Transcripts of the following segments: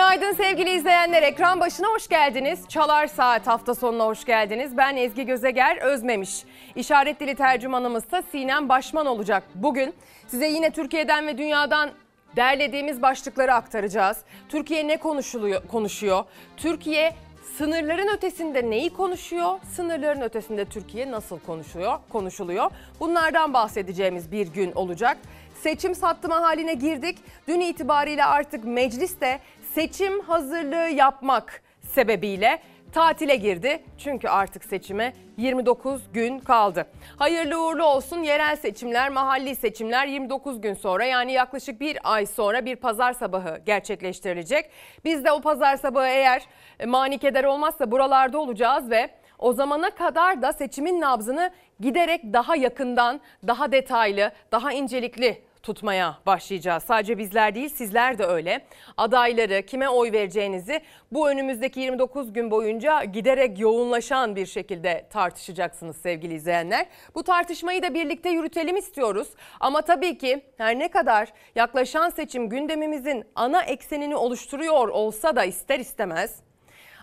Günaydın sevgili izleyenler. Ekran başına hoş geldiniz. Çalar Saat hafta sonuna hoş geldiniz. Ben Ezgi Gözeger Özmemiş. İşaret dili tercümanımız da Sinem Başman olacak. Bugün size yine Türkiye'den ve dünyadan derlediğimiz başlıkları aktaracağız. Türkiye ne konuşuluyor, konuşuyor? Türkiye sınırların ötesinde neyi konuşuyor? Sınırların ötesinde Türkiye nasıl konuşuyor? Konuşuluyor. Bunlardan bahsedeceğimiz bir gün olacak. Seçim sattıma haline girdik. Dün itibariyle artık mecliste seçim hazırlığı yapmak sebebiyle tatile girdi. Çünkü artık seçime 29 gün kaldı. Hayırlı uğurlu olsun yerel seçimler, mahalli seçimler 29 gün sonra yani yaklaşık bir ay sonra bir pazar sabahı gerçekleştirilecek. Biz de o pazar sabahı eğer e, manikeder olmazsa buralarda olacağız ve o zamana kadar da seçimin nabzını giderek daha yakından, daha detaylı, daha incelikli tutmaya başlayacağız. Sadece bizler değil sizler de öyle. Adayları kime oy vereceğinizi bu önümüzdeki 29 gün boyunca giderek yoğunlaşan bir şekilde tartışacaksınız sevgili izleyenler. Bu tartışmayı da birlikte yürütelim istiyoruz. Ama tabii ki her ne kadar yaklaşan seçim gündemimizin ana eksenini oluşturuyor olsa da ister istemez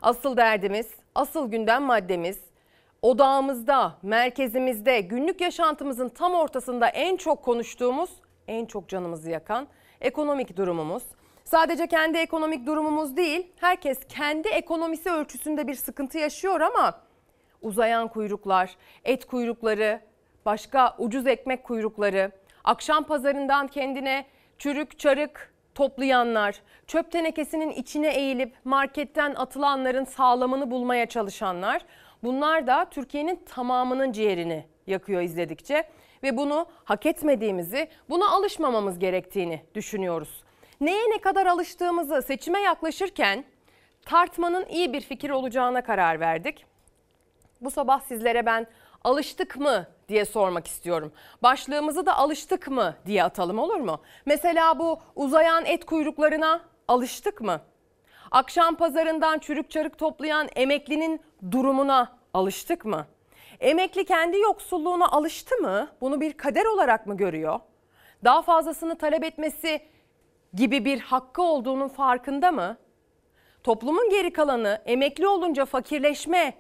asıl derdimiz, asıl gündem maddemiz odağımızda, merkezimizde, günlük yaşantımızın tam ortasında en çok konuştuğumuz en çok canımızı yakan ekonomik durumumuz. Sadece kendi ekonomik durumumuz değil, herkes kendi ekonomisi ölçüsünde bir sıkıntı yaşıyor ama uzayan kuyruklar, et kuyrukları, başka ucuz ekmek kuyrukları, akşam pazarından kendine çürük çarık toplayanlar, çöp tenekesinin içine eğilip marketten atılanların sağlamını bulmaya çalışanlar, bunlar da Türkiye'nin tamamının ciğerini yakıyor izledikçe ve bunu hak etmediğimizi, buna alışmamamız gerektiğini düşünüyoruz. Neye ne kadar alıştığımızı seçime yaklaşırken tartmanın iyi bir fikir olacağına karar verdik. Bu sabah sizlere ben alıştık mı diye sormak istiyorum. Başlığımızı da alıştık mı diye atalım olur mu? Mesela bu uzayan et kuyruklarına alıştık mı? Akşam pazarından çürük çarık toplayan emeklinin durumuna alıştık mı? Emekli kendi yoksulluğuna alıştı mı? Bunu bir kader olarak mı görüyor? Daha fazlasını talep etmesi gibi bir hakkı olduğunun farkında mı? Toplumun geri kalanı emekli olunca fakirleşme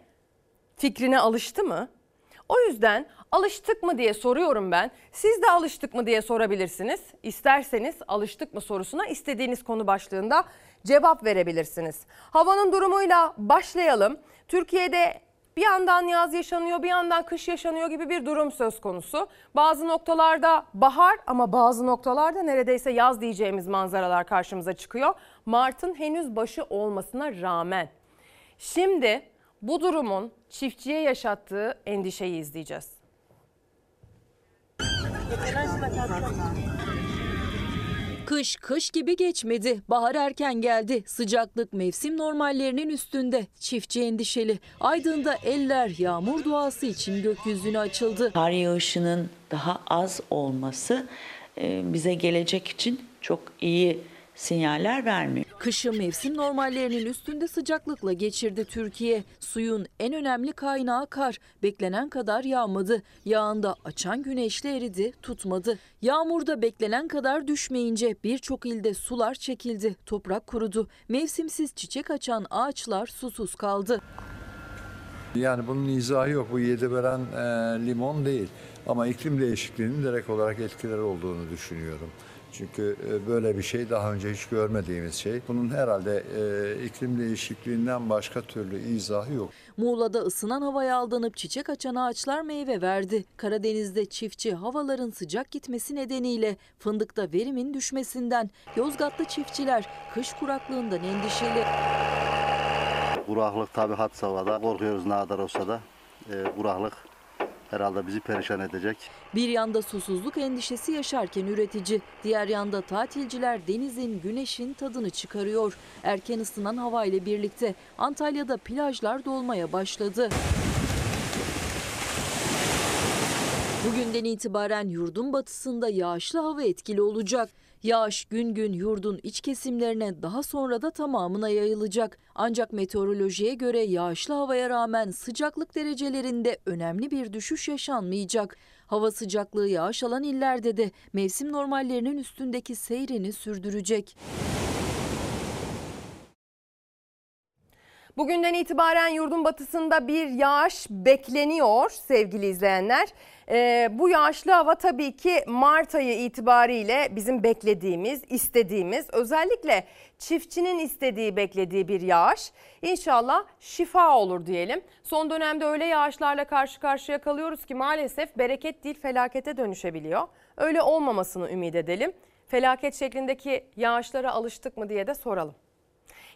fikrine alıştı mı? O yüzden alıştık mı diye soruyorum ben. Siz de alıştık mı diye sorabilirsiniz. İsterseniz alıştık mı sorusuna istediğiniz konu başlığında cevap verebilirsiniz. Havanın durumuyla başlayalım. Türkiye'de bir yandan yaz yaşanıyor, bir yandan kış yaşanıyor gibi bir durum söz konusu. Bazı noktalarda bahar ama bazı noktalarda neredeyse yaz diyeceğimiz manzaralar karşımıza çıkıyor. Mart'ın henüz başı olmasına rağmen. Şimdi bu durumun çiftçiye yaşattığı endişeyi izleyeceğiz. Kış kış gibi geçmedi. Bahar erken geldi. Sıcaklık mevsim normallerinin üstünde. Çiftçi endişeli. Aydın'da eller yağmur duası için gökyüzüne açıldı. Kar yağışının daha az olması e, bize gelecek için çok iyi sinyaller vermiyor. Kışı mevsim normallerinin üstünde sıcaklıkla geçirdi Türkiye. Suyun en önemli kaynağı kar. Beklenen kadar yağmadı. Yağında açan güneşle eridi, tutmadı. Yağmurda beklenen kadar düşmeyince birçok ilde sular çekildi, toprak kurudu. Mevsimsiz çiçek açan ağaçlar susuz kaldı. Yani bunun izahı yok. Bu yedi veren e, limon değil. Ama iklim değişikliğinin direkt olarak etkileri olduğunu düşünüyorum. Çünkü e, böyle bir şey daha önce hiç görmediğimiz şey. Bunun herhalde e, iklim değişikliğinden başka türlü izahı yok. Muğla'da ısınan havaya aldanıp çiçek açan ağaçlar meyve verdi. Karadeniz'de çiftçi havaların sıcak gitmesi nedeniyle fındıkta verimin düşmesinden, Yozgatlı çiftçiler kış kuraklığından endişeli. Kuraklık tabi had savada. Korkuyoruz ne kadar olsa da. E, kuraklık herhalde bizi perişan edecek. Bir yanda susuzluk endişesi yaşarken üretici, diğer yanda tatilciler denizin, güneşin tadını çıkarıyor. Erken ısınan hava ile birlikte Antalya'da plajlar dolmaya başladı. Bugünden itibaren yurdun batısında yağışlı hava etkili olacak. Yağış gün gün yurdun iç kesimlerine daha sonra da tamamına yayılacak. Ancak meteorolojiye göre yağışlı havaya rağmen sıcaklık derecelerinde önemli bir düşüş yaşanmayacak. Hava sıcaklığı yağış alan illerde de mevsim normallerinin üstündeki seyrini sürdürecek. Bugünden itibaren yurdun batısında bir yağış bekleniyor sevgili izleyenler. Ee, bu yağışlı hava tabii ki Mart ayı itibariyle bizim beklediğimiz, istediğimiz, özellikle çiftçinin istediği, beklediği bir yağış. İnşallah şifa olur diyelim. Son dönemde öyle yağışlarla karşı karşıya kalıyoruz ki maalesef bereket değil felakete dönüşebiliyor. Öyle olmamasını ümit edelim. Felaket şeklindeki yağışlara alıştık mı diye de soralım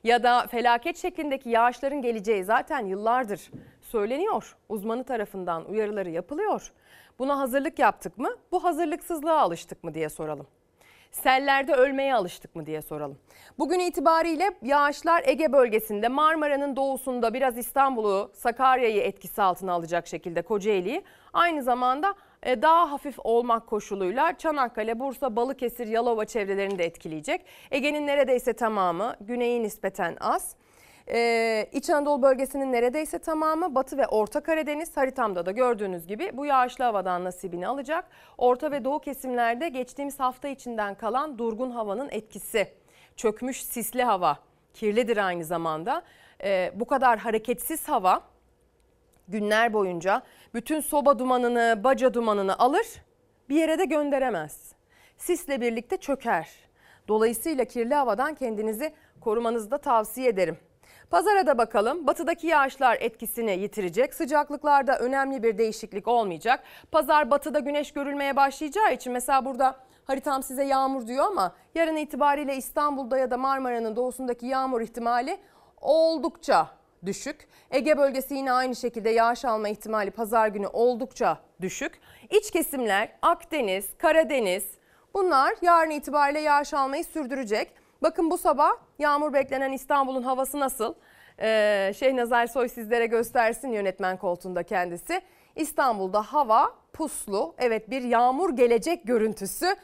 ya da felaket şeklindeki yağışların geleceği zaten yıllardır söyleniyor. Uzmanı tarafından uyarıları yapılıyor. Buna hazırlık yaptık mı? Bu hazırlıksızlığa alıştık mı diye soralım. Sellerde ölmeye alıştık mı diye soralım. Bugün itibariyle yağışlar Ege bölgesinde, Marmara'nın doğusunda biraz İstanbul'u, Sakarya'yı etkisi altına alacak şekilde Kocaeli'yi. Aynı zamanda daha hafif olmak koşuluyla Çanakkale, Bursa, Balıkesir, Yalova çevrelerini de etkileyecek. Ege'nin neredeyse tamamı, güneyi nispeten az. Ee, İç Anadolu bölgesinin neredeyse tamamı Batı ve Orta Karadeniz haritamda da gördüğünüz gibi bu yağışlı havadan nasibini alacak. Orta ve Doğu kesimlerde geçtiğimiz hafta içinden kalan durgun havanın etkisi. Çökmüş sisli hava, kirlidir aynı zamanda. Ee, bu kadar hareketsiz hava günler boyunca bütün soba dumanını, baca dumanını alır, bir yere de gönderemez. Sisle birlikte çöker. Dolayısıyla kirli havadan kendinizi korumanızı da tavsiye ederim. Pazara da bakalım. Batıdaki yağışlar etkisini yitirecek. Sıcaklıklarda önemli bir değişiklik olmayacak. Pazar batıda güneş görülmeye başlayacağı için mesela burada haritam size yağmur diyor ama yarın itibariyle İstanbul'da ya da Marmara'nın doğusundaki yağmur ihtimali oldukça düşük. Ege bölgesi yine aynı şekilde yağış alma ihtimali pazar günü oldukça düşük. İç kesimler Akdeniz, Karadeniz bunlar yarın itibariyle yağış almayı sürdürecek. Bakın bu sabah yağmur beklenen İstanbul'un havası nasıl? Ee, Şehnaz Ersoy sizlere göstersin yönetmen koltuğunda kendisi. İstanbul'da hava puslu. Evet bir yağmur gelecek görüntüsü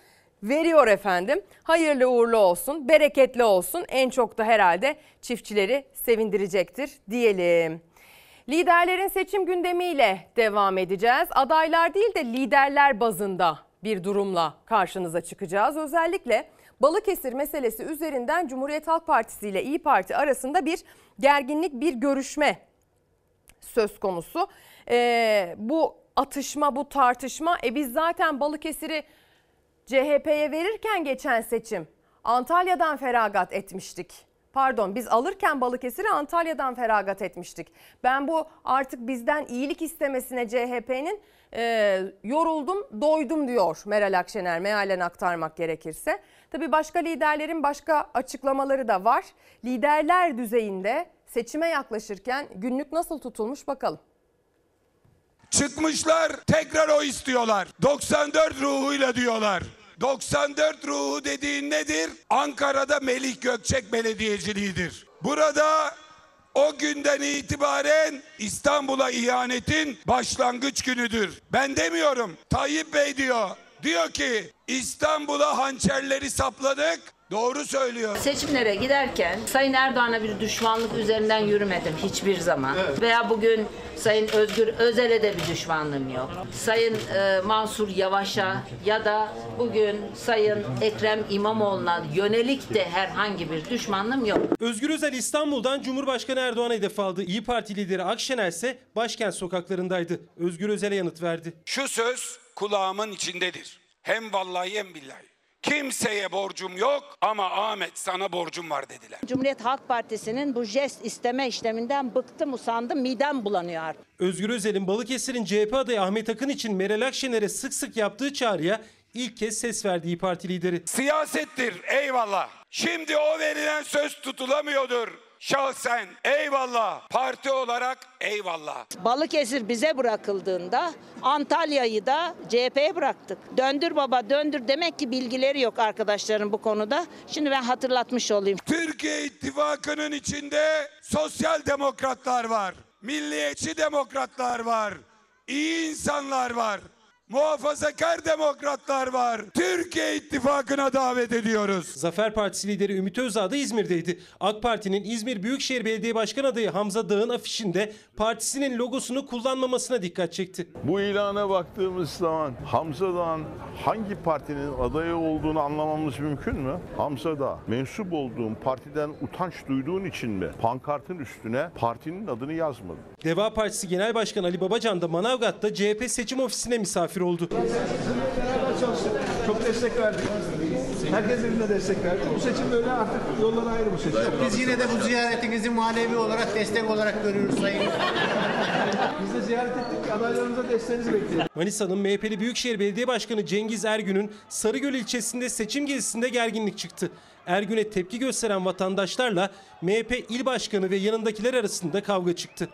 veriyor efendim. Hayırlı uğurlu olsun, bereketli olsun. En çok da herhalde çiftçileri sevindirecektir diyelim. Liderlerin seçim gündemiyle devam edeceğiz. Adaylar değil de liderler bazında bir durumla karşınıza çıkacağız. Özellikle Balıkesir meselesi üzerinden Cumhuriyet Halk Partisi ile İyi Parti arasında bir gerginlik, bir görüşme söz konusu. Ee, bu atışma, bu tartışma, e biz zaten Balıkesir'i CHP'ye verirken geçen seçim Antalya'dan feragat etmiştik. Pardon biz alırken Balıkesir'i Antalya'dan feragat etmiştik. Ben bu artık bizden iyilik istemesine CHP'nin e, yoruldum doydum diyor Meral Akşener mealen aktarmak gerekirse. Tabii başka liderlerin başka açıklamaları da var. Liderler düzeyinde seçime yaklaşırken günlük nasıl tutulmuş bakalım. Çıkmışlar tekrar o istiyorlar. 94 ruhuyla diyorlar. 94 ruhu dediğin nedir? Ankara'da Melih Gökçek belediyeciliğidir. Burada o günden itibaren İstanbul'a ihanetin başlangıç günüdür. Ben demiyorum. Tayyip Bey diyor. Diyor ki İstanbul'a hançerleri sapladık. Doğru söylüyor. Seçimlere giderken Sayın Erdoğan'a bir düşmanlık üzerinden yürümedim hiçbir zaman. Veya bugün Sayın Özgür Özel'e de bir düşmanlığım yok. Sayın e, Mansur Yavaş'a ya da bugün Sayın Ekrem İmamoğlu'na yönelik de herhangi bir düşmanlığım yok. Özgür Özel İstanbul'dan Cumhurbaşkanı Erdoğan'a hedef aldı. İyi Parti lideri Akşener ise başkent sokaklarındaydı. Özgür Özel'e yanıt verdi. Şu söz kulağımın içindedir. Hem vallahi hem billahi. Kimseye borcum yok ama Ahmet sana borcum var dediler. Cumhuriyet Halk Partisi'nin bu jest isteme işleminden bıktım usandım midem bulanıyor artık. Özgür Özel'in Balıkesir'in CHP adayı Ahmet Akın için Meral Akşener'e sık sık yaptığı çağrıya ilk kez ses verdi İyi Parti lideri. Siyasettir eyvallah. Şimdi o verilen söz tutulamıyordur. Şahsen eyvallah. Parti olarak eyvallah. Balıkesir bize bırakıldığında Antalya'yı da CHP'ye bıraktık. Döndür baba döndür demek ki bilgileri yok arkadaşların bu konuda. Şimdi ben hatırlatmış olayım. Türkiye İttifakı'nın içinde sosyal demokratlar var. Milliyetçi demokratlar var. iyi insanlar var. Muhafazakar demokratlar var. Türkiye İttifakı'na davet ediyoruz. Zafer Partisi lideri Ümit Özdağ da İzmir'deydi. AK Parti'nin İzmir Büyükşehir Belediye Başkan adayı Hamza Dağ'ın afişinde partisinin logosunu kullanmamasına dikkat çekti. Bu ilana baktığımız zaman Hamza Dağ'ın hangi partinin adayı olduğunu anlamamız mümkün mü? Hamza Dağ, mensup olduğun partiden utanç duyduğun için mi pankartın üstüne partinin adını yazmadın? Deva Partisi Genel Başkanı Ali Babacan da Manavgat'ta CHP seçim ofisine misafir oldu. Beraber çalıştık. Çok destek verdik. Herkes birbirine destek verdi. Bu seçim böyle artık yollar ayrı bu seçim. Biz yine de bu ziyaretinizi manevi olarak destek olarak görüyoruz Sayın. Biz de ziyaret ettik. Adaylarımıza desteğinizi bekliyoruz. Manisa'nın MHP'li Büyükşehir Belediye Başkanı Cengiz Ergün'ün Sarıgöl ilçesinde seçim gezisinde gerginlik çıktı. Ergün'e tepki gösteren vatandaşlarla MHP il başkanı ve yanındakiler arasında kavga çıktı.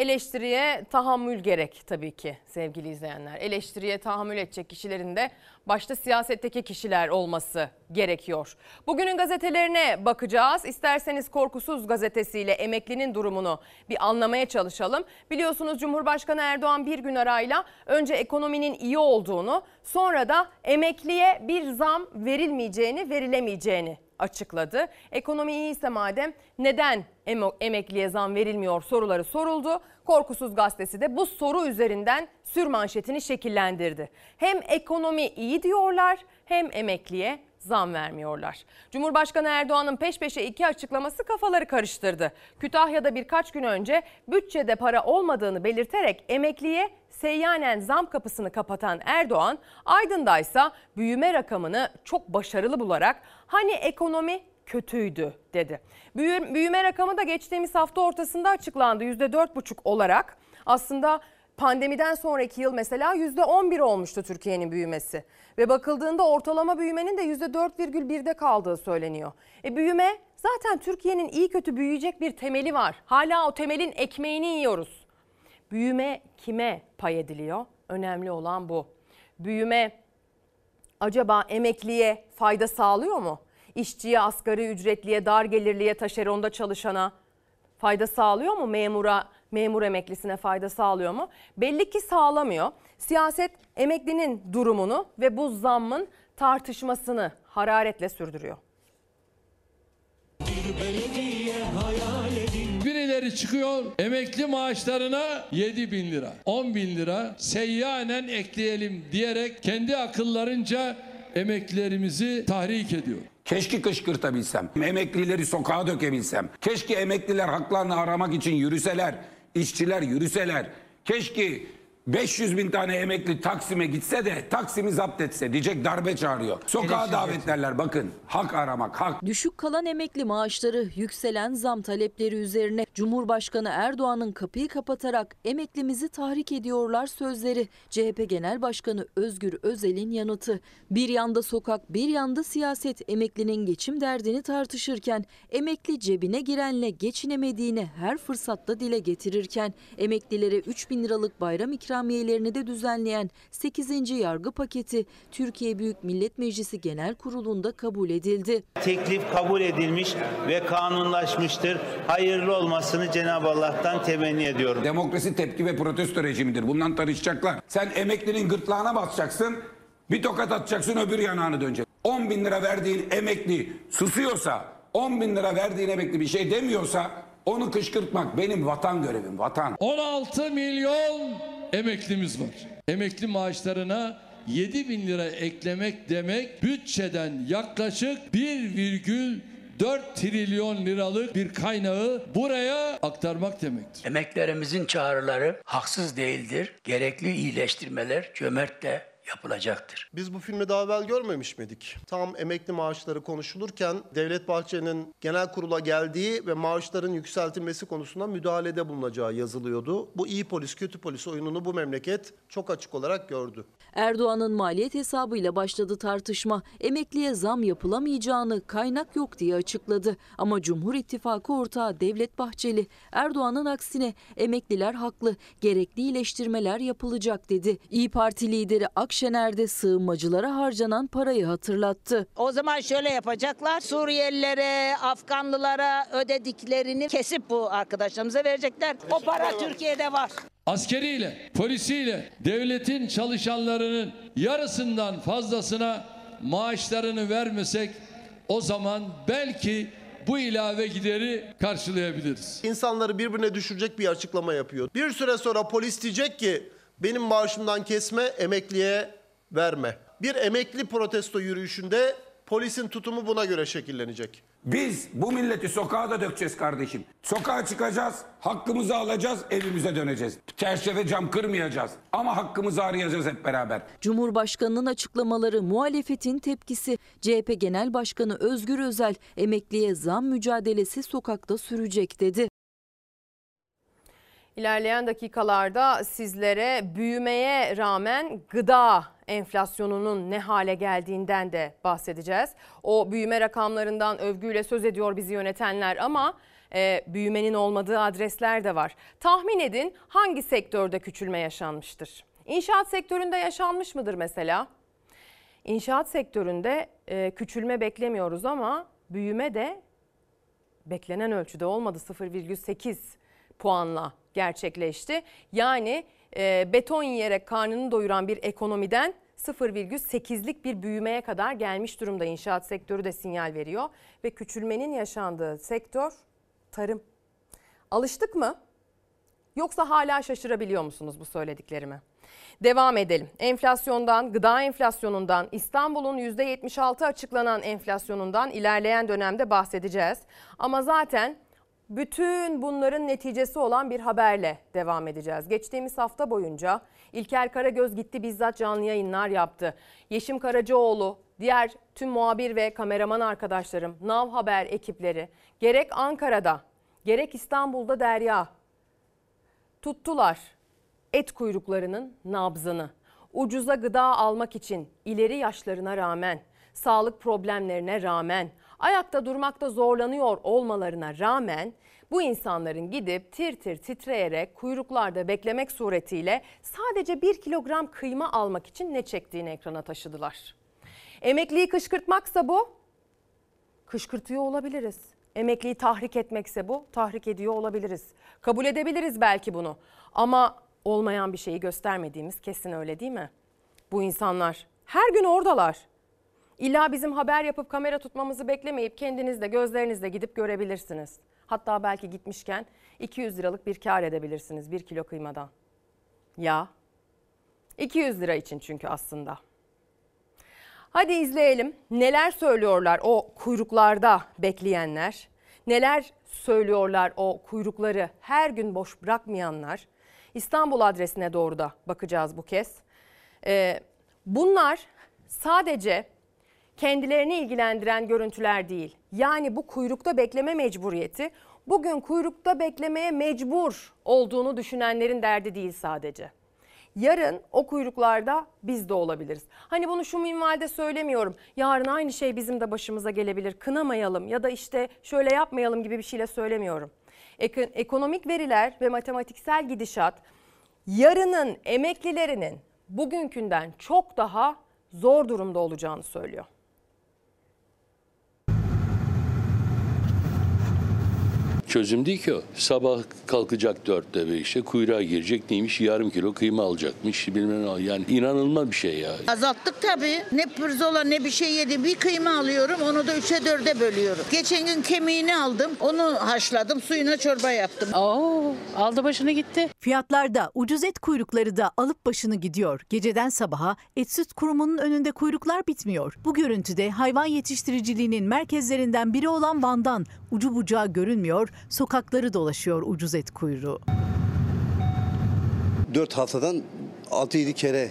Eleştiriye tahammül gerek tabii ki sevgili izleyenler. Eleştiriye tahammül edecek kişilerin de başta siyasetteki kişiler olması gerekiyor. Bugünün gazetelerine bakacağız. İsterseniz Korkusuz gazetesiyle emeklinin durumunu bir anlamaya çalışalım. Biliyorsunuz Cumhurbaşkanı Erdoğan bir gün arayla önce ekonominin iyi olduğunu sonra da emekliye bir zam verilmeyeceğini verilemeyeceğini açıkladı. Ekonomi iyiyse madem neden em- emekliye zam verilmiyor soruları soruldu. Korkusuz gazetesi de bu soru üzerinden sürmanşetini şekillendirdi. Hem ekonomi iyi diyorlar hem emekliye zam vermiyorlar. Cumhurbaşkanı Erdoğan'ın peş peşe iki açıklaması kafaları karıştırdı. Kütahya'da birkaç gün önce bütçede para olmadığını belirterek emekliye seyyanen zam kapısını kapatan Erdoğan, Aydın'daysa büyüme rakamını çok başarılı bularak hani ekonomi kötüydü dedi. Büyü- Büyüme rakamı da geçtiğimiz hafta ortasında açıklandı %4,5 olarak. Aslında pandemiden sonraki yıl mesela %11 olmuştu Türkiye'nin büyümesi. Ve bakıldığında ortalama büyümenin de %4,1'de kaldığı söyleniyor. E büyüme zaten Türkiye'nin iyi kötü büyüyecek bir temeli var. Hala o temelin ekmeğini yiyoruz. Büyüme kime pay ediliyor? Önemli olan bu. Büyüme acaba emekliye fayda sağlıyor mu? İşçiye, asgari ücretliye, dar gelirliye, taşeronda çalışana fayda sağlıyor mu? Memura, memur emeklisine fayda sağlıyor mu? Belli ki sağlamıyor. Siyaset emeklinin durumunu ve bu zammın tartışmasını hararetle sürdürüyor. Birileri çıkıyor emekli maaşlarına 7 bin lira, 10 bin lira seyyanen ekleyelim diyerek kendi akıllarınca emeklilerimizi tahrik ediyor. Keşke kışkırtabilsem, emeklileri sokağa dökebilsem. Keşke emekliler haklarını aramak için yürüseler, işçiler yürüseler. Keşke 500 bin tane emekli Taksim'e gitse de Taksim'i zapt etse diyecek darbe çağırıyor. Sokağa davetlerler bakın hak aramak hak. Düşük kalan emekli maaşları, yükselen zam talepleri üzerine Cumhurbaşkanı Erdoğan'ın kapıyı kapatarak emeklimizi tahrik ediyorlar sözleri. CHP Genel Başkanı Özgür Özel'in yanıtı. Bir yanda sokak, bir yanda siyaset emeklinin geçim derdini tartışırken, emekli cebine girenle geçinemediğini her fırsatta dile getirirken, emeklilere 3 bin liralık bayram ikramiyelerini de düzenleyen 8. yargı paketi Türkiye Büyük Millet Meclisi Genel Kurulu'nda kabul edildi. Teklif kabul edilmiş ve kanunlaşmıştır. Hayırlı olmasını Cenab-ı Allah'tan temenni ediyorum. Demokrasi tepki ve protesto rejimidir. Bundan tartışacaklar. Sen emeklinin gırtlağına basacaksın. Bir tokat atacaksın öbür yanağını dönecek. 10 bin lira verdiğin emekli susuyorsa 10 bin lira verdiğin emekli bir şey demiyorsa onu kışkırtmak benim vatan görevim vatan. 16 milyon emeklimiz var. Emekli maaşlarına 7 bin lira eklemek demek bütçeden yaklaşık 1,4 trilyon liralık bir kaynağı buraya aktarmak demektir. Emeklerimizin çağrıları haksız değildir. Gerekli iyileştirmeler cömertle yapılacaktır. Biz bu filmi daha evvel görmemiş miydik? Tam emekli maaşları konuşulurken Devlet Bahçeli'nin genel kurula geldiği ve maaşların yükseltilmesi konusunda müdahalede bulunacağı yazılıyordu. Bu iyi polis kötü polis oyununu bu memleket çok açık olarak gördü. Erdoğan'ın maliyet hesabıyla başladı tartışma. Emekliye zam yapılamayacağını kaynak yok diye açıkladı. Ama Cumhur İttifakı ortağı Devlet Bahçeli, Erdoğan'ın aksine emekliler haklı, gerekli iyileştirmeler yapılacak dedi. İyi Parti lideri Akşener Akşener de sığınmacılara harcanan parayı hatırlattı. O zaman şöyle yapacaklar. Suriyelilere, Afganlılara ödediklerini kesip bu arkadaşlarımıza verecekler. O para Türkiye'de var. Askeriyle, polisiyle devletin çalışanlarının yarısından fazlasına maaşlarını vermesek o zaman belki bu ilave gideri karşılayabiliriz. İnsanları birbirine düşürecek bir açıklama yapıyor. Bir süre sonra polis diyecek ki benim maaşımdan kesme emekliye verme. Bir emekli protesto yürüyüşünde polisin tutumu buna göre şekillenecek. Biz bu milleti sokağa da dökeceğiz kardeşim. Sokağa çıkacağız, hakkımızı alacağız, evimize döneceğiz. Çerçeve cam kırmayacağız ama hakkımızı arayacağız hep beraber. Cumhurbaşkanının açıklamaları muhalefetin tepkisi. CHP Genel Başkanı Özgür Özel emekliye zam mücadelesi sokakta sürecek dedi. İlerleyen dakikalarda sizlere büyümeye rağmen gıda enflasyonunun ne hale geldiğinden de bahsedeceğiz. O büyüme rakamlarından övgüyle söz ediyor bizi yönetenler ama e, büyümenin olmadığı adresler de var. Tahmin edin hangi sektörde küçülme yaşanmıştır? İnşaat sektöründe yaşanmış mıdır mesela? İnşaat sektöründe e, küçülme beklemiyoruz ama büyüme de beklenen ölçüde olmadı 0,8 puanla gerçekleşti. Yani e, beton yiyerek karnını doyuran bir ekonomiden 0,8'lik bir büyümeye kadar gelmiş durumda. İnşaat sektörü de sinyal veriyor ve küçülmenin yaşandığı sektör tarım. Alıştık mı? Yoksa hala şaşırabiliyor musunuz bu söylediklerimi? Devam edelim. Enflasyondan, gıda enflasyonundan, İstanbul'un %76 açıklanan enflasyonundan ilerleyen dönemde bahsedeceğiz. Ama zaten bütün bunların neticesi olan bir haberle devam edeceğiz. Geçtiğimiz hafta boyunca İlker Karagöz gitti bizzat canlı yayınlar yaptı. Yeşim Karacaoğlu, diğer tüm muhabir ve kameraman arkadaşlarım, Nav Haber ekipleri gerek Ankara'da gerek İstanbul'da Derya tuttular et kuyruklarının nabzını. Ucuza gıda almak için ileri yaşlarına rağmen, sağlık problemlerine rağmen, ayakta durmakta zorlanıyor olmalarına rağmen bu insanların gidip tir tir titreyerek kuyruklarda beklemek suretiyle sadece 1 kilogram kıyma almak için ne çektiğini ekrana taşıdılar. Emekliyi kışkırtmaksa bu, kışkırtıyor olabiliriz. Emekliyi tahrik etmekse bu, tahrik ediyor olabiliriz. Kabul edebiliriz belki bunu. Ama olmayan bir şeyi göstermediğimiz kesin öyle değil mi? Bu insanlar her gün oradalar. İlla bizim haber yapıp kamera tutmamızı beklemeyip kendiniz de gözlerinizle gidip görebilirsiniz. Hatta belki gitmişken 200 liralık bir kar edebilirsiniz bir kilo kıymadan. Ya 200 lira için çünkü aslında. Hadi izleyelim neler söylüyorlar o kuyruklarda bekleyenler. Neler söylüyorlar o kuyrukları her gün boş bırakmayanlar. İstanbul adresine doğru da bakacağız bu kez. Ee, bunlar sadece kendilerini ilgilendiren görüntüler değil. Yani bu kuyrukta bekleme mecburiyeti bugün kuyrukta beklemeye mecbur olduğunu düşünenlerin derdi değil sadece. Yarın o kuyruklarda biz de olabiliriz. Hani bunu şu minvalde söylemiyorum. Yarın aynı şey bizim de başımıza gelebilir. Kınamayalım ya da işte şöyle yapmayalım gibi bir şeyle söylemiyorum. Ek- ekonomik veriler ve matematiksel gidişat yarının emeklilerinin bugünkünden çok daha zor durumda olacağını söylüyor. Çözüm değil ki o. Sabah kalkacak dörtte beşte kuyruğa girecek neymiş yarım kilo kıyma alacakmış bilmem ne yani inanılmaz bir şey ya. Azalttık tabii. Ne pirzola ne bir şey yedim. Bir kıyma alıyorum onu da üçe dörde bölüyorum. Geçen gün kemiğini aldım. Onu haşladım suyuna çorba yaptım. Oo, aldı başını gitti. Fiyatlarda ucuz et kuyrukları da alıp başını gidiyor. Geceden sabaha et süt kurumunun önünde kuyruklar bitmiyor. Bu görüntüde hayvan yetiştiriciliğinin merkezlerinden biri olan Van'dan ucu bucağı görünmüyor, sokakları dolaşıyor ucuz et kuyruğu. 4 haftadan 6-7 kere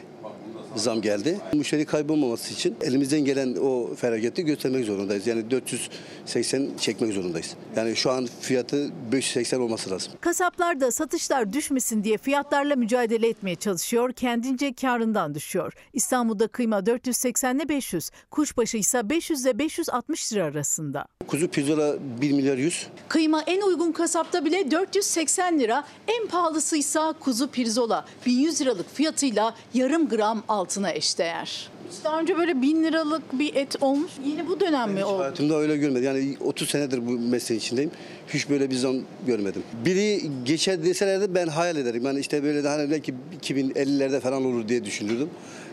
zam geldi. Müşteri kaybolmaması için elimizden gelen o feragati göstermek zorundayız. Yani 480 çekmek zorundayız. Yani şu an fiyatı 580 olması lazım. Kasaplar da satışlar düşmesin diye fiyatlarla mücadele etmeye çalışıyor. Kendince karından düşüyor. İstanbul'da kıyma 480 ile 500, kuşbaşı ise 500 ile 560 lira arasında. Kuzu pirzola 1 milyar 100. Kıyma en uygun kasapta bile 480 lira, en pahalısıysa kuzu pirzola 1100 liralık fiyatıyla yarım gram altına eşdeğer. Hiç daha önce böyle bin liralık bir et olmuş. Yeni bu dönem mi oldu? Hayatımda öyle görmedim. Yani 30 senedir bu mesleğin içindeyim. Hiç böyle bir zam görmedim. Biri geçer deselerdi ben hayal ederim. Yani işte böyle de hani belki 2050'lerde falan olur diye düşünürdüm.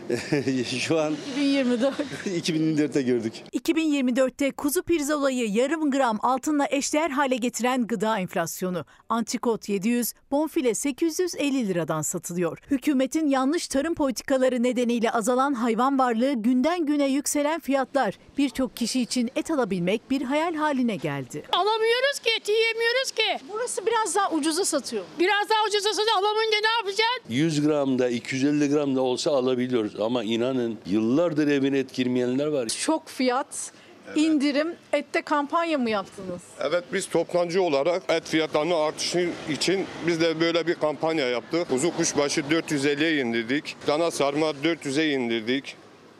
Şu an 2024. 2024'te gördük. 2024'te kuzu pirzolayı yarım gram altınla eşdeğer hale getiren gıda enflasyonu. Antikot 700, bonfile 850 liradan satılıyor. Hükümetin yanlış tarım politikaları nedeniyle azalan hayvan varlığı günden güne yükselen fiyatlar. Birçok kişi için et alabilmek bir hayal haline geldi. Alamıyoruz ki, eti yiyemiyoruz ki. Burası biraz daha ucuza satıyor. Biraz daha ucuza satıyor. Alamayınca ne yapacaksın? 100 gramda 250 gram da olsa alabiliyoruz ama inanın yıllardır evine et girmeyenler var. Çok fiyat, indirim, ette kampanya mı yaptınız? Evet biz toptancı olarak et fiyatlarının artışı için biz de böyle bir kampanya yaptık. Kuzu kuşbaşı 450'ye indirdik. Dana sarma 400'e indirdik.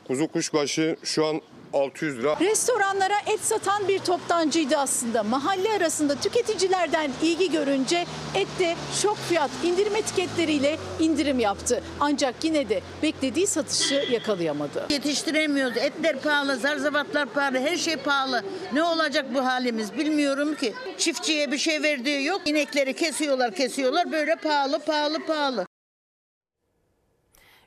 Kuzu kuşbaşı şu an 600 lira. Restoranlara et satan bir toptancıydı aslında. Mahalle arasında tüketicilerden ilgi görünce ette şok fiyat indirim etiketleriyle indirim yaptı. Ancak yine de beklediği satışı yakalayamadı. Yetiştiremiyoruz. Etler pahalı, zarzavatlar pahalı, her şey pahalı. Ne olacak bu halimiz bilmiyorum ki. Çiftçiye bir şey verdiği yok. İnekleri kesiyorlar, kesiyorlar. Böyle pahalı, pahalı, pahalı.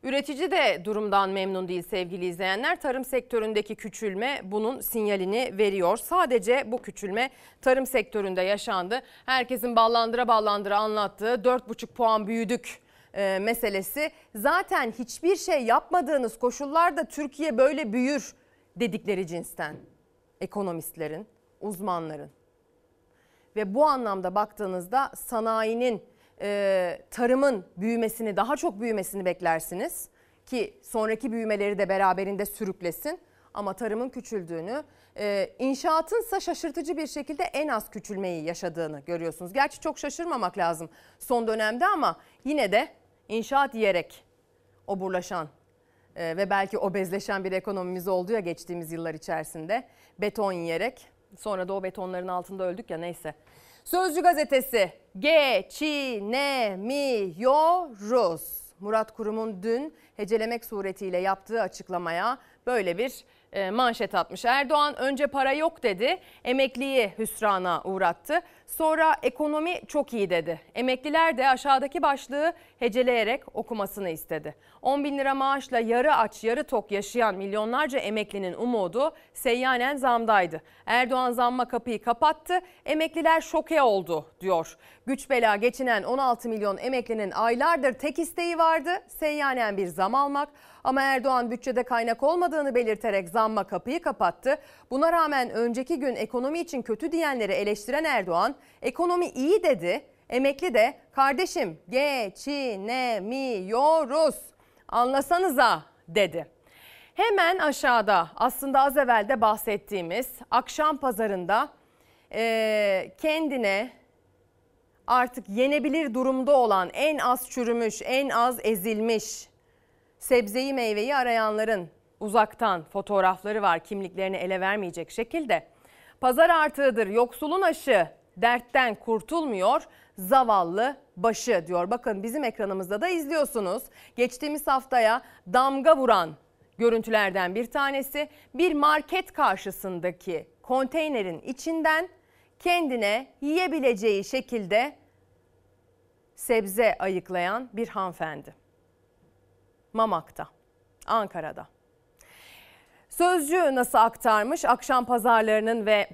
Üretici de durumdan memnun değil sevgili izleyenler. Tarım sektöründeki küçülme bunun sinyalini veriyor. Sadece bu küçülme tarım sektöründe yaşandı. Herkesin ballandıra ballandıra anlattığı 4,5 puan büyüdük e, meselesi. Zaten hiçbir şey yapmadığınız koşullarda Türkiye böyle büyür dedikleri cinsten. Ekonomistlerin, uzmanların. Ve bu anlamda baktığınızda sanayinin e, tarımın büyümesini daha çok büyümesini beklersiniz ki sonraki büyümeleri de beraberinde sürüklesin. Ama tarımın küçüldüğünü, e, inşaatınsa şaşırtıcı bir şekilde en az küçülmeyi yaşadığını görüyorsunuz. Gerçi çok şaşırmamak lazım son dönemde ama yine de inşaat yiyerek oburlaşan e, ve belki obezleşen bir ekonomimiz oldu ya geçtiğimiz yıllar içerisinde. Beton yiyerek sonra da o betonların altında öldük ya neyse. Sözcü gazetesi geçinemiyoruz. Murat Kurum'un dün hecelemek suretiyle yaptığı açıklamaya böyle bir manşet atmış. Erdoğan önce para yok dedi, emekliyi hüsrana uğrattı. Sonra ekonomi çok iyi dedi. Emekliler de aşağıdaki başlığı heceleyerek okumasını istedi. 10 bin lira maaşla yarı aç yarı tok yaşayan milyonlarca emeklinin umudu seyyanen zamdaydı. Erdoğan zamma kapıyı kapattı, emekliler şoke oldu diyor. Güç bela geçinen 16 milyon emeklinin aylardır tek isteği vardı, seyyanen bir zam almak. Ama Erdoğan bütçede kaynak olmadığını belirterek zamma kapıyı kapattı. Buna rağmen önceki gün ekonomi için kötü diyenleri eleştiren Erdoğan, ekonomi iyi dedi. Emekli de kardeşim geçinemiyoruz anlasanıza dedi. Hemen aşağıda aslında az evvel de bahsettiğimiz akşam pazarında eee, kendine artık yenebilir durumda olan en az çürümüş, en az ezilmiş sebzeyi meyveyi arayanların uzaktan fotoğrafları var kimliklerini ele vermeyecek şekilde. Pazar artığıdır yoksulun aşı dertten kurtulmuyor zavallı başı diyor. Bakın bizim ekranımızda da izliyorsunuz. Geçtiğimiz haftaya damga vuran görüntülerden bir tanesi bir market karşısındaki konteynerin içinden kendine yiyebileceği şekilde sebze ayıklayan bir hanımefendi. Mamak'ta, Ankara'da. Sözcü nasıl aktarmış? Akşam pazarlarının ve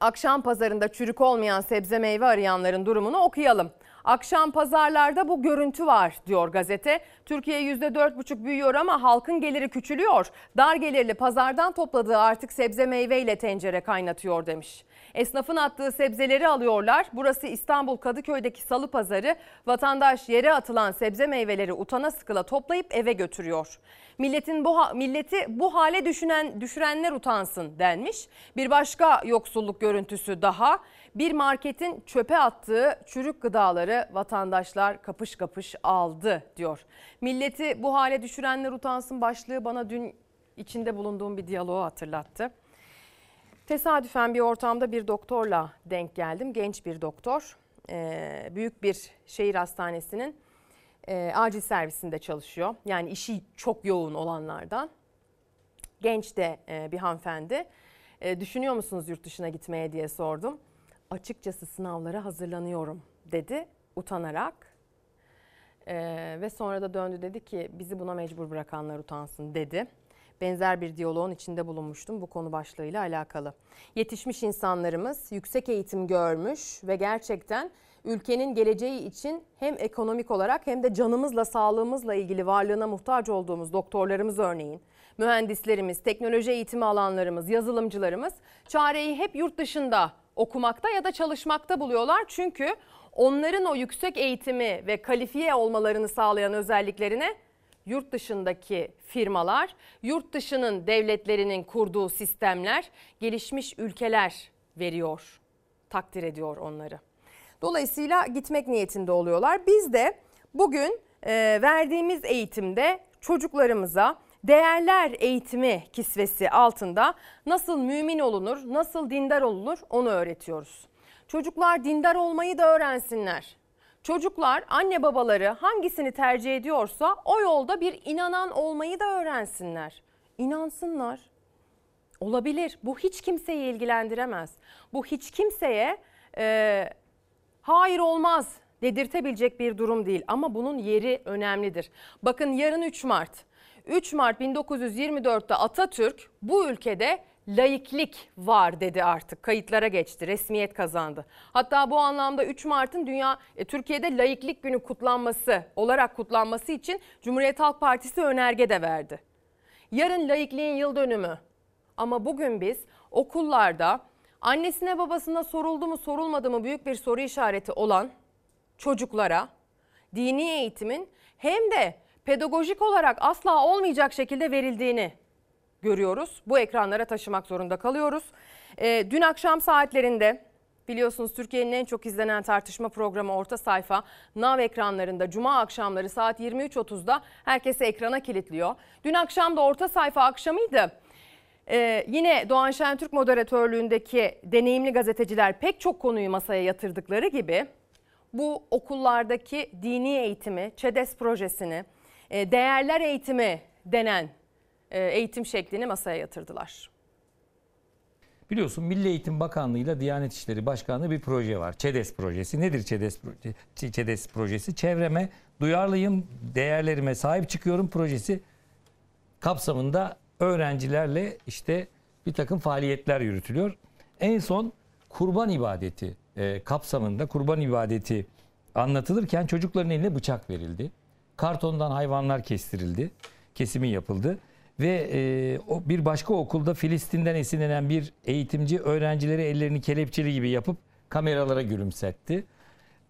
akşam pazarında çürük olmayan sebze meyve arayanların durumunu okuyalım. Akşam pazarlarda bu görüntü var diyor gazete. Türkiye %4,5 büyüyor ama halkın geliri küçülüyor. Dar gelirli pazardan topladığı artık sebze meyveyle tencere kaynatıyor demiş. Esnafın attığı sebzeleri alıyorlar. Burası İstanbul Kadıköy'deki salı pazarı. Vatandaş yere atılan sebze meyveleri utana sıkıla toplayıp eve götürüyor. Milletin bu milleti bu hale düşünen düşürenler utansın denmiş. Bir başka yoksulluk görüntüsü daha. Bir marketin çöpe attığı çürük gıdaları vatandaşlar kapış kapış aldı diyor. Milleti bu hale düşürenler utansın başlığı bana dün içinde bulunduğum bir diyaloğu hatırlattı. Tesadüfen bir ortamda bir doktorla denk geldim. Genç bir doktor. Ee, büyük bir şehir hastanesinin e, acil servisinde çalışıyor. Yani işi çok yoğun olanlardan. Genç de e, bir hanımefendi. E, düşünüyor musunuz yurt dışına gitmeye diye sordum. Açıkçası sınavlara hazırlanıyorum dedi utanarak. E, ve sonra da döndü dedi ki bizi buna mecbur bırakanlar utansın dedi. Benzer bir diyaloğun içinde bulunmuştum bu konu başlığıyla alakalı. Yetişmiş insanlarımız yüksek eğitim görmüş ve gerçekten ülkenin geleceği için hem ekonomik olarak hem de canımızla sağlığımızla ilgili varlığına muhtaç olduğumuz doktorlarımız örneğin, mühendislerimiz, teknoloji eğitimi alanlarımız, yazılımcılarımız çareyi hep yurt dışında okumakta ya da çalışmakta buluyorlar. Çünkü onların o yüksek eğitimi ve kalifiye olmalarını sağlayan özelliklerine yurt dışındaki firmalar, yurt dışının devletlerinin kurduğu sistemler, gelişmiş ülkeler veriyor, takdir ediyor onları. Dolayısıyla gitmek niyetinde oluyorlar. Biz de bugün e, verdiğimiz eğitimde çocuklarımıza değerler eğitimi kisvesi altında nasıl mümin olunur, nasıl dindar olunur onu öğretiyoruz. Çocuklar dindar olmayı da öğrensinler. Çocuklar anne babaları hangisini tercih ediyorsa o yolda bir inanan olmayı da öğrensinler. İnansınlar. Olabilir. Bu hiç kimseyi ilgilendiremez. Bu hiç kimseye e, hayır olmaz dedirtebilecek bir durum değil. Ama bunun yeri önemlidir. Bakın yarın 3 Mart. 3 Mart 1924'te Atatürk bu ülkede laiklik var dedi artık. Kayıtlara geçti, resmiyet kazandı. Hatta bu anlamda 3 Mart'ın dünya e, Türkiye'de laiklik günü kutlanması olarak kutlanması için Cumhuriyet Halk Partisi önerge de verdi. Yarın laikliğin yıl dönümü. Ama bugün biz okullarda annesine babasına soruldu mu sorulmadı mı büyük bir soru işareti olan çocuklara dini eğitimin hem de pedagojik olarak asla olmayacak şekilde verildiğini görüyoruz. Bu ekranlara taşımak zorunda kalıyoruz. Ee, dün akşam saatlerinde biliyorsunuz Türkiye'nin en çok izlenen tartışma programı Orta Sayfa NAV ekranlarında Cuma akşamları saat 23.30'da herkesi ekrana kilitliyor. Dün akşam da Orta Sayfa akşamıydı. Ee, yine Doğan Şentürk moderatörlüğündeki deneyimli gazeteciler pek çok konuyu masaya yatırdıkları gibi bu okullardaki dini eğitimi, ÇEDES projesini, e, değerler eğitimi denen e, eğitim şeklini masaya yatırdılar. Biliyorsun Milli Eğitim Bakanlığı ile Diyanet İşleri Başkanlığı bir proje var. ÇEDES projesi. Nedir ÇEDES, proje- ÇEDES projesi? Çevreme duyarlıyım, değerlerime sahip çıkıyorum projesi kapsamında öğrencilerle işte bir takım faaliyetler yürütülüyor. En son kurban ibadeti e, kapsamında kurban ibadeti anlatılırken çocukların eline bıçak verildi. Kartondan hayvanlar kestirildi. Kesimi yapıldı. Ve e, o bir başka okulda Filistin'den esinlenen bir eğitimci öğrencileri ellerini kelepçeli gibi yapıp kameralara gülümsetti.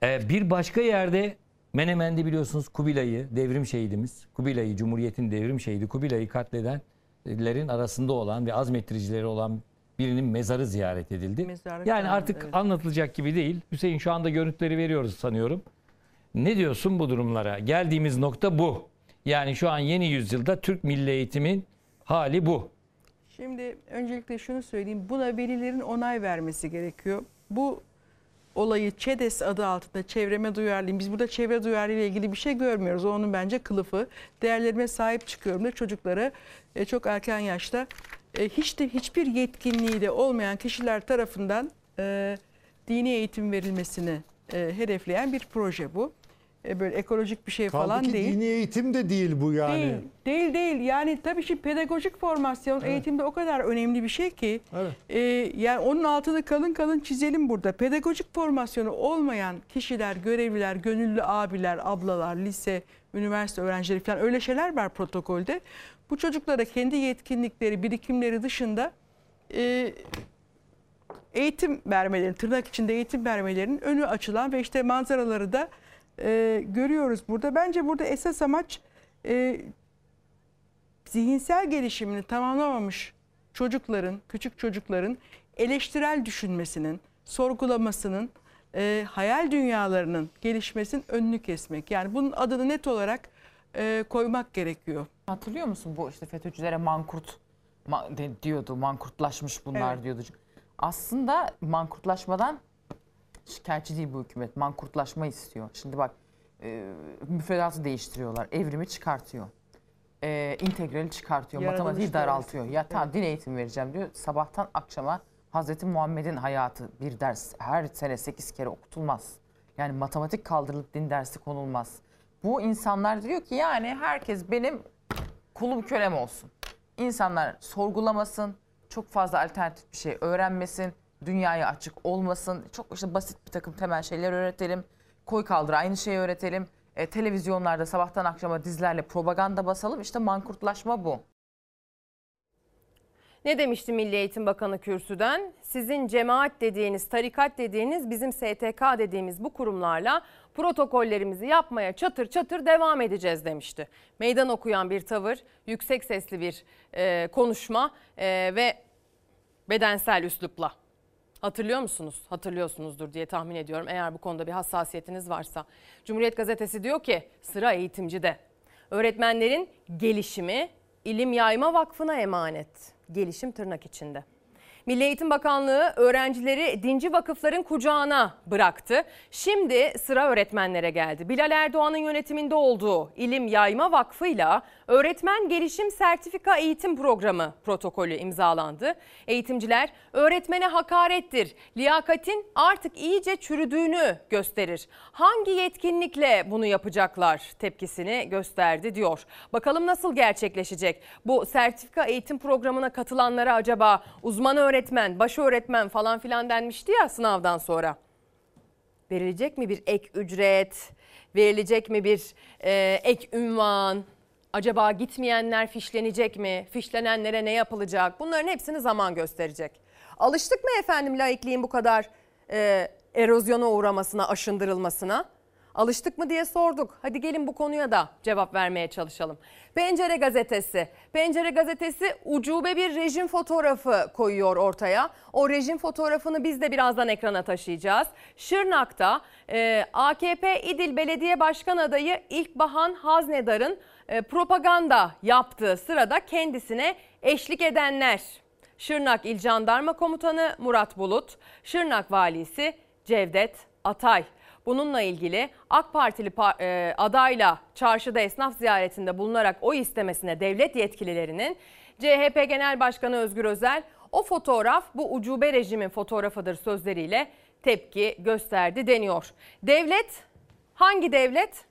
E, bir başka yerde Menemen'de biliyorsunuz Kubilay'ı, devrim şehidimiz, Kubilay'ı, Cumhuriyet'in devrim şehidi Kubilay'ı katledenlerin arasında olan ve azmettiricileri olan birinin mezarı ziyaret edildi. Mezarlık yani yani, artık evet. anlatılacak gibi değil. Hüseyin şu anda görüntüleri veriyoruz sanıyorum. Ne diyorsun bu durumlara? Geldiğimiz nokta bu. Yani şu an yeni yüzyılda Türk milli eğitimin hali bu. Şimdi öncelikle şunu söyleyeyim. Buna velilerin onay vermesi gerekiyor. Bu olayı ÇEDES adı altında çevreme duyarlıyım. Biz burada çevre duyarlılığı ile ilgili bir şey görmüyoruz. Onun bence kılıfı. Değerlerime sahip çıkıyorum da çocuklara e, çok erken yaşta e, hiç de hiçbir yetkinliği de olmayan kişiler tarafından e, dini eğitim verilmesini hedefleyen bir proje bu. E, böyle ekolojik bir şey Kaldı falan ki değil. dini eğitim de değil bu yani. Değil, değil, değil. Yani tabii şimdi pedagojik formasyon Evet. eğitimde o kadar önemli bir şey ki. e, yani onun altını kalın kalın çizelim burada. Pedagojik formasyonu olmayan kişiler, görevliler, gönüllü abiler, ablalar, lise, üniversite öğrencileri falan öyle şeyler var protokolde. Bu çocuklara kendi yetkinlikleri, birikimleri dışında e, eğitim vermelerin, tırnak içinde eğitim vermelerinin önü açılan ve işte manzaraları da e, görüyoruz burada. Bence burada esas amaç e, zihinsel gelişimini tamamlamamış çocukların, küçük çocukların eleştirel düşünmesinin, sorgulamasının, e, hayal dünyalarının gelişmesinin önünü kesmek. Yani bunun adını net olarak e, koymak gerekiyor. Hatırlıyor musun bu işte FETÖ'cülere mankurt ma- de- diyordu. Mankurtlaşmış bunlar Evet. diyordu. Aslında mankurtlaşmadan şikayetçi değil bu hükümet. Mankurtlaşma istiyor. Şimdi bak e, müfredatı değiştiriyorlar. Evrimi çıkartıyor. E, integrali çıkartıyor. Yaratılış Matematiği daraltıyor. Ya tamam din eğitimi vereceğim diyor. Sabahtan akşama Hazreti Muhammed'in hayatı bir ders her sene 8 kere okutulmaz. Yani matematik kaldırılıp din dersi konulmaz. Bu insanlar diyor ki yani herkes benim kulum kölem olsun. İnsanlar sorgulamasın, çok fazla alternatif bir şey öğrenmesin, dünyaya açık olmasın. Çok işte basit bir takım temel şeyler öğretelim. Koy kaldır aynı şeyi öğretelim. E, televizyonlarda sabahtan akşama dizlerle propaganda basalım. İşte mankurtlaşma bu. Ne demişti Milli Eğitim Bakanı kürsüden? Sizin cemaat dediğiniz, tarikat dediğiniz, bizim STK dediğimiz bu kurumlarla protokollerimizi yapmaya çatır çatır devam edeceğiz demişti. Meydan okuyan bir tavır, yüksek sesli bir e, konuşma e, ve bedensel üslupla. Hatırlıyor musunuz? Hatırlıyorsunuzdur diye tahmin ediyorum eğer bu konuda bir hassasiyetiniz varsa. Cumhuriyet Gazetesi diyor ki sıra eğitimcide. Öğretmenlerin gelişimi İlim Yayma Vakfı'na emanet. Gelişim tırnak içinde. Milli Eğitim Bakanlığı öğrencileri dinci vakıfların kucağına bıraktı. Şimdi sıra öğretmenlere geldi. Bilal Erdoğan'ın yönetiminde olduğu İlim Yayma Vakfı'yla Öğretmen Gelişim Sertifika Eğitim Programı protokolü imzalandı. Eğitimciler öğretmene hakarettir, liyakatin artık iyice çürüdüğünü gösterir. Hangi yetkinlikle bunu yapacaklar tepkisini gösterdi diyor. Bakalım nasıl gerçekleşecek? Bu sertifika eğitim programına katılanlara acaba uzman öğretmen, baş öğretmen falan filan denmişti ya sınavdan sonra. Verilecek mi bir ek ücret? Verilecek mi bir e, ek ünvan? Acaba gitmeyenler fişlenecek mi? Fişlenenlere ne yapılacak? Bunların hepsini zaman gösterecek. Alıştık mı efendim laikliğin bu kadar e, erozyona uğramasına, aşındırılmasına? Alıştık mı diye sorduk. Hadi gelin bu konuya da cevap vermeye çalışalım. Pencere gazetesi. Pencere gazetesi ucube bir rejim fotoğrafı koyuyor ortaya. O rejim fotoğrafını biz de birazdan ekrana taşıyacağız. Şırnak'ta e, AKP İdil Belediye Başkan adayı İlkbahan Haznedar'ın propaganda yaptığı sırada kendisine eşlik edenler. Şırnak İl Jandarma Komutanı Murat Bulut, Şırnak Valisi Cevdet Atay. Bununla ilgili AK Partili pa- e, adayla çarşıda esnaf ziyaretinde bulunarak oy istemesine devlet yetkililerinin CHP Genel Başkanı Özgür Özel o fotoğraf bu ucube rejimin fotoğrafıdır sözleriyle tepki gösterdi deniyor. Devlet hangi devlet?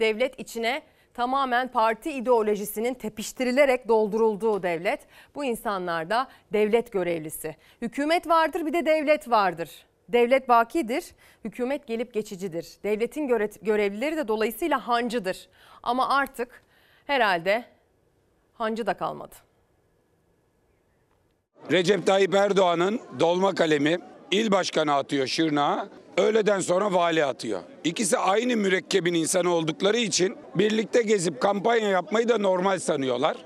Devlet içine tamamen parti ideolojisinin tepiştirilerek doldurulduğu devlet. Bu insanlar da devlet görevlisi. Hükümet vardır bir de devlet vardır. Devlet bakidir, hükümet gelip geçicidir. Devletin göre- görevlileri de dolayısıyla hancıdır. Ama artık herhalde hancı da kalmadı. Recep Tayyip Erdoğan'ın dolma kalemi il başkanı atıyor Şırnak'a. Öğleden sonra vali atıyor. İkisi aynı mürekkebin insanı oldukları için birlikte gezip kampanya yapmayı da normal sanıyorlar.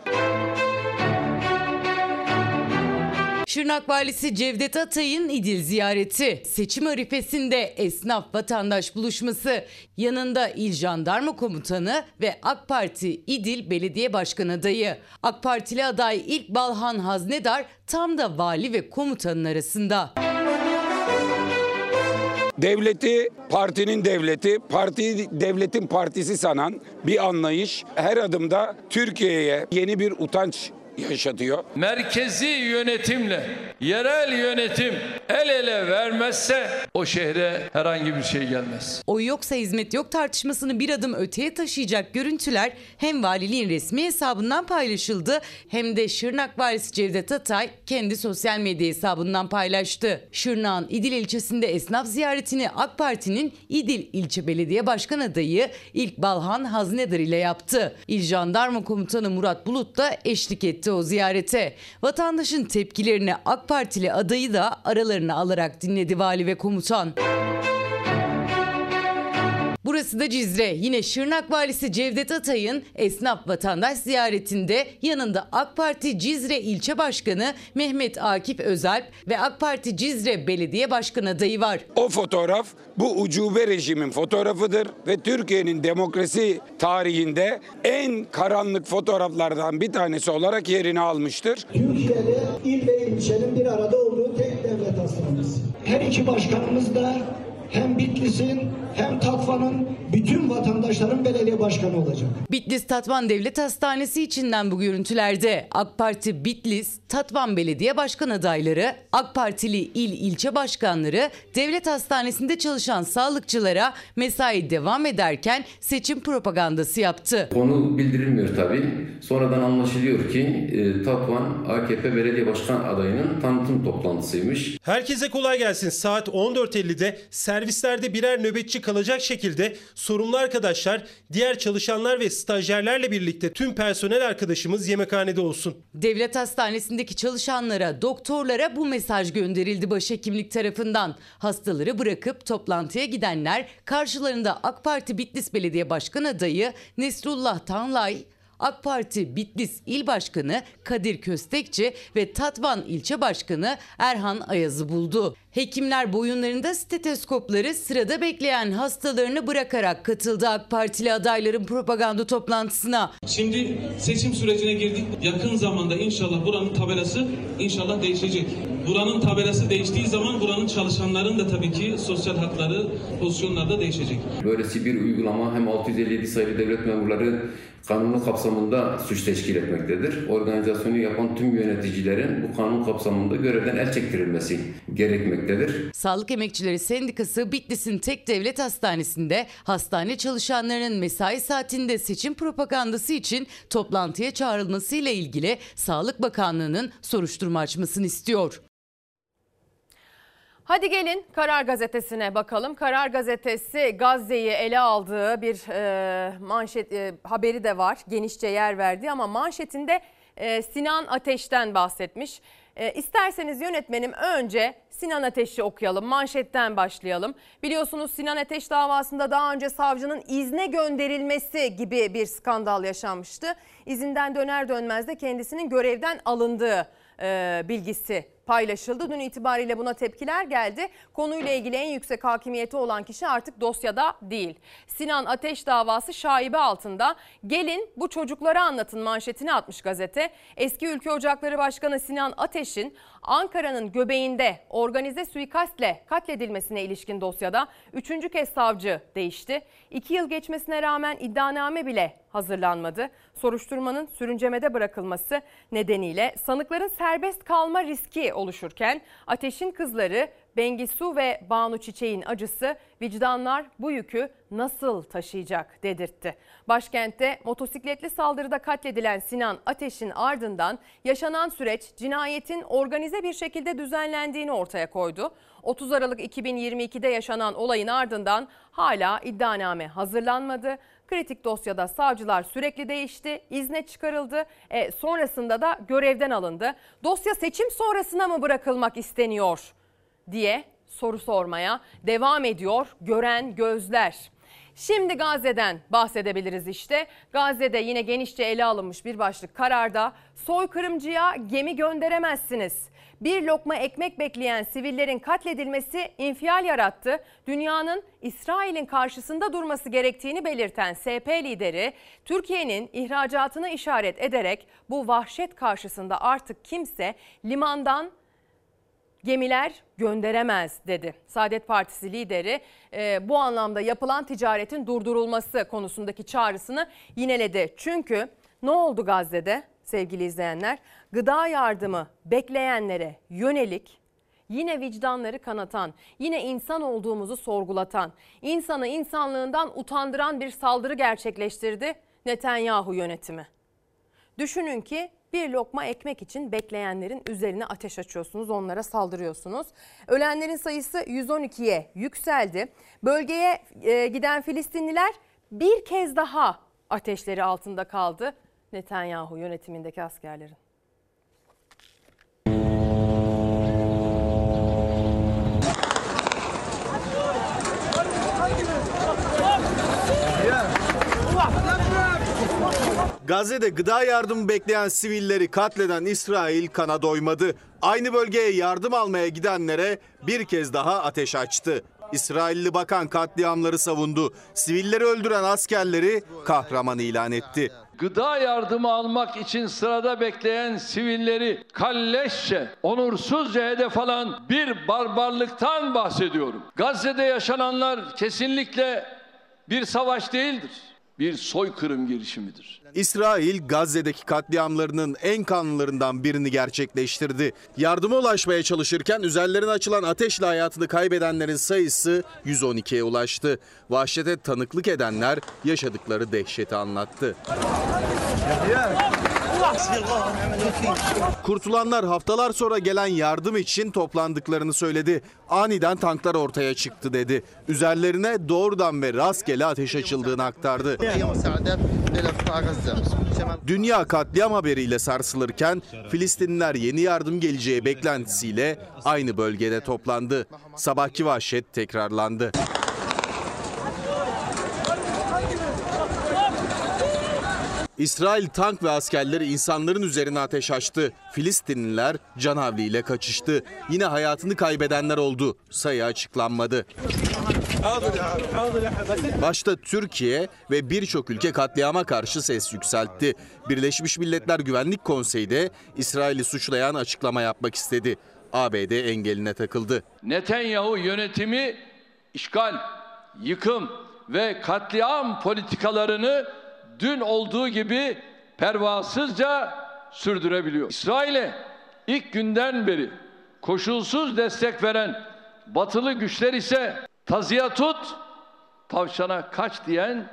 Şırnak Valisi Cevdet Atay'ın İdil ziyareti, seçim arifesinde esnaf vatandaş buluşması, yanında İl Jandarma Komutanı ve AK Parti İdil Belediye Başkan adayı. AK Partili aday İlk Balhan Haznedar tam da vali ve komutanın arasında. Devleti partinin devleti, parti devletin partisi sanan bir anlayış her adımda Türkiye'ye yeni bir utanç yaşatıyor. Merkezi yönetimle yerel yönetim el ele vermezse o şehre herhangi bir şey gelmez. Oy yoksa hizmet yok tartışmasını bir adım öteye taşıyacak görüntüler hem valiliğin resmi hesabından paylaşıldı hem de Şırnak valisi Cevdet Atay kendi sosyal medya hesabından paylaştı. Şırnak'ın İdil ilçesinde esnaf ziyaretini AK Parti'nin İdil ilçe belediye başkan adayı İlk Balhan Haznedar ile yaptı. İl Jandarma Komutanı Murat Bulut da eşlik etti o ziyarete. Vatandaşın tepkilerini AK Partili adayı da aralarına alarak dinledi vali ve komutan. Burası da Cizre. Yine Şırnak Valisi Cevdet Atay'ın esnaf vatandaş ziyaretinde yanında AK Parti Cizre İlçe Başkanı Mehmet Akif Özalp ve AK Parti Cizre Belediye Başkan adayı var. O fotoğraf bu ucube rejimin fotoğrafıdır ve Türkiye'nin demokrasi tarihinde en karanlık fotoğraflardan bir tanesi olarak yerini almıştır. Türkiye'de il ve ilçenin bir arada olduğu tek devlet hastanesi. Her iki başkanımız da hem Bitlis'in hem Tatvan'ın bütün vatandaşların belediye başkanı olacak. Bitlis Tatvan Devlet Hastanesi içinden bu görüntülerde AK Parti Bitlis, Tatvan Belediye Başkan adayları, AK Partili il ilçe başkanları devlet hastanesinde çalışan sağlıkçılara mesai devam ederken seçim propagandası yaptı. Konu bildirilmiyor tabii. Sonradan anlaşılıyor ki e, Tatvan AKP Belediye Başkan adayının tanıtım toplantısıymış. Herkese kolay gelsin. Saat 14.50'de servislerde birer nöbetçi kalacak şekilde sorumlu arkadaşlar, diğer çalışanlar ve stajyerlerle birlikte tüm personel arkadaşımız yemekhanede olsun. Devlet hastanesindeki çalışanlara, doktorlara bu mesaj gönderildi başhekimlik tarafından. Hastaları bırakıp toplantıya gidenler karşılarında AK Parti Bitlis Belediye Başkan adayı Nesrullah Tanlay, AK Parti Bitlis İl Başkanı Kadir Köstekçi ve Tatvan İlçe Başkanı Erhan Ayaz'ı buldu. Hekimler boyunlarında steteskopları sırada bekleyen hastalarını bırakarak katıldı AK Partili adayların propaganda toplantısına. Şimdi seçim sürecine girdik. Yakın zamanda inşallah buranın tabelası inşallah değişecek. Buranın tabelası değiştiği zaman buranın çalışanların da tabii ki sosyal hakları, pozisyonları da değişecek. Böylesi bir uygulama hem 657 sayılı devlet memurları kanunu kapsamında suç teşkil etmektedir. Organizasyonu yapan tüm yöneticilerin bu kanun kapsamında görevden el çektirilmesi gerekmektedir. Sağlık Emekçileri Sendikası Bitlis'in tek devlet hastanesinde hastane çalışanlarının mesai saatinde seçim propagandası için toplantıya çağrılmasıyla ilgili Sağlık Bakanlığı'nın soruşturma açmasını istiyor. Hadi gelin Karar Gazetesi'ne bakalım. Karar Gazetesi Gazze'yi ele aldığı bir e, manşet e, haberi de var. Genişçe yer verdi ama manşetinde e, Sinan Ateş'ten bahsetmiş. E, isterseniz yönetmenim önce Sinan Ateş'i okuyalım. Manşetten başlayalım. Biliyorsunuz Sinan Ateş davasında daha önce savcının izne gönderilmesi gibi bir skandal yaşanmıştı. İzinden döner dönmez de kendisinin görevden alındığı e, bilgisi paylaşıldı. Dün itibariyle buna tepkiler geldi. Konuyla ilgili en yüksek hakimiyeti olan kişi artık dosyada değil. Sinan Ateş davası şaibe altında. Gelin bu çocuklara anlatın manşetini atmış gazete. Eski Ülke Ocakları Başkanı Sinan Ateş'in Ankara'nın göbeğinde organize suikastle katledilmesine ilişkin dosyada üçüncü kez savcı değişti. İki yıl geçmesine rağmen iddianame bile hazırlanmadı. Soruşturmanın sürüncemede bırakılması nedeniyle sanıkların serbest kalma riski oluşurken Ateş'in kızları Bengisu ve Banu Çiçek'in acısı vicdanlar bu yükü nasıl taşıyacak dedirtti. Başkentte motosikletli saldırıda katledilen Sinan Ateş'in ardından yaşanan süreç cinayetin organize bir şekilde düzenlendiğini ortaya koydu. 30 Aralık 2022'de yaşanan olayın ardından hala iddianame hazırlanmadı. Kritik dosyada savcılar sürekli değişti, izne çıkarıldı, e, sonrasında da görevden alındı. Dosya seçim sonrasına mı bırakılmak isteniyor diye soru sormaya devam ediyor gören gözler. Şimdi Gazze'den bahsedebiliriz işte. Gazze'de yine genişçe ele alınmış bir başlık kararda soykırımcıya gemi gönderemezsiniz. Bir lokma ekmek bekleyen sivillerin katledilmesi infial yarattı. Dünyanın İsrail'in karşısında durması gerektiğini belirten SP lideri Türkiye'nin ihracatını işaret ederek bu vahşet karşısında artık kimse limandan gemiler gönderemez dedi. Saadet Partisi lideri e, bu anlamda yapılan ticaretin durdurulması konusundaki çağrısını yineledi. Çünkü ne oldu Gazze'de sevgili izleyenler? Gıda yardımı bekleyenlere yönelik yine vicdanları kanatan, yine insan olduğumuzu sorgulatan, insanı insanlığından utandıran bir saldırı gerçekleştirdi Netanyahu yönetimi. Düşünün ki bir lokma ekmek için bekleyenlerin üzerine ateş açıyorsunuz, onlara saldırıyorsunuz. Ölenlerin sayısı 112'ye yükseldi. Bölgeye e, giden Filistinliler bir kez daha ateşleri altında kaldı. Netanyahu yönetimindeki askerlerin. Gazze'de gıda yardımı bekleyen sivilleri katleden İsrail kana doymadı. Aynı bölgeye yardım almaya gidenlere bir kez daha ateş açtı. İsrailli bakan katliamları savundu. Sivilleri öldüren askerleri kahraman ilan etti. Gıda yardımı almak için sırada bekleyen sivilleri kalleşçe, onursuzca hedef alan bir barbarlıktan bahsediyorum. Gazze'de yaşananlar kesinlikle bir savaş değildir. Bir soykırım girişimidir. İsrail Gazze'deki katliamlarının en kanlılarından birini gerçekleştirdi. Yardıma ulaşmaya çalışırken üzerlerine açılan ateşle hayatını kaybedenlerin sayısı 112'ye ulaştı. Vahşete tanıklık edenler yaşadıkları dehşeti anlattı. Kurtulanlar haftalar sonra gelen yardım için toplandıklarını söyledi. Aniden tanklar ortaya çıktı dedi. Üzerlerine doğrudan ve rastgele ateş açıldığını aktardı. Dünya katliam haberiyle sarsılırken Filistinliler yeni yardım geleceği beklentisiyle aynı bölgede toplandı. Sabahki vahşet tekrarlandı. İsrail tank ve askerleri insanların üzerine ateş açtı. Filistinliler canavliyle kaçıştı. Yine hayatını kaybedenler oldu. Sayı açıklanmadı. Başta Türkiye ve birçok ülke katliama karşı ses yükseltti. Birleşmiş Milletler Güvenlik Konseyi de İsrail'i suçlayan açıklama yapmak istedi. ABD engeline takıldı. Netanyahu yönetimi işgal, yıkım ve katliam politikalarını dün olduğu gibi pervasızca sürdürebiliyor. İsrail'e ilk günden beri koşulsuz destek veren batılı güçler ise tazıya tut, tavşana kaç diyen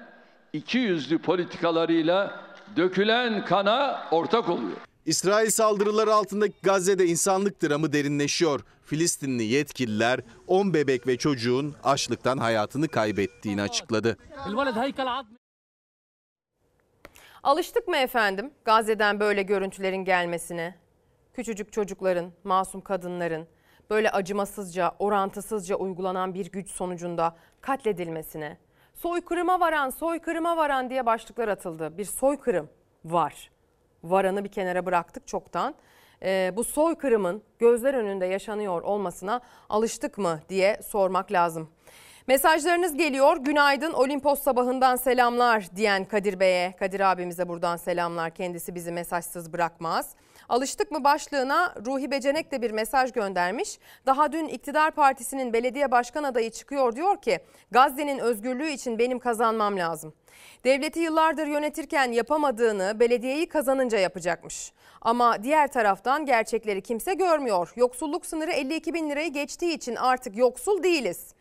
iki yüzlü politikalarıyla dökülen kana ortak oluyor. İsrail saldırıları altındaki Gazze'de insanlık dramı derinleşiyor. Filistinli yetkililer 10 bebek ve çocuğun açlıktan hayatını kaybettiğini açıkladı. Alıştık mı efendim Gazze'den böyle görüntülerin gelmesine? Küçücük çocukların, masum kadınların böyle acımasızca, orantısızca uygulanan bir güç sonucunda katledilmesine. Soykırıma varan, soykırıma varan diye başlıklar atıldı. Bir soykırım var. Varanı bir kenara bıraktık çoktan. Ee, bu soykırımın gözler önünde yaşanıyor olmasına alıştık mı diye sormak lazım. Mesajlarınız geliyor. Günaydın Olimpos sabahından selamlar diyen Kadir Bey'e. Kadir abimize buradan selamlar. Kendisi bizi mesajsız bırakmaz. Alıştık mı başlığına Ruhi Becenek de bir mesaj göndermiş. Daha dün iktidar partisinin belediye başkan adayı çıkıyor diyor ki Gazze'nin özgürlüğü için benim kazanmam lazım. Devleti yıllardır yönetirken yapamadığını belediyeyi kazanınca yapacakmış. Ama diğer taraftan gerçekleri kimse görmüyor. Yoksulluk sınırı 52 bin lirayı geçtiği için artık yoksul değiliz.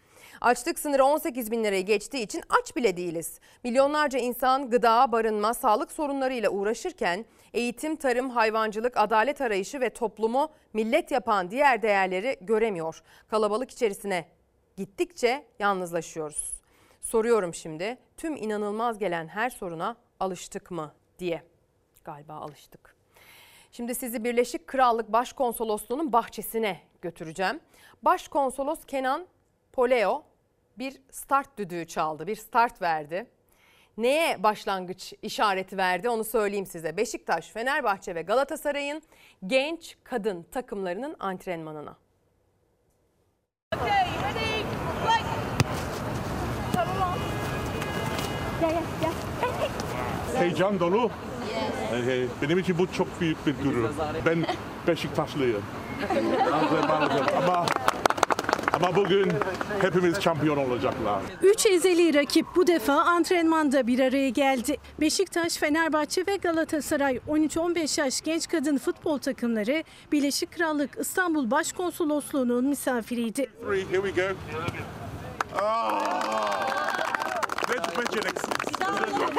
Açlık sınırı 18 bin lirayı geçtiği için aç bile değiliz. Milyonlarca insan gıda, barınma, sağlık sorunlarıyla uğraşırken eğitim, tarım, hayvancılık, adalet arayışı ve toplumu millet yapan diğer değerleri göremiyor. Kalabalık içerisine gittikçe yalnızlaşıyoruz. Soruyorum şimdi tüm inanılmaz gelen her soruna alıştık mı diye. Galiba alıştık. Şimdi sizi Birleşik Krallık Başkonsolosluğu'nun bahçesine götüreceğim. Başkonsolos Kenan Poleo bir start düdüğü çaldı, bir start verdi. Neye başlangıç işareti verdi onu söyleyeyim size. Beşiktaş, Fenerbahçe ve Galatasaray'ın genç kadın takımlarının antrenmanına. Heyecan dolu. Ee, Benim için bu çok büyük bir gurur. Ben Beşiktaşlıyım. ama ama bugün hepimiz şampiyon olacaklar. Üç ezeli rakip bu defa antrenmanda bir araya geldi. Beşiktaş, Fenerbahçe ve Galatasaray 13-15 yaş genç kadın futbol takımları Birleşik Krallık İstanbul Başkonsolosluğu'nun misafiriydi. Here we go. Ah! Beceriksiz.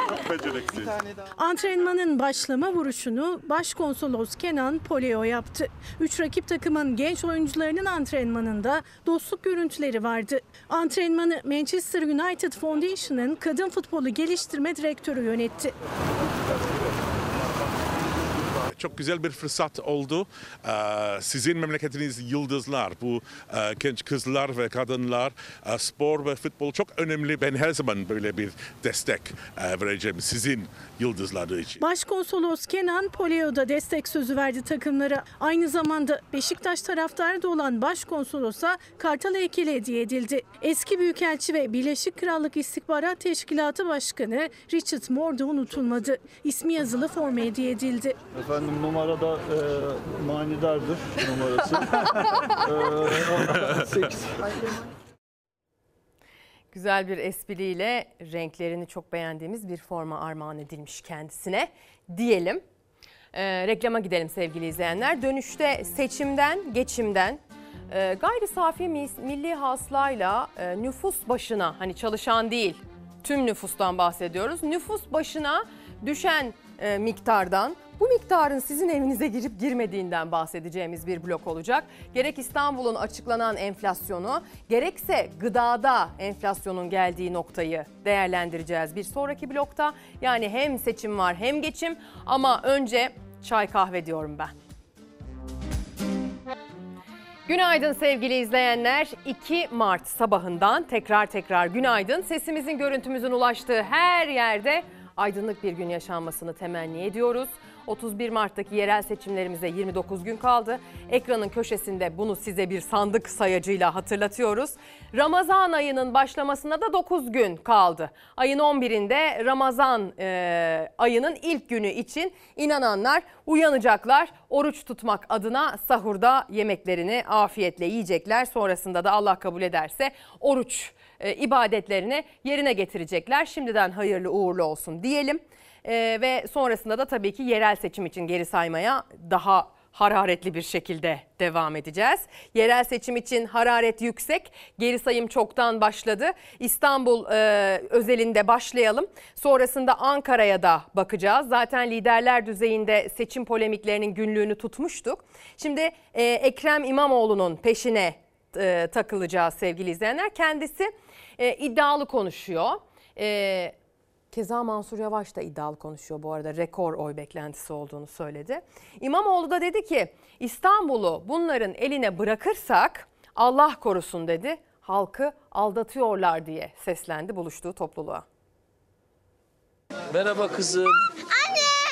Çok beceriksiz. Antrenmanın başlama vuruşunu Başkonsolos Kenan Poleo yaptı. Üç rakip takımın genç oyuncularının antrenmanında dostluk görüntüleri vardı. Antrenmanı Manchester United Foundation'ın kadın futbolu geliştirme direktörü yönetti. Çok güzel bir fırsat oldu. Ee, Sizin memleketiniz yıldızlar. Bu e, genç kızlar ve kadınlar e, spor ve futbol çok önemli. Ben her zaman böyle bir destek e, vereceğim sizin yıldızları için. Başkonsolos Kenan Poleo da destek sözü verdi takımlara. Aynı zamanda Beşiktaş taraftarı da olan Başkonsolosa Kartal heykeli hediye edildi. Eski Büyükelçi ve Birleşik Krallık İstihbarat Teşkilatı Başkanı Richard Moore da unutulmadı. İsmi yazılı forma hediye edildi. Efendim numarada e, manidardır numarası. e, 8. Güzel bir espriyle renklerini çok beğendiğimiz bir forma armağan edilmiş kendisine diyelim. Ee, reklama gidelim sevgili izleyenler. Dönüşte seçimden, geçimden, e, gayri safi milli hasılayla e, nüfus başına hani çalışan değil tüm nüfustan bahsediyoruz. Nüfus başına düşen e, miktardan bu miktarın sizin evinize girip girmediğinden bahsedeceğimiz bir blok olacak. Gerek İstanbul'un açıklanan enflasyonu gerekse gıdada enflasyonun geldiği noktayı değerlendireceğiz bir sonraki blokta. Yani hem seçim var hem geçim ama önce çay kahve diyorum ben. Günaydın sevgili izleyenler. 2 Mart sabahından tekrar tekrar günaydın. Sesimizin görüntümüzün ulaştığı her yerde aydınlık bir gün yaşanmasını temenni ediyoruz. 31 Mart'taki yerel seçimlerimize 29 gün kaldı. Ekranın köşesinde bunu size bir sandık sayacıyla hatırlatıyoruz. Ramazan ayının başlamasına da 9 gün kaldı. Ayın 11'inde Ramazan e, ayının ilk günü için inananlar uyanacaklar. Oruç tutmak adına sahurda yemeklerini afiyetle yiyecekler. Sonrasında da Allah kabul ederse oruç e, ibadetlerini yerine getirecekler. Şimdiden hayırlı uğurlu olsun diyelim. E, ve sonrasında da tabii ki yerel seçim için geri saymaya daha hararetli bir şekilde devam edeceğiz. Yerel seçim için hararet yüksek. Geri sayım çoktan başladı. İstanbul e, özelinde başlayalım. Sonrasında Ankara'ya da bakacağız. Zaten liderler düzeyinde seçim polemiklerinin günlüğünü tutmuştuk. Şimdi e, Ekrem İmamoğlu'nun peşine e, takılacağız sevgili izleyenler. Kendisi e, iddialı konuşuyor. E, Keza Mansur Yavaş da iddialı konuşuyor bu arada rekor oy beklentisi olduğunu söyledi. İmamoğlu da dedi ki İstanbul'u bunların eline bırakırsak Allah korusun dedi. Halkı aldatıyorlar diye seslendi buluştuğu topluluğa. Merhaba kızım.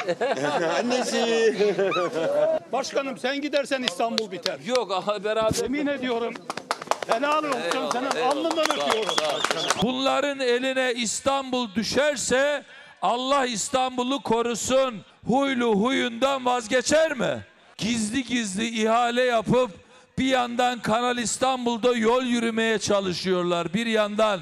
Annesi. Başkanım sen gidersen İstanbul biter. Yok aha, beraber. Yemin ediyorum. Helal olsun Eyvallah, senin eyvallah. alnından öpüyorum. Bunların eline İstanbul düşerse Allah İstanbul'u korusun. Huylu huyundan vazgeçer mi? Gizli gizli ihale yapıp bir yandan Kanal İstanbul'da yol yürümeye çalışıyorlar. Bir yandan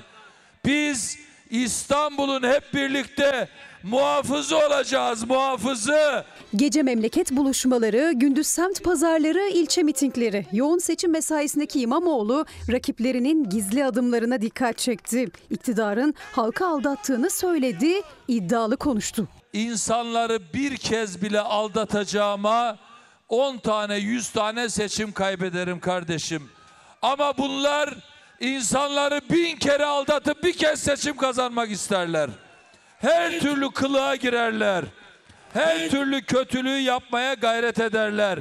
biz İstanbul'un hep birlikte muhafızı olacağız, muhafızı. Gece memleket buluşmaları, gündüz semt pazarları, ilçe mitingleri. Yoğun seçim mesaisindeki İmamoğlu rakiplerinin gizli adımlarına dikkat çekti. İktidarın halka aldattığını söyledi, iddialı konuştu. insanları bir kez bile aldatacağıma 10 tane 100 tane seçim kaybederim kardeşim. Ama bunlar insanları bin kere aldatıp bir kez seçim kazanmak isterler. Her türlü kılığa girerler. Her türlü kötülüğü yapmaya gayret ederler.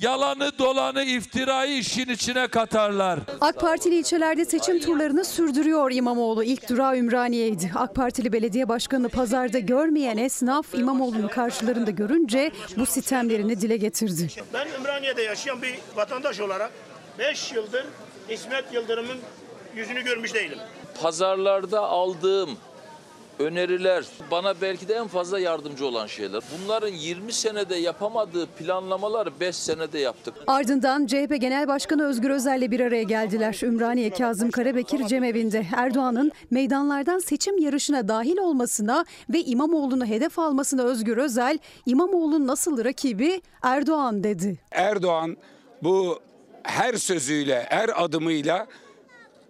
Yalanı dolanı iftirayı işin içine katarlar. AK Partili ilçelerde seçim turlarını sürdürüyor İmamoğlu. İlk durağı Ümraniye'ydi. AK Partili belediye başkanı pazarda görmeyen esnaf İmamoğlu'nu karşılarında görünce bu sitemlerini dile getirdi. Ben Ümraniye'de yaşayan bir vatandaş olarak 5 yıldır İsmet Yıldırım'ın yüzünü görmüş değilim. Pazarlarda aldığım öneriler bana belki de en fazla yardımcı olan şeyler. Bunların 20 senede yapamadığı planlamaları 5 senede yaptık. Ardından CHP Genel Başkanı Özgür Özel'le bir araya geldiler. Ümraniye Kazım Karabekir cemevi'nde Erdoğan'ın meydanlardan seçim yarışına dahil olmasına ve İmamoğlu'nu hedef almasına Özgür Özel, İmamoğlu'nun nasıl rakibi Erdoğan dedi. Erdoğan bu her sözüyle, her adımıyla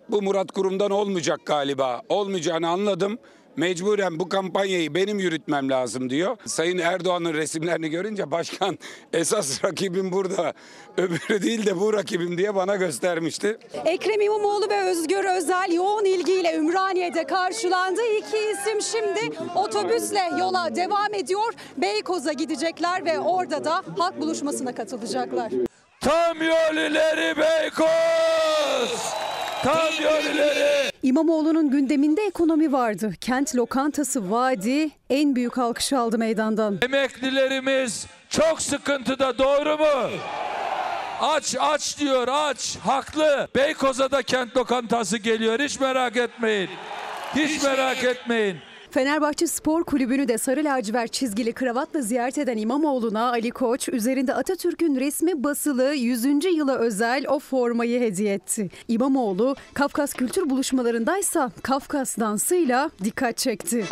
bu Murat Kurum'dan olmayacak galiba. Olmayacağını anladım. Mecburen bu kampanyayı benim yürütmem lazım diyor. Sayın Erdoğan'ın resimlerini görünce başkan esas rakibim burada. Öbürü değil de bu rakibim diye bana göstermişti. Ekrem İmamoğlu ve Özgür Özel yoğun ilgiyle Ümraniye'de karşılandı. İki isim şimdi otobüsle yola devam ediyor. Beykoz'a gidecekler ve orada da halk buluşmasına katılacaklar. Tam yol ileri Beykoz! Tam yol ileri! İmamoğlu'nun gündeminde ekonomi vardı. Kent lokantası vaadi en büyük alkış aldı meydandan. Emeklilerimiz çok sıkıntıda doğru mu? Aç aç diyor aç haklı. Beykoz'a da kent lokantası geliyor hiç merak etmeyin. Hiç merak etmeyin. Fenerbahçe Spor Kulübü'nü de sarı lacivert çizgili kravatla ziyaret eden İmamoğlu'na Ali Koç üzerinde Atatürk'ün resmi basılı 100. yıla özel o formayı hediye etti. İmamoğlu Kafkas kültür buluşmalarındaysa Kafkas dansıyla dikkat çekti.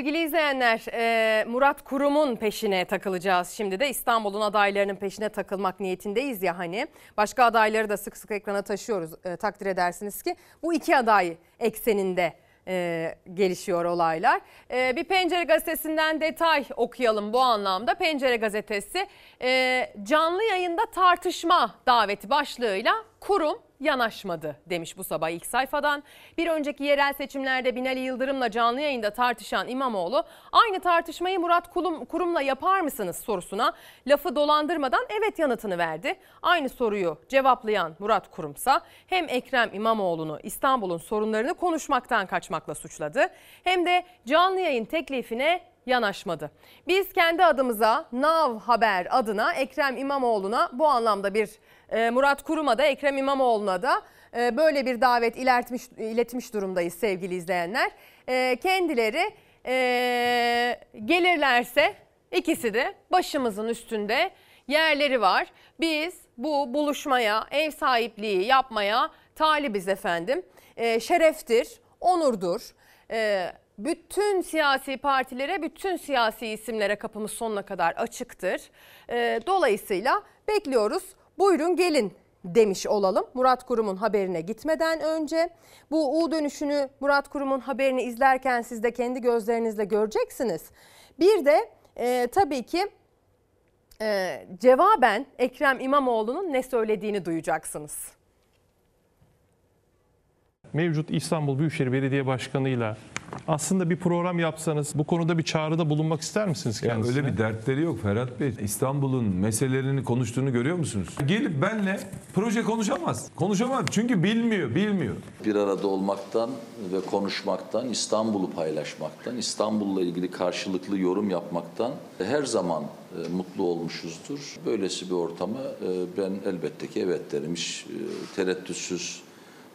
Sevgili izleyenler, e, Murat Kurum'un peşine takılacağız. Şimdi de İstanbul'un adaylarının peşine takılmak niyetindeyiz ya hani. Başka adayları da sık sık ekrana taşıyoruz. E, takdir edersiniz ki bu iki aday ekseninde e, gelişiyor olaylar. Bir Pencere Gazetesi'nden detay okuyalım bu anlamda. Pencere Gazetesi canlı yayında tartışma daveti başlığıyla kurum yanaşmadı demiş bu sabah ilk sayfadan. Bir önceki yerel seçimlerde Binali Yıldırım'la canlı yayında tartışan İmamoğlu aynı tartışmayı Murat Kurum, Kurum'la yapar mısınız sorusuna lafı dolandırmadan evet yanıtını verdi. Aynı soruyu cevaplayan Murat Kurumsa hem Ekrem İmamoğlu'nu İstanbul'un sorunlarını konuşmaktan kaçmakla suçladı hem de canlı yayın teklifine yanaşmadı. Biz kendi adımıza Nav Haber adına Ekrem İmamoğlu'na bu anlamda bir Murat Kurum'a da Ekrem İmamoğlu'na da e, böyle bir davet iletmiş, iletmiş durumdayız sevgili izleyenler. E, kendileri e, gelirlerse ikisi de başımızın üstünde yerleri var. Biz bu buluşmaya, ev sahipliği yapmaya talibiz efendim. E, şereftir, onurdur. Bütün siyasi partilere, bütün siyasi isimlere kapımız sonuna kadar açıktır. Dolayısıyla bekliyoruz. Buyurun gelin demiş olalım Murat Kurum'un haberine gitmeden önce. Bu U dönüşünü Murat Kurum'un haberini izlerken siz de kendi gözlerinizle göreceksiniz. Bir de e, tabii ki e, cevaben Ekrem İmamoğlu'nun ne söylediğini duyacaksınız. mevcut İstanbul Büyükşehir Belediye Başkanı'yla aslında bir program yapsanız bu konuda bir çağrıda bulunmak ister misiniz Ya kendisine? öyle bir dertleri yok Ferhat Bey. İstanbul'un meselelerini konuştuğunu görüyor musunuz? Gelip benle proje konuşamaz. Konuşamaz çünkü bilmiyor, bilmiyor. bir arada olmaktan ve konuşmaktan, İstanbul'u paylaşmaktan, İstanbul'la ilgili karşılıklı yorum yapmaktan her zaman e, mutlu olmuşuzdur. Böylesi bir ortamı e, ben elbette ki evet derim, hiç e, tereddütsüz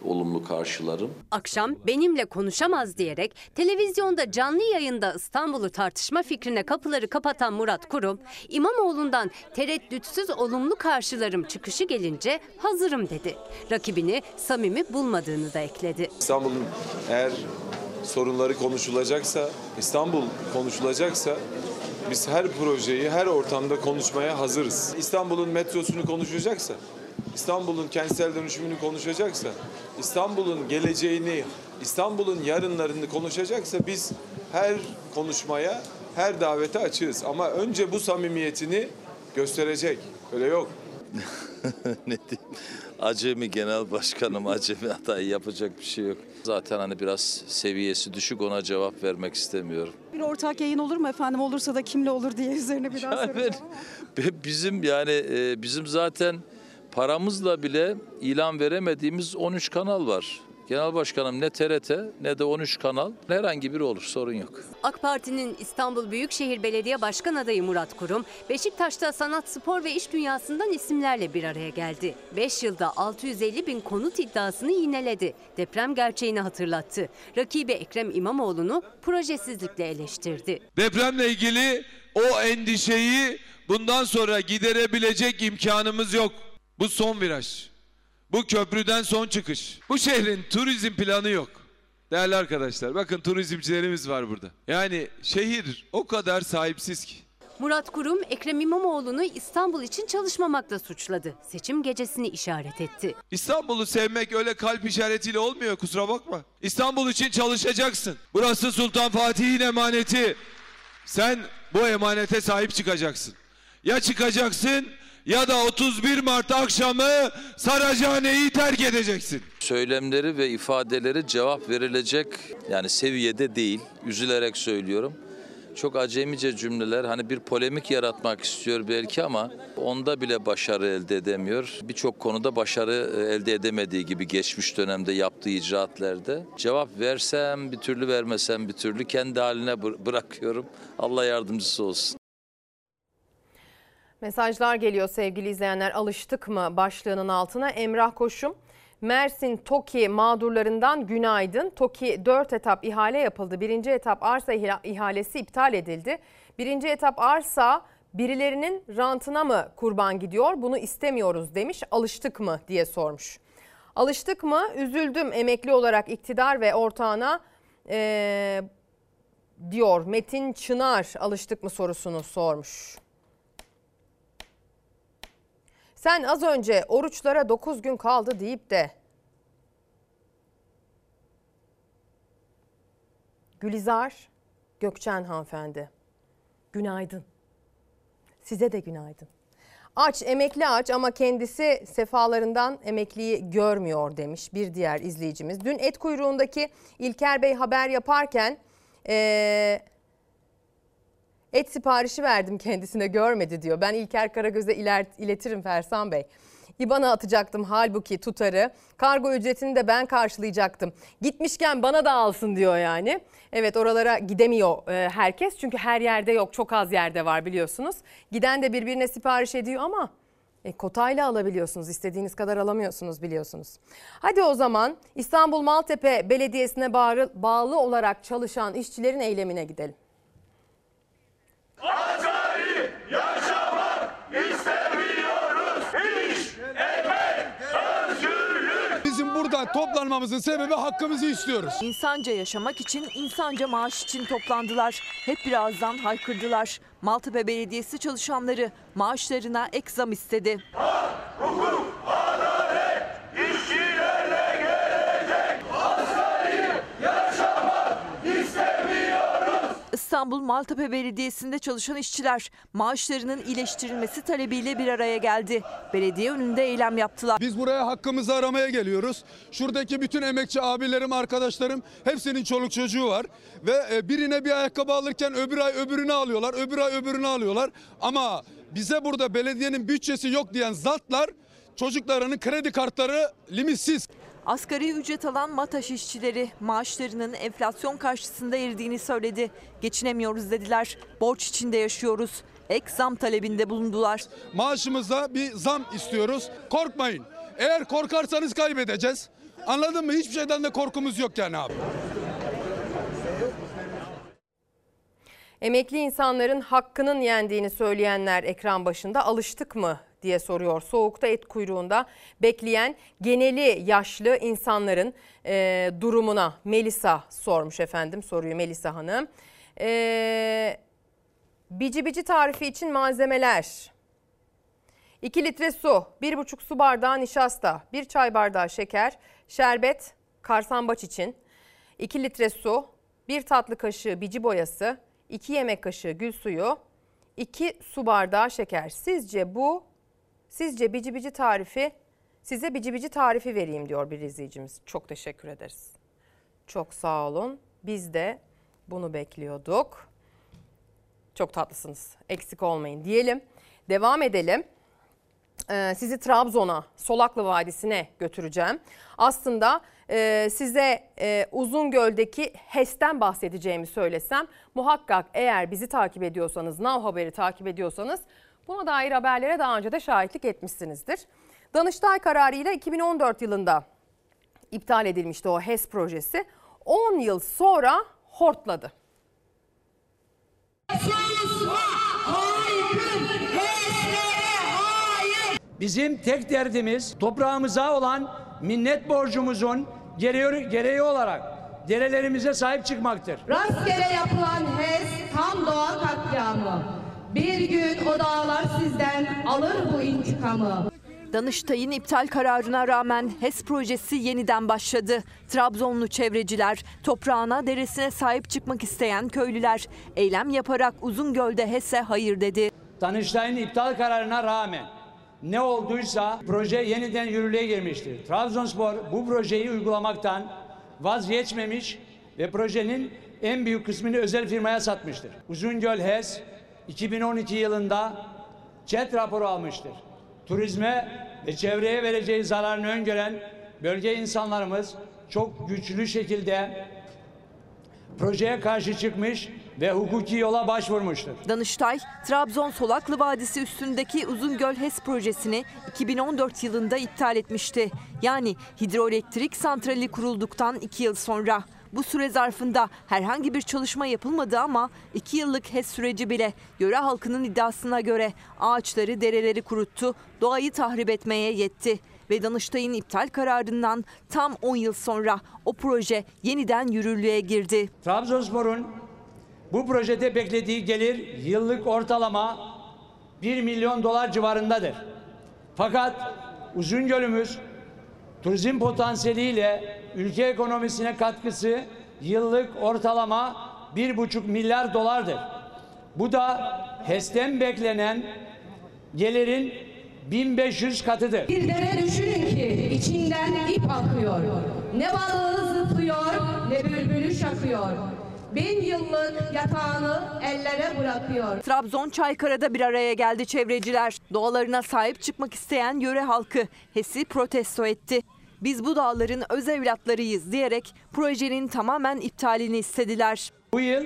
olumlu karşılarım. Akşam benimle konuşamaz diyerek televizyonda canlı yayında İstanbul'u tartışma fikrine kapıları kapatan Murat Kurum, İmamoğlu'ndan tereddütsüz olumlu karşılarım çıkışı gelince hazırım dedi. Rakibini samimi bulmadığını da ekledi. İstanbul'un eğer sorunları konuşulacaksa, İstanbul konuşulacaksa biz her projeyi her ortamda konuşmaya hazırız. İstanbul'un metrosunu konuşacaksa, İstanbul'un kentsel dönüşümünü konuşacaksa, İstanbul'un geleceğini, İstanbul'un yarınlarını konuşacaksa biz her konuşmaya, her davete açığız. Ama önce bu samimiyetini gösterecek. Öyle yok. ne diyeyim? Acemi genel başkanım, acemi aday yapacak bir şey yok. Zaten hani biraz seviyesi düşük ona cevap vermek istemiyorum. Bir ortak yayın olur mu efendim? Olursa da kimle olur diye üzerine bir daha soracağım. Ve Bizim yani e, bizim zaten paramızla bile ilan veremediğimiz 13 kanal var. Genel başkanım ne TRT ne de 13 kanal herhangi biri olur sorun yok. AK Parti'nin İstanbul Büyükşehir Belediye Başkan adayı Murat Kurum, Beşiktaş'ta sanat, spor ve iş dünyasından isimlerle bir araya geldi. 5 yılda 650 bin konut iddiasını yineledi. Deprem gerçeğini hatırlattı. Rakibi Ekrem İmamoğlu'nu projesizlikle eleştirdi. Depremle ilgili o endişeyi bundan sonra giderebilecek imkanımız yok. Bu son viraj. Bu köprüden son çıkış. Bu şehrin turizm planı yok. Değerli arkadaşlar bakın turizmcilerimiz var burada. Yani şehir o kadar sahipsiz ki. Murat Kurum, Ekrem İmamoğlu'nu İstanbul için çalışmamakla suçladı. Seçim gecesini işaret etti. İstanbul'u sevmek öyle kalp işaretiyle olmuyor kusura bakma. İstanbul için çalışacaksın. Burası Sultan Fatih'in emaneti. Sen bu emanete sahip çıkacaksın. Ya çıkacaksın ya da 31 Mart akşamı Saracahane'yi terk edeceksin. Söylemleri ve ifadeleri cevap verilecek yani seviyede değil. Üzülerek söylüyorum. Çok acemice cümleler hani bir polemik yaratmak istiyor belki ama onda bile başarı elde edemiyor. Birçok konuda başarı e, elde edemediği gibi geçmiş dönemde yaptığı icraatlerde. Cevap versem bir türlü vermesem bir türlü kendi haline bır- bırakıyorum. Allah yardımcısı olsun. Mesajlar geliyor sevgili izleyenler. Alıştık mı başlığının altına Emrah Koşum. Mersin TOKİ mağdurlarından günaydın. TOKİ 4 etap ihale yapıldı. Birinci etap arsa iha- ihalesi iptal edildi. Birinci etap arsa birilerinin rantına mı kurban gidiyor? Bunu istemiyoruz demiş. Alıştık mı diye sormuş. Alıştık mı? Üzüldüm emekli olarak iktidar ve ortağına eee, diyor. Metin Çınar alıştık mı sorusunu sormuş. Sen az önce oruçlara 9 gün kaldı deyip de Gülizar Gökçen hanımefendi. Günaydın. Size de günaydın. Aç, emekli aç ama kendisi sefalarından emekliyi görmüyor demiş bir diğer izleyicimiz. Dün et kuyruğundaki İlker Bey haber yaparken eee, et siparişi verdim kendisine görmedi diyor. Ben İlker Karagöz'e iletirim Fersan Bey. İBAN'a atacaktım halbuki tutarı. Kargo ücretini de ben karşılayacaktım. Gitmişken bana da alsın diyor yani. Evet oralara gidemiyor e, herkes çünkü her yerde yok çok az yerde var biliyorsunuz. Giden de birbirine sipariş ediyor ama e, kotayla alabiliyorsunuz istediğiniz kadar alamıyorsunuz biliyorsunuz. Hadi o zaman İstanbul Maltepe Belediyesi'ne bağlı, bağlı olarak çalışan işçilerin eylemine gidelim. Acayip yaşamak istemiyoruz. İş, emek, özgürlük. Bizim burada toplanmamızın sebebi hakkımızı istiyoruz. İnsanca yaşamak için, insanca maaş için toplandılar. Hep birazdan haykırdılar. Maltepe Belediyesi çalışanları maaşlarına ek zam istedi. Hukuk, adalet, işçilerle gelecek. Acayip yaşamak istemiyoruz. İstanbul Maltepe Belediyesi'nde çalışan işçiler maaşlarının iyileştirilmesi talebiyle bir araya geldi. Belediye önünde eylem yaptılar. Biz buraya hakkımızı aramaya geliyoruz. Şuradaki bütün emekçi abilerim, arkadaşlarım hepsinin çoluk çocuğu var. Ve e, birine bir ayakkabı alırken öbür ay öbürünü alıyorlar, öbür ay öbürünü alıyorlar. Ama bize burada belediyenin bütçesi yok diyen zatlar çocuklarının kredi kartları limitsiz. Asgari ücret alan MATAŞ işçileri maaşlarının enflasyon karşısında eridiğini söyledi. Geçinemiyoruz dediler. Borç içinde yaşıyoruz. Ek zam talebinde bulundular. Maaşımıza bir zam istiyoruz. Korkmayın. Eğer korkarsanız kaybedeceğiz. Anladın mı? Hiçbir şeyden de korkumuz yok yani abi. Emekli insanların hakkının yendiğini söyleyenler ekran başında alıştık mı diye soruyor. Soğukta et kuyruğunda bekleyen geneli yaşlı insanların e, durumuna Melisa sormuş efendim soruyu Melisa Hanım. E, bici bici tarifi için malzemeler. 2 litre su, 1,5 su bardağı nişasta, 1 çay bardağı şeker, şerbet, karsambaç için, 2 litre su, 1 tatlı kaşığı bici boyası, 2 yemek kaşığı gül suyu, 2 su bardağı şeker. Sizce bu, sizce bici bici tarifi, size bici bici tarifi vereyim diyor bir izleyicimiz. Çok teşekkür ederiz. Çok sağ olun. Biz de bunu bekliyorduk. Çok tatlısınız. Eksik olmayın diyelim. Devam edelim. Ee, sizi Trabzon'a, Solaklı Vadisi'ne götüreceğim. Aslında e, size e, Uzungöl'deki HES'ten bahsedeceğimi söylesem muhakkak eğer bizi takip ediyorsanız, Now Haber'i takip ediyorsanız buna dair haberlere daha önce de şahitlik etmişsinizdir. Danıştay kararıyla 2014 yılında iptal edilmişti o HES projesi. 10 yıl sonra hortladı. Bizim tek derdimiz toprağımıza olan minnet borcumuzun gereği, gereği olarak derelerimize sahip çıkmaktır. Rastgele yapılan HES tam doğal katliamı. O dağlar sizden alır bu intikamı. Danıştay'ın iptal kararına rağmen HES projesi yeniden başladı. Trabzonlu çevreciler, toprağına, deresine sahip çıkmak isteyen köylüler eylem yaparak Uzungöl'de HES'e hayır dedi. Danıştay'ın iptal kararına rağmen ne olduysa proje yeniden yürürlüğe girmiştir. Trabzonspor bu projeyi uygulamaktan vazgeçmemiş ve projenin en büyük kısmını özel firmaya satmıştır. Uzungöl HES 2012 yılında ÇED raporu almıştır. Turizme ve çevreye vereceği zararını öngören bölge insanlarımız çok güçlü şekilde projeye karşı çıkmış ve hukuki yola başvurmuştur. Danıştay, Trabzon Solaklı Vadisi üstündeki Uzungöl HES projesini 2014 yılında iptal etmişti. Yani hidroelektrik santrali kurulduktan 2 yıl sonra. Bu süre zarfında herhangi bir çalışma yapılmadı ama 2 yıllık HES süreci bile yöre halkının iddiasına göre ağaçları, dereleri kuruttu, doğayı tahrip etmeye yetti. Ve Danıştay'ın iptal kararından tam 10 yıl sonra o proje yeniden yürürlüğe girdi. Trabzonspor'un bu projede beklediği gelir yıllık ortalama 1 milyon dolar civarındadır. Fakat Uzungöl'ümüz turizm potansiyeliyle ülke ekonomisine katkısı yıllık ortalama 1,5 milyar dolardır. Bu da HES'ten beklenen gelirin 1500 katıdır. Bir dere düşünün ki içinden ip akıyor. Ne balığı zıplıyor ne bülbülü şakıyor. Bin yıllık yatağını ellere bırakıyor. Trabzon Çaykara'da bir araya geldi çevreciler. Doğalarına sahip çıkmak isteyen yöre halkı HES'i protesto etti. Biz bu dağların öz evlatlarıyız diyerek projenin tamamen iptalini istediler. Bu yıl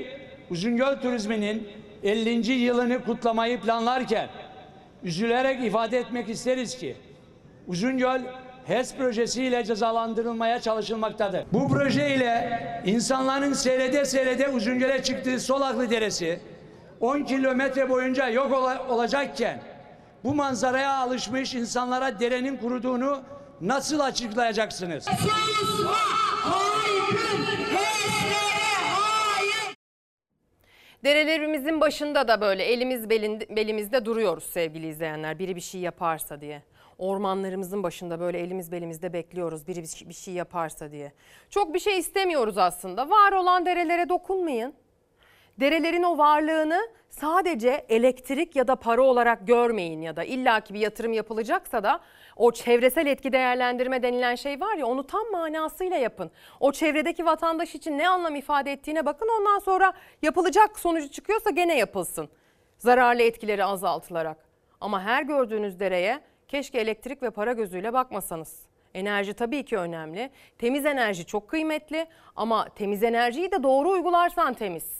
Uzungöl turizminin 50. yılını kutlamayı planlarken üzülerek ifade etmek isteriz ki Uzungöl HES projesiyle cezalandırılmaya çalışılmaktadır. Bu proje ile insanların seyrede seyrede Uzungöl'e çıktığı Solaklı Deresi 10 kilometre boyunca yok ola- olacakken bu manzaraya alışmış insanlara derenin kuruduğunu nasıl açıklayacaksınız? Derelerimizin başında da böyle elimiz belimizde duruyoruz sevgili izleyenler. Biri bir şey yaparsa diye. Ormanlarımızın başında böyle elimiz belimizde bekliyoruz biri bir şey- bir şey yaparsa diye. Çok bir şey istemiyoruz aslında. Var olan derelere dokunmayın. Derelerin o varlığını sadece elektrik ya da para olarak görmeyin ya da illaki bir yatırım yapılacaksa da o çevresel etki değerlendirme denilen şey var ya onu tam manasıyla yapın. O çevredeki vatandaş için ne anlam ifade ettiğine bakın ondan sonra yapılacak sonucu çıkıyorsa gene yapılsın. Zararlı etkileri azaltılarak. Ama her gördüğünüz dereye keşke elektrik ve para gözüyle bakmasanız. Enerji tabii ki önemli. Temiz enerji çok kıymetli ama temiz enerjiyi de doğru uygularsan temiz.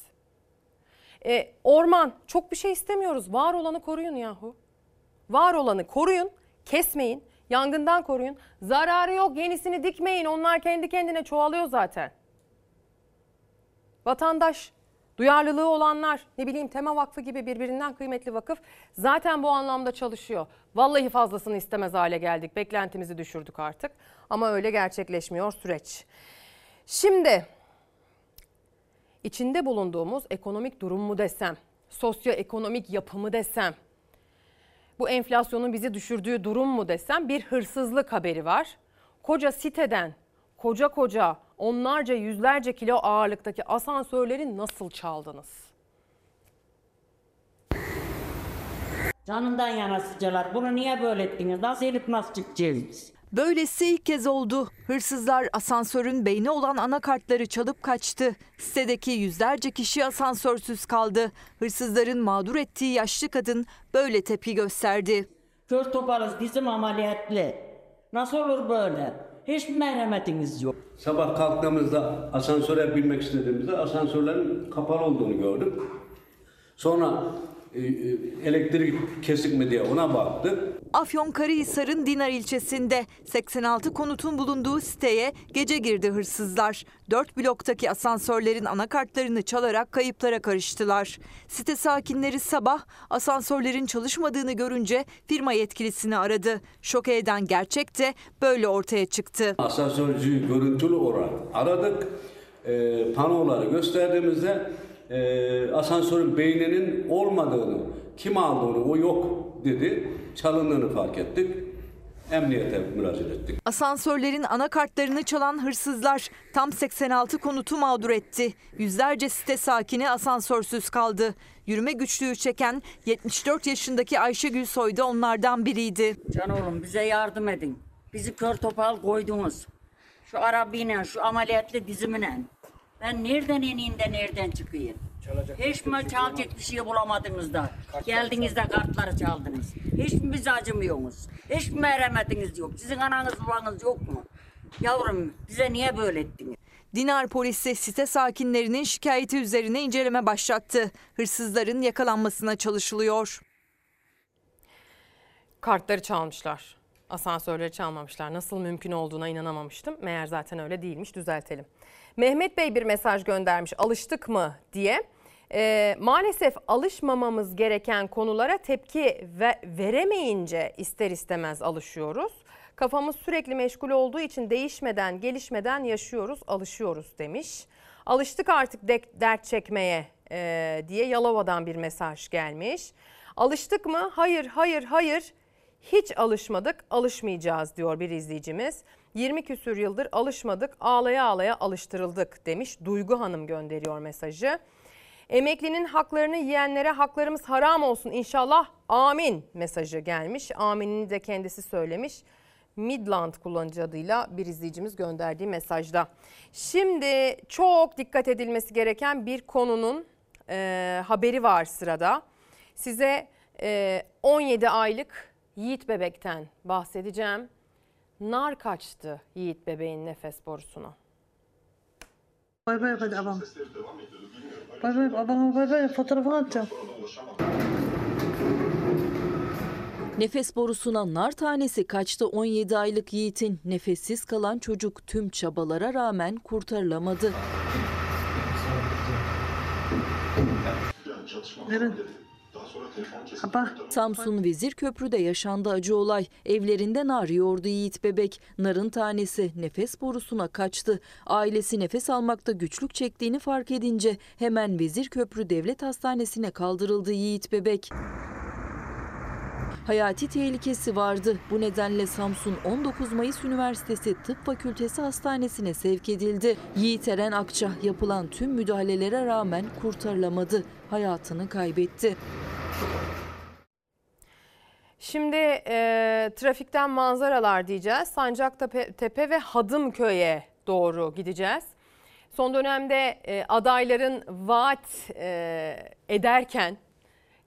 E, orman çok bir şey istemiyoruz. Var olanı koruyun yahu. Var olanı koruyun, kesmeyin, yangından koruyun. Zararı yok, yenisini dikmeyin. Onlar kendi kendine çoğalıyor zaten. Vatandaş, duyarlılığı olanlar, ne bileyim Tema Vakfı gibi birbirinden kıymetli vakıf zaten bu anlamda çalışıyor. Vallahi fazlasını istemez hale geldik. Beklentimizi düşürdük artık. Ama öyle gerçekleşmiyor süreç. Şimdi içinde bulunduğumuz ekonomik durum mu desem, sosyoekonomik yapımı desem, bu enflasyonun bizi düşürdüğü durum mu desem bir hırsızlık haberi var. Koca siteden koca koca onlarca yüzlerce kilo ağırlıktaki asansörleri nasıl çaldınız? Canından yana sıcalar. Bunu niye böyle ettiniz? Nasıl elip nasıl çıkacağız? Böylesi ilk kez oldu. Hırsızlar asansörün beyni olan anakartları çalıp kaçtı. Sitedeki yüzlerce kişi asansörsüz kaldı. Hırsızların mağdur ettiği yaşlı kadın böyle tepki gösterdi. Kör toparız bizim ameliyatlı. Nasıl olur böyle? Hiç merhametiniz yok. Sabah kalktığımızda asansöre binmek istediğimizde asansörlerin kapalı olduğunu gördüm. Sonra elektrik kesik mi diye ona baktık. Afyonkarahisar'ın Dinar ilçesinde 86 konutun bulunduğu siteye gece girdi hırsızlar. 4 bloktaki asansörlerin anakartlarını çalarak kayıplara karıştılar. Site sakinleri sabah asansörlerin çalışmadığını görünce firma yetkilisini aradı. Şoke eden gerçek de böyle ortaya çıktı. Asansörcüyü görüntülü olarak aradık. E, panoları gösterdiğimizde e, asansörün beyninin olmadığını, kim aldığını o yok dedi. Çalındığını fark ettik. Emniyete müracaat ettik. Asansörlerin anakartlarını çalan hırsızlar tam 86 konutu mağdur etti. Yüzlerce site sakini asansörsüz kaldı. Yürüme güçlüğü çeken 74 yaşındaki Ayşegül Soy da onlardan biriydi. Can oğlum bize yardım edin. Bizi kör topal koydunuz. Şu arabayla, şu ameliyatlı dizimle. Ben nereden ineyim de nereden çıkayım? Hiç mi çalacak bir şey bulamadınız da? Geldiniz de kartları çaldınız. Hiç mi bize acımıyorsunuz? Hiç mi merhametiniz yok? Sizin ananız babanız yok mu? Yavrum bize niye böyle ettiniz? Dinar polisi site sakinlerinin şikayeti üzerine inceleme başlattı. Hırsızların yakalanmasına çalışılıyor. Kartları çalmışlar. Asansörleri çalmamışlar. Nasıl mümkün olduğuna inanamamıştım. Meğer zaten öyle değilmiş. Düzeltelim. Mehmet Bey bir mesaj göndermiş. Alıştık mı diye. Ee, maalesef alışmamamız gereken konulara tepki ve veremeyince ister istemez alışıyoruz. Kafamız sürekli meşgul olduğu için değişmeden, gelişmeden yaşıyoruz, alışıyoruz demiş. Alıştık artık de- dert çekmeye e, diye Yalova'dan bir mesaj gelmiş. Alıştık mı? Hayır, hayır, hayır. Hiç alışmadık, alışmayacağız diyor bir izleyicimiz. 20 küsür yıldır alışmadık, ağlaya ağlaya alıştırıldık demiş. Duygu Hanım gönderiyor mesajı. Emeklinin haklarını yiyenlere haklarımız haram olsun inşallah amin mesajı gelmiş. Aminini de kendisi söylemiş. Midland kullanıcı adıyla bir izleyicimiz gönderdiği mesajda. Şimdi çok dikkat edilmesi gereken bir konunun e, haberi var sırada. Size e, 17 aylık Yiğit bebekten bahsedeceğim. Nar kaçtı Yiğit bebeğin nefes borusuna. Bay bay hadi abam. Bay bay babama bay bay fotoğrafını atacağım. Nefes borusuna nar tanesi kaçtı 17 aylık Yiğit'in nefessiz kalan çocuk tüm çabalara rağmen kurtarılamadı. Evet. Samsun Vezir Köprü'de yaşandı acı olay. Evlerinde nar yoğurdu Yiğit bebek. Narın tanesi nefes borusuna kaçtı. Ailesi nefes almakta güçlük çektiğini fark edince hemen Vezir Köprü Devlet Hastanesi'ne kaldırıldı Yiğit bebek. Hayati tehlikesi vardı. Bu nedenle Samsun 19 Mayıs Üniversitesi Tıp Fakültesi Hastanesi'ne sevk edildi. Yiğit Eren Akça yapılan tüm müdahalelere rağmen kurtarılamadı. Hayatını kaybetti. Şimdi e, trafikten manzaralar diyeceğiz. Sancaktepe Tepe ve Hadımköy'e doğru gideceğiz. Son dönemde e, adayların vaat e, ederken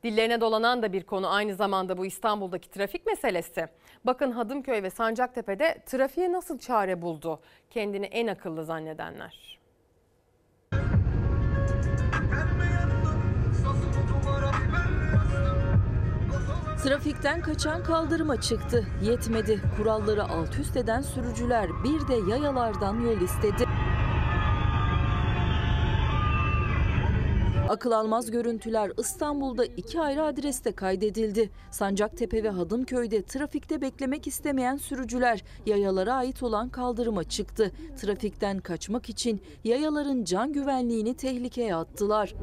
dillerine dolanan da bir konu aynı zamanda bu İstanbul'daki trafik meselesi. Bakın Hadımköy ve Sancaktepe'de trafiğe nasıl çare buldu kendini en akıllı zannedenler. Trafikten kaçan kaldırıma çıktı. Yetmedi. Kuralları alt üst eden sürücüler bir de yayalardan yol istedi. Akıl almaz görüntüler İstanbul'da iki ayrı adreste kaydedildi. Sancaktepe ve Hadımköy'de trafikte beklemek istemeyen sürücüler yayalara ait olan kaldırıma çıktı. Trafikten kaçmak için yayaların can güvenliğini tehlikeye attılar.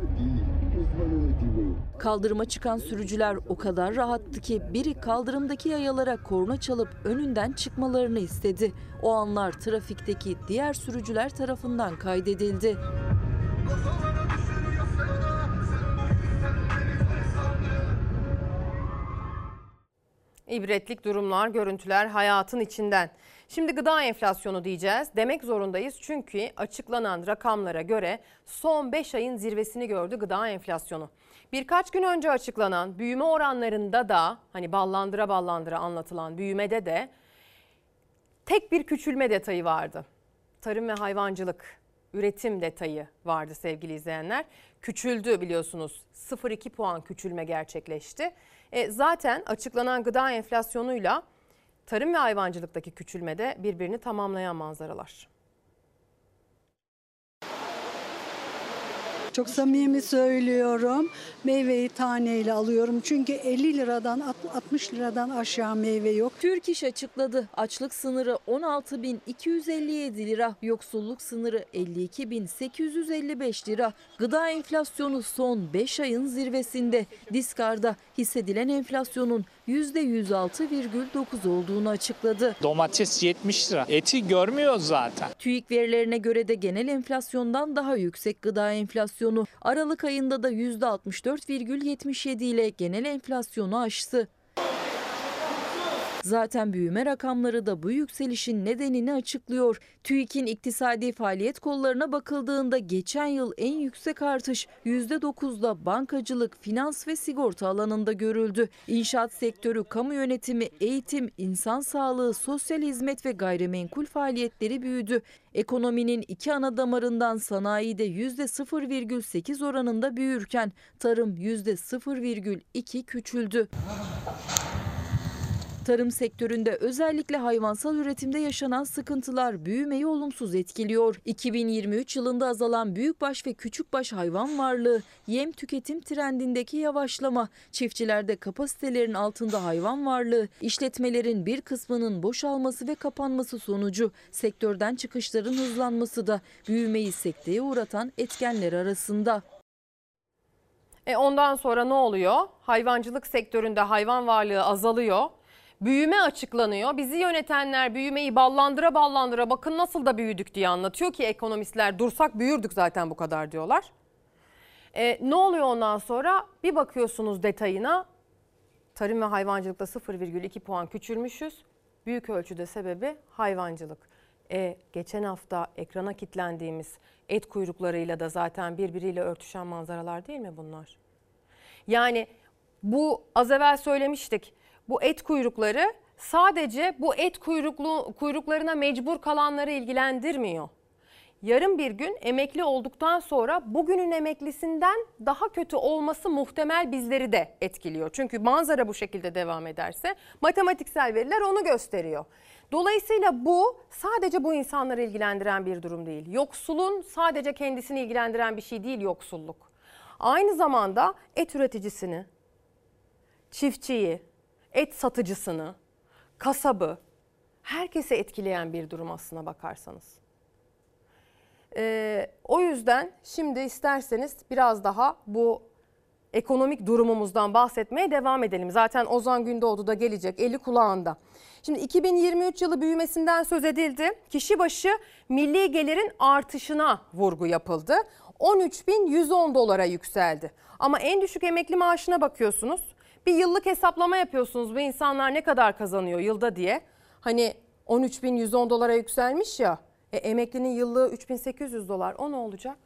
Kaldırıma çıkan sürücüler o kadar rahattı ki biri kaldırımdaki yayalara korna çalıp önünden çıkmalarını istedi. O anlar trafikteki diğer sürücüler tarafından kaydedildi. İbretlik durumlar, görüntüler hayatın içinden. Şimdi gıda enflasyonu diyeceğiz. Demek zorundayız çünkü açıklanan rakamlara göre son 5 ayın zirvesini gördü gıda enflasyonu. Birkaç gün önce açıklanan büyüme oranlarında da hani ballandıra ballandıra anlatılan büyümede de tek bir küçülme detayı vardı. Tarım ve hayvancılık üretim detayı vardı sevgili izleyenler. Küçüldü biliyorsunuz 0,2 puan küçülme gerçekleşti. E, zaten açıklanan gıda enflasyonuyla tarım ve hayvancılıktaki küçülmede birbirini tamamlayan manzaralar. Çok samimi söylüyorum. Meyveyi taneyle alıyorum. Çünkü 50 liradan 60 liradan aşağı meyve yok. Türk İş açıkladı. Açlık sınırı 16.257 lira, yoksulluk sınırı 52.855 lira. Gıda enflasyonu son 5 ayın zirvesinde. Diskar'da hissedilen enflasyonun %106,9 olduğunu açıkladı. Domates 70 lira. Eti görmüyoruz zaten. TÜİK verilerine göre de genel enflasyondan daha yüksek gıda enflasyonu. Aralık ayında da %64,77 ile genel enflasyonu aştı. Zaten büyüme rakamları da bu yükselişin nedenini açıklıyor. TÜİK'in iktisadi faaliyet kollarına bakıldığında geçen yıl en yüksek artış %9'da bankacılık, finans ve sigorta alanında görüldü. İnşaat sektörü, kamu yönetimi, eğitim, insan sağlığı, sosyal hizmet ve gayrimenkul faaliyetleri büyüdü. Ekonominin iki ana damarından sanayide %0,8 oranında büyürken tarım %0,2 küçüldü. Tarım sektöründe özellikle hayvansal üretimde yaşanan sıkıntılar büyümeyi olumsuz etkiliyor. 2023 yılında azalan büyükbaş ve küçükbaş hayvan varlığı, yem tüketim trendindeki yavaşlama, çiftçilerde kapasitelerin altında hayvan varlığı, işletmelerin bir kısmının boşalması ve kapanması sonucu sektörden çıkışların hızlanması da büyümeyi sekteye uğratan etkenler arasında. E ondan sonra ne oluyor? Hayvancılık sektöründe hayvan varlığı azalıyor. Büyüme açıklanıyor. Bizi yönetenler büyümeyi ballandıra ballandıra bakın nasıl da büyüdük diye anlatıyor ki ekonomistler dursak büyürdük zaten bu kadar diyorlar. E, ne oluyor ondan sonra? Bir bakıyorsunuz detayına tarım ve hayvancılıkta 0,2 puan küçülmüşüz. Büyük ölçüde sebebi hayvancılık. E, geçen hafta ekrana kilitlendiğimiz et kuyruklarıyla da zaten birbiriyle örtüşen manzaralar değil mi bunlar? Yani bu az evvel söylemiştik. Bu et kuyrukları sadece bu et kuyruklu kuyruklarına mecbur kalanları ilgilendirmiyor. Yarın bir gün emekli olduktan sonra bugünün emeklisinden daha kötü olması muhtemel bizleri de etkiliyor. Çünkü manzara bu şekilde devam ederse matematiksel veriler onu gösteriyor. Dolayısıyla bu sadece bu insanları ilgilendiren bir durum değil. Yoksulun sadece kendisini ilgilendiren bir şey değil yoksulluk. Aynı zamanda et üreticisini, çiftçiyi, et satıcısını, kasabı, herkese etkileyen bir durum aslına bakarsanız. Ee, o yüzden şimdi isterseniz biraz daha bu ekonomik durumumuzdan bahsetmeye devam edelim. Zaten Ozan Gündoğdu da gelecek eli kulağında. Şimdi 2023 yılı büyümesinden söz edildi. Kişi başı milli gelirin artışına vurgu yapıldı. 13.110 dolara yükseldi. Ama en düşük emekli maaşına bakıyorsunuz. Bir yıllık hesaplama yapıyorsunuz bu insanlar ne kadar kazanıyor yılda diye. Hani 13.110 dolara yükselmiş ya. E, emeklinin yıllığı 3800 dolar. O ne olacak?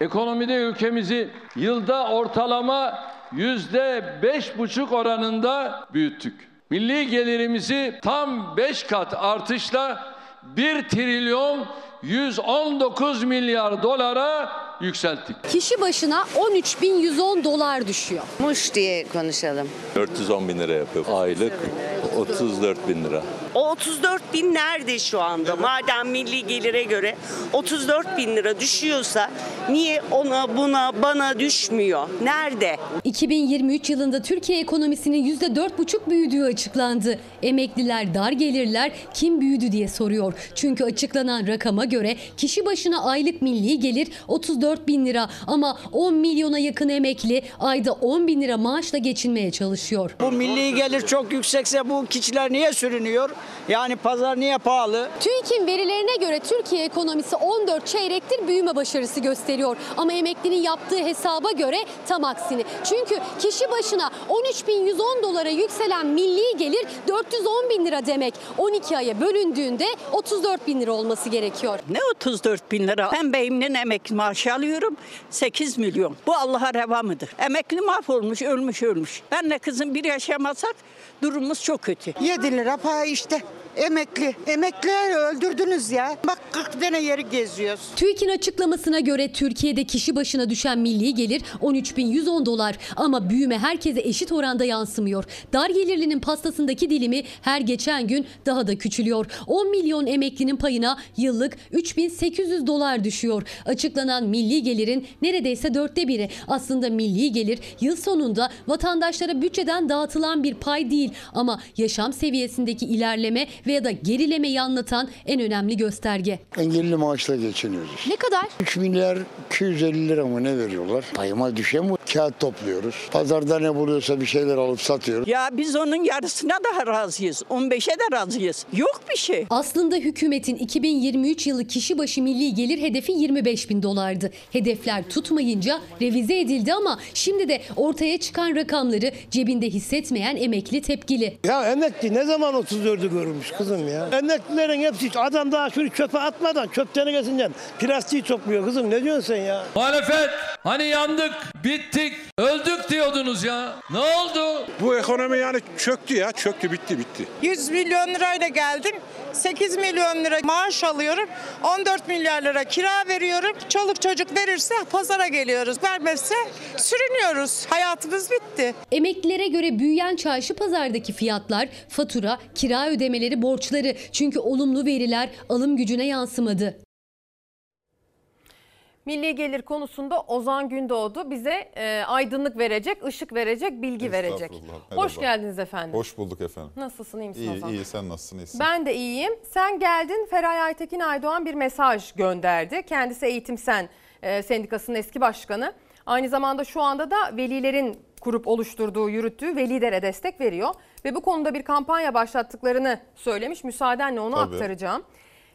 Ekonomide ülkemizi yılda ortalama yüzde beş buçuk oranında büyüttük. Milli gelirimizi tam 5 kat artışla 1 trilyon 119 milyar dolara yükselttik. Kişi başına 13.110 dolar düşüyor. Muş diye konuşalım. 410 bin lira yapıyor. Aylık 34 bin lira. O 34 bin nerede şu anda? Madem milli gelire göre 34 bin lira düşüyorsa niye ona buna bana düşmüyor? Nerede? 2023 yılında Türkiye ekonomisinin %4,5 büyüdüğü açıklandı. Emekliler dar gelirler kim büyüdü diye soruyor. Çünkü açıklanan rakama göre kişi başına aylık milli gelir 34 bin lira ama 10 milyona yakın emekli ayda 10 bin lira maaşla geçinmeye çalışıyor. Bu milli gelir çok yüksekse bu kişiler niye sürünüyor? Yani pazar niye pahalı? TÜİK'in verilerine göre Türkiye ekonomisi 14 çeyrektir büyüme başarısı gösteriyor. Ama emeklinin yaptığı hesaba göre tam aksini. Çünkü kişi başına 13.110 dolara yükselen milli gelir 410 bin lira demek. 12 aya bölündüğünde 34 bin lira olması gerekiyor. Ne 34 bin lira? Ben beyimden emekli maaşı alıyorum 8 milyon. Bu Allah'a reva mıdır? Emekli mahvolmuş, ölmüş ölmüş. Benle kızım bir yaşamasak durumumuz çok kötü. 7 lira pay işte. Emekli. Emeklileri öldürdünüz ya. Bak 40 tane yeri geziyoruz. TÜİK'in açıklamasına göre Türkiye'de kişi başına düşen milli gelir 13.110 dolar ama büyüme herkese eşit oranda yansımıyor. Dar gelirlinin pastasındaki dilimi her geçen gün daha da küçülüyor. 10 milyon emeklinin payına yıllık 3800 dolar düşüyor. Açıklanan milli gelirin neredeyse dörtte biri. Aslında milli gelir yıl sonunda vatandaşlara bütçeden dağıtılan bir pay değil ama yaşam seviyesindeki ilerleme veya da gerilemeyi anlatan en önemli gösterge. Engelli maaşla geçiniyoruz. Ne kadar? 3 milyar 250 lira mı ne veriyorlar? Ayıma düşen bu. Kağıt topluyoruz. Pazarda ne buluyorsa bir şeyler alıp satıyoruz. Ya biz onun yarısına da razıyız. 15'e de razıyız. Yok bir şey. Aslında hükümetin 2023 yılı kişi başı milli gelir hedefi 25 bin dolardı. Hedefler tutmayınca revize edildi ama şimdi de ortaya çıkan rakamları cebinde hissetmeyen emekli tepkili. Ya emekli ne zaman 34'ü görmüş kızım ya? Emeklilerin hepsi adam daha şunu çöpe atmadan çöp tenekesinden plastiği topluyor kızım ne diyorsun sen ya? Muhalefet hani yandık, bittik, öldük diyordunuz ya. Ne oldu? Bu ekonomi yani çöktü ya çöktü bitti bitti. 100 milyon lirayla geldim. 8 milyon lira maaş alıyorum. 14 milyar lira kira veriyorum. Çoluk çocuk verirse pazara geliyoruz. Vermezse sürünüyoruz. Hayatımız bitti. Emeklilere göre büyüyen çarşı pazardaki fiyatlar, fatura, kira ödemeleri, borçları. Çünkü olumlu veriler alım gücüne yansımadı. Milli gelir konusunda Ozan Gündoğdu bize e, aydınlık verecek, ışık verecek, bilgi verecek. Estağfurullah, Hoş merhaba. geldiniz efendim. Hoş bulduk efendim. Nasılsın, iyi misin İyi, Ozan? iyi. Sen nasılsın, iyisin? Ben de iyiyim. Sen geldin, Feray Aytekin Aydoğan bir mesaj gönderdi. Kendisi Eğitim Sen e, Sendikası'nın eski başkanı. Aynı zamanda şu anda da velilerin kurup oluşturduğu, yürüttüğü Velidere destek veriyor. Ve bu konuda bir kampanya başlattıklarını söylemiş. Müsaadenle onu Tabii. aktaracağım.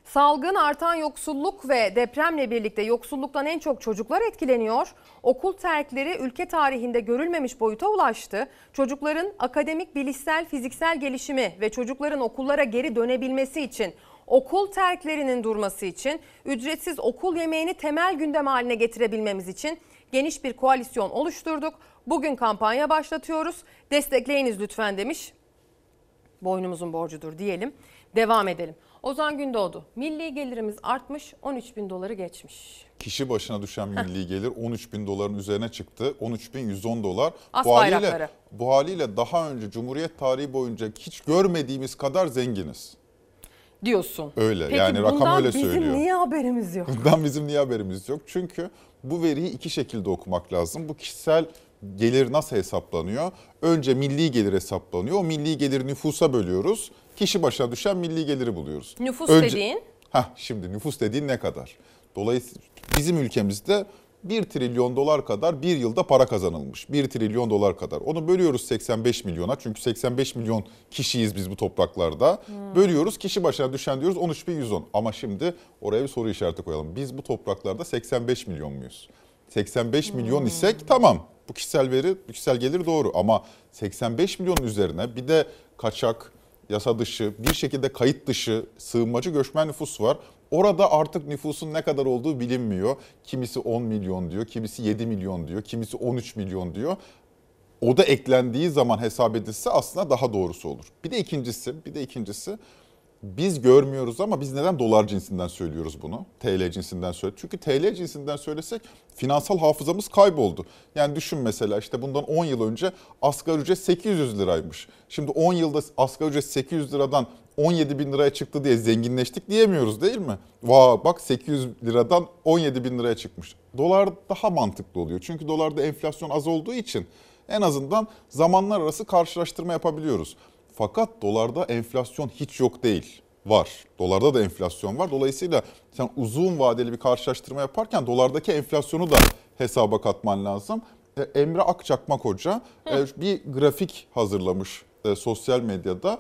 Salgın, artan yoksulluk ve depremle birlikte yoksulluktan en çok çocuklar etkileniyor. Okul terkleri ülke tarihinde görülmemiş boyuta ulaştı. Çocukların akademik, bilişsel, fiziksel gelişimi ve çocukların okullara geri dönebilmesi için okul terklerinin durması için, ücretsiz okul yemeğini temel gündem haline getirebilmemiz için geniş bir koalisyon oluşturduk. Bugün kampanya başlatıyoruz. Destekleyiniz lütfen demiş. Boynumuzun borcudur diyelim. Devam edelim. Ozan Gündoğdu, milli gelirimiz artmış 13 bin doları geçmiş. Kişi başına düşen milli gelir 13 bin doların üzerine çıktı. 13 bin 110 dolar. As bu haliyle, bu haliyle daha önce Cumhuriyet tarihi boyunca hiç görmediğimiz kadar zenginiz. Diyorsun. Öyle Peki yani rakam bundan öyle bizim söylüyor. niye haberimiz yok? Bundan bizim niye haberimiz yok? Çünkü bu veriyi iki şekilde okumak lazım. Bu kişisel gelir nasıl hesaplanıyor? Önce milli gelir hesaplanıyor. O milli geliri nüfusa bölüyoruz. Kişi başına düşen milli geliri buluyoruz. Nüfus Önce- dediğin? Heh, şimdi nüfus dediğin ne kadar? Dolayısıyla bizim ülkemizde 1 trilyon dolar kadar bir yılda para kazanılmış. 1 trilyon dolar kadar. Onu bölüyoruz 85 milyona. Çünkü 85 milyon kişiyiz biz bu topraklarda. Bölüyoruz kişi başına düşen diyoruz 13.110. Ama şimdi oraya bir soru işareti koyalım. Biz bu topraklarda 85 milyon muyuz? 85 milyon isek tamam. Bu kişisel veri, kişisel gelir doğru. Ama 85 milyonun üzerine bir de kaçak, yasa dışı, bir şekilde kayıt dışı sığınmacı göçmen nüfus var. Orada artık nüfusun ne kadar olduğu bilinmiyor. Kimisi 10 milyon diyor, kimisi 7 milyon diyor, kimisi 13 milyon diyor. O da eklendiği zaman hesap edilse aslında daha doğrusu olur. Bir de ikincisi, bir de ikincisi biz görmüyoruz ama biz neden dolar cinsinden söylüyoruz bunu? TL cinsinden söyle. Çünkü TL cinsinden söylesek finansal hafızamız kayboldu. Yani düşün mesela işte bundan 10 yıl önce asgari ücret 800 liraymış. Şimdi 10 yılda asgari ücret 800 liradan 17 bin liraya çıktı diye zenginleştik diyemiyoruz değil mi? Vaa bak 800 liradan 17 bin liraya çıkmış. Dolar daha mantıklı oluyor. Çünkü dolarda enflasyon az olduğu için en azından zamanlar arası karşılaştırma yapabiliyoruz. Fakat dolarda enflasyon hiç yok değil. Var. Dolarda da enflasyon var. Dolayısıyla sen uzun vadeli bir karşılaştırma yaparken dolardaki enflasyonu da hesaba katman lazım. E, Emre Akçakmak Hoca e, bir grafik hazırlamış e, sosyal medyada.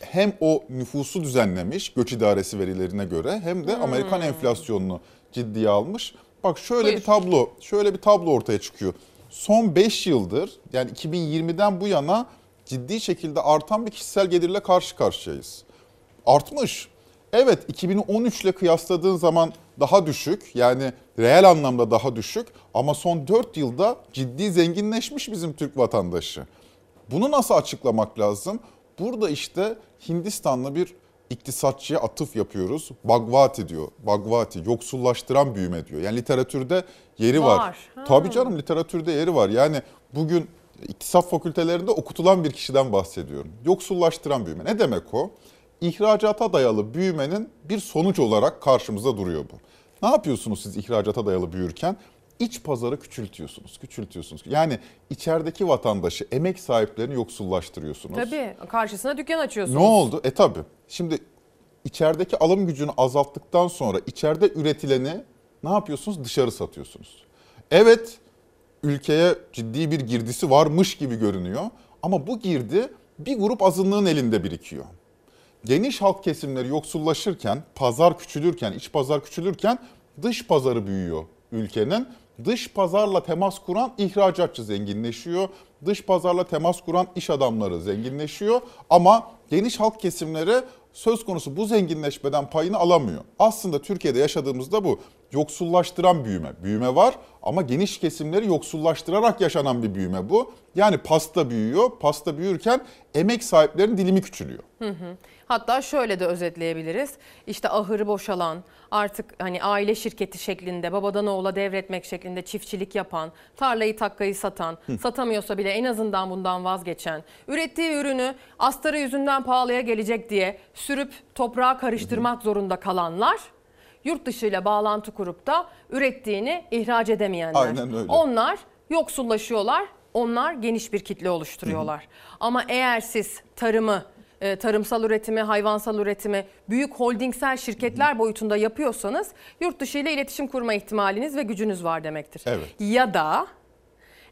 Hem o nüfusu düzenlemiş göç idaresi verilerine göre hem de Amerikan enflasyonunu ciddiye almış. Bak şöyle Buyur. bir tablo, şöyle bir tablo ortaya çıkıyor. Son 5 yıldır yani 2020'den bu yana ciddi şekilde artan bir kişisel gelirle karşı karşıyayız. Artmış. Evet 2013 ile kıyasladığın zaman daha düşük yani reel anlamda daha düşük ama son 4 yılda ciddi zenginleşmiş bizim Türk vatandaşı. Bunu nasıl açıklamak lazım? Burada işte Hindistanlı bir iktisatçıya atıf yapıyoruz. Bagvati diyor. Bagvati yoksullaştıran büyüme diyor. Yani literatürde yeri var. Var. Ha. Tabii canım literatürde yeri var. Yani bugün iktisat fakültelerinde okutulan bir kişiden bahsediyorum. Yoksullaştıran büyüme. Ne demek o? İhracata dayalı büyümenin bir sonuç olarak karşımıza duruyor bu. Ne yapıyorsunuz siz ihracata dayalı büyürken? iç pazarı küçültüyorsunuz, küçültüyorsunuz. Yani içerideki vatandaşı, emek sahiplerini yoksullaştırıyorsunuz. Tabii karşısına dükkan açıyorsunuz. Ne oldu? E tabi. Şimdi içerideki alım gücünü azalttıktan sonra içeride üretileni ne yapıyorsunuz? Dışarı satıyorsunuz. Evet ülkeye ciddi bir girdisi varmış gibi görünüyor ama bu girdi bir grup azınlığın elinde birikiyor. Geniş halk kesimleri yoksullaşırken, pazar küçülürken, iç pazar küçülürken dış pazarı büyüyor ülkenin. Dış pazarla temas kuran ihracatçı zenginleşiyor. Dış pazarla temas kuran iş adamları zenginleşiyor. Ama geniş halk kesimleri söz konusu bu zenginleşmeden payını alamıyor. Aslında Türkiye'de yaşadığımızda bu yoksullaştıran büyüme. Büyüme var ama geniş kesimleri yoksullaştırarak yaşanan bir büyüme bu. Yani pasta büyüyor. Pasta büyürken emek sahiplerinin dilimi küçülüyor. Hı hı. Hatta şöyle de özetleyebiliriz. İşte ahırı boşalan, artık hani aile şirketi şeklinde babadan oğula devretmek şeklinde çiftçilik yapan, tarlayı takkayı satan, Hı. satamıyorsa bile en azından bundan vazgeçen, ürettiği ürünü astarı yüzünden pahalıya gelecek diye sürüp toprağa karıştırmak zorunda kalanlar yurt dışıyla bağlantı kurup da ürettiğini ihraç edemeyenler. Aynen öyle. Onlar yoksullaşıyorlar. Onlar geniş bir kitle oluşturuyorlar. Ama eğer siz tarımı, e, tarımsal üretimi, hayvansal üretimi büyük holdingsel şirketler boyutunda yapıyorsanız yurt dışı ile iletişim kurma ihtimaliniz ve gücünüz var demektir. Evet. Ya da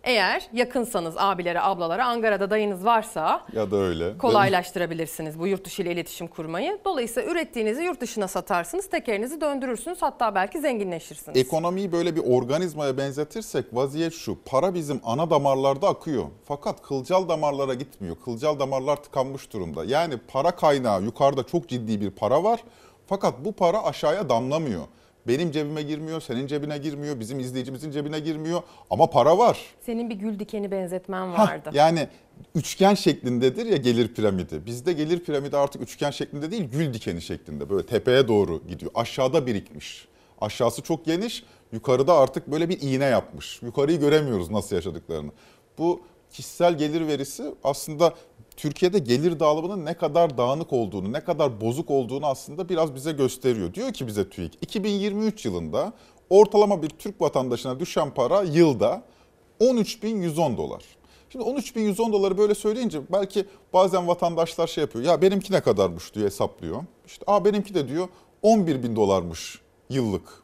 eğer yakınsanız abilere, ablalara, Ankara'da dayınız varsa Ya da öyle. kolaylaştırabilirsiniz bu yurt dışı ile iletişim kurmayı. Dolayısıyla ürettiğinizi yurt dışına satarsınız, tekerinizi döndürürsünüz hatta belki zenginleşirsiniz. Ekonomiyi böyle bir organizmaya benzetirsek vaziyet şu. Para bizim ana damarlarda akıyor. Fakat kılcal damarlara gitmiyor. Kılcal damarlar tıkanmış durumda. Yani para kaynağı yukarıda çok ciddi bir para var. Fakat bu para aşağıya damlamıyor. Benim cebime girmiyor, senin cebine girmiyor, bizim izleyicimizin cebine girmiyor ama para var. Senin bir gül dikeni benzetmen Hah, vardı. yani üçgen şeklindedir ya gelir piramidi. Bizde gelir piramidi artık üçgen şeklinde değil gül dikeni şeklinde. Böyle tepeye doğru gidiyor. Aşağıda birikmiş. Aşağısı çok geniş. Yukarıda artık böyle bir iğne yapmış. Yukarıyı göremiyoruz nasıl yaşadıklarını. Bu kişisel gelir verisi aslında Türkiye'de gelir dağılımının ne kadar dağınık olduğunu, ne kadar bozuk olduğunu aslında biraz bize gösteriyor. Diyor ki bize TÜİK 2023 yılında ortalama bir Türk vatandaşına düşen para yılda 13.110 dolar. Şimdi 13.110 doları böyle söyleyince belki bazen vatandaşlar şey yapıyor. Ya benimki ne kadarmış diyor hesaplıyor. İşte aa benimki de diyor 11.000 dolarmış yıllık.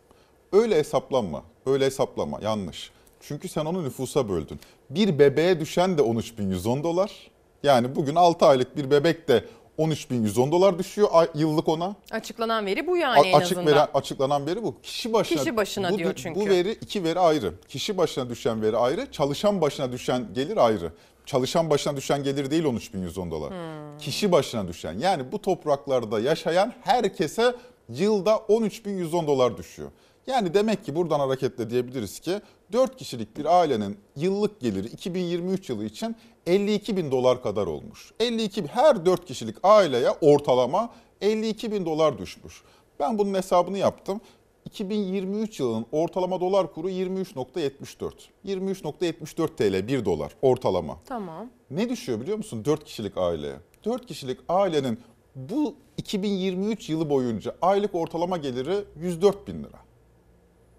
Öyle hesaplanma. Öyle hesaplama. Yanlış. Çünkü sen onu nüfusa böldün. Bir bebeğe düşen de 13.110 dolar. Yani bugün 6 aylık bir bebek de 13.110 dolar düşüyor yıllık ona. Açıklanan veri bu yani en A- açık azından. veren, açıklanan veri bu. Kişi başına Kişi başına bu, diyor çünkü. Bu veri iki veri ayrı. Kişi başına düşen veri ayrı, çalışan başına düşen gelir ayrı. Çalışan başına düşen gelir değil 13.110 dolar. Hmm. Kişi başına düşen yani bu topraklarda yaşayan herkese yılda 13.110 dolar düşüyor. Yani demek ki buradan hareketle diyebiliriz ki 4 kişilik bir ailenin yıllık geliri 2023 yılı için 52 bin dolar kadar olmuş. 52 her 4 kişilik aileye ortalama 52 bin dolar düşmüş. Ben bunun hesabını yaptım. 2023 yılının ortalama dolar kuru 23.74. 23.74 TL 1 dolar ortalama. Tamam. Ne düşüyor biliyor musun 4 kişilik aileye? 4 kişilik ailenin bu 2023 yılı boyunca aylık ortalama geliri 104 bin lira.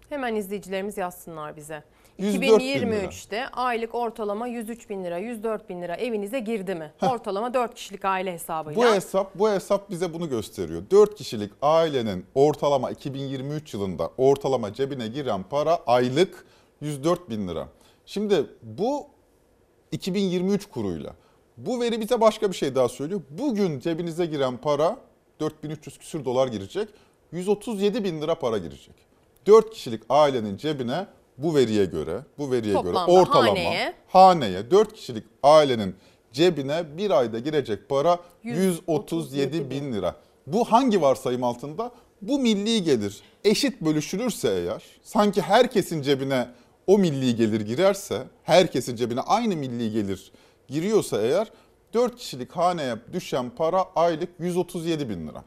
Hemen izleyicilerimiz yazsınlar bize. 104 bin lira. 2023'te aylık ortalama 103 bin lira, 104 bin lira evinize girdi mi? Ortalama 4 kişilik aile hesabıyla. Bu hesap bu hesap bize bunu gösteriyor. 4 kişilik ailenin ortalama 2023 yılında ortalama cebine giren para aylık 104 bin lira. Şimdi bu 2023 kuruyla. Bu veri bize başka bir şey daha söylüyor. Bugün cebinize giren para 4300 küsür dolar girecek. 137 bin lira para girecek. 4 kişilik ailenin cebine bu veriye göre, bu veriye Toplamda göre ortalama haneye. haneye 4 kişilik ailenin cebine bir ayda girecek para 137 bin lira. Bu hangi varsayım altında? Bu milli gelir eşit bölüşülürse eğer, sanki herkesin cebine o milli gelir girerse, herkesin cebine aynı milli gelir giriyorsa eğer, 4 kişilik haneye düşen para aylık 137 bin lira.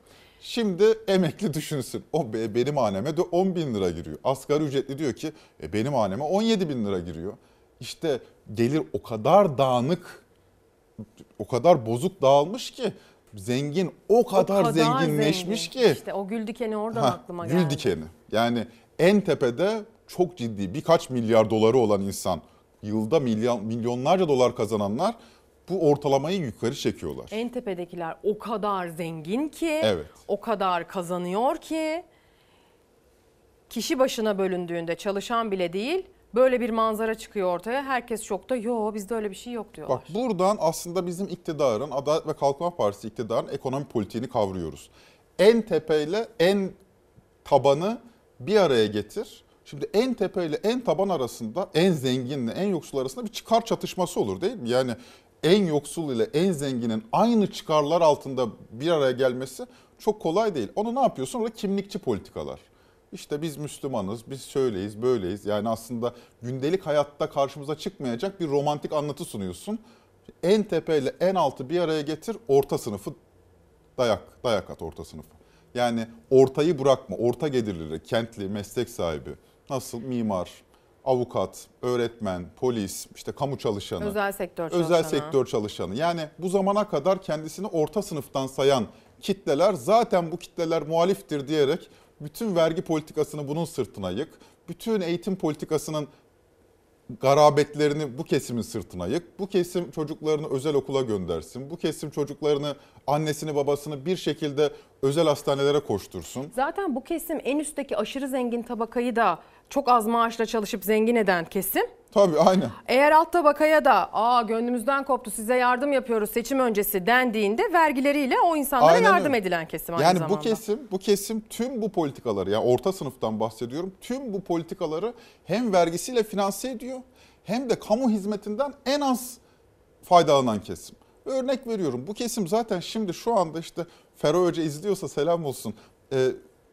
Şimdi emekli düşünsün. O be- benim haneme de 10 bin lira giriyor. Asgari ücretli diyor ki e, benim haneme 17 bin lira giriyor. İşte gelir o kadar dağınık, o kadar bozuk dağılmış ki zengin o kadar, zenginleşmiş zengin. ki. İşte o gül dikeni oradan Ha, aklıma gül geldi. dikeni. Yani en tepede çok ciddi birkaç milyar doları olan insan, yılda milyon, milyonlarca dolar kazananlar bu ortalamayı yukarı çekiyorlar. En tepedekiler o kadar zengin ki, Evet. o kadar kazanıyor ki kişi başına bölündüğünde çalışan bile değil böyle bir manzara çıkıyor ortaya. Herkes şokta. Yo bizde öyle bir şey yok diyorlar. Bak buradan aslında bizim iktidarın, Adalet ve Kalkınma Partisi iktidarın ekonomi politiğini kavruyoruz. En tepeyle en tabanı bir araya getir. Şimdi en tepeyle en taban arasında, en zenginle en yoksul arasında bir çıkar çatışması olur değil mi? Yani en yoksul ile en zenginin aynı çıkarlar altında bir araya gelmesi çok kolay değil. Onu ne yapıyorsun? Orada kimlikçi politikalar. İşte biz Müslümanız, biz şöyleyiz, böyleyiz. Yani aslında gündelik hayatta karşımıza çıkmayacak bir romantik anlatı sunuyorsun. En tepeyle en altı bir araya getir, orta sınıfı dayak, dayak at orta sınıfı. Yani ortayı bırakma, orta gelirleri, kentli, meslek sahibi, nasıl mimar, avukat, öğretmen, polis, işte kamu çalışanı, Özel sektör özel çalışanı. sektör çalışanı. Yani bu zamana kadar kendisini orta sınıftan sayan kitleler zaten bu kitleler muhaliftir diyerek bütün vergi politikasını bunun sırtına yık. Bütün eğitim politikasının garabetlerini bu kesimin sırtına yık. Bu kesim çocuklarını özel okula göndersin. Bu kesim çocuklarını, annesini, babasını bir şekilde özel hastanelere koştursun. Zaten bu kesim en üstteki aşırı zengin tabakayı da çok az maaşla çalışıp zengin eden kesim. Tabii aynen. Eğer alt tabakaya da aa gönlümüzden koptu size yardım yapıyoruz seçim öncesi dendiğinde vergileriyle o insanlara Aynen yardım öyle. edilen kesim aynı Yani zamanda. bu kesim, bu kesim tüm bu politikaları yani orta sınıftan bahsediyorum. Tüm bu politikaları hem vergisiyle finanse ediyor hem de kamu hizmetinden en az faydalanan kesim. Örnek veriyorum bu kesim zaten şimdi şu anda işte Ferro Hoca izliyorsa selam olsun. Ee,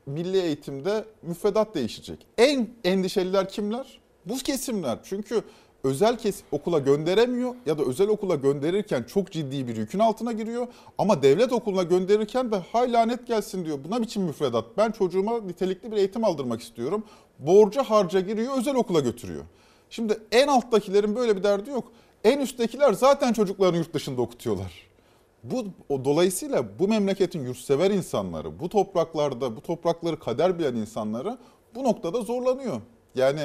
milli eğitimde müfredat değişecek. En endişeliler kimler? Bu kesimler. Çünkü özel kes okula gönderemiyor ya da özel okula gönderirken çok ciddi bir yükün altına giriyor. Ama devlet okuluna gönderirken de hay lanet gelsin diyor. Buna biçim müfredat. Ben çocuğuma nitelikli bir eğitim aldırmak istiyorum. Borca harca giriyor özel okula götürüyor. Şimdi en alttakilerin böyle bir derdi yok. En üsttekiler zaten çocuklarını yurt dışında okutuyorlar. Bu o, dolayısıyla bu memleketin yurtsever insanları, bu topraklarda bu toprakları kader bilen insanları bu noktada zorlanıyor. Yani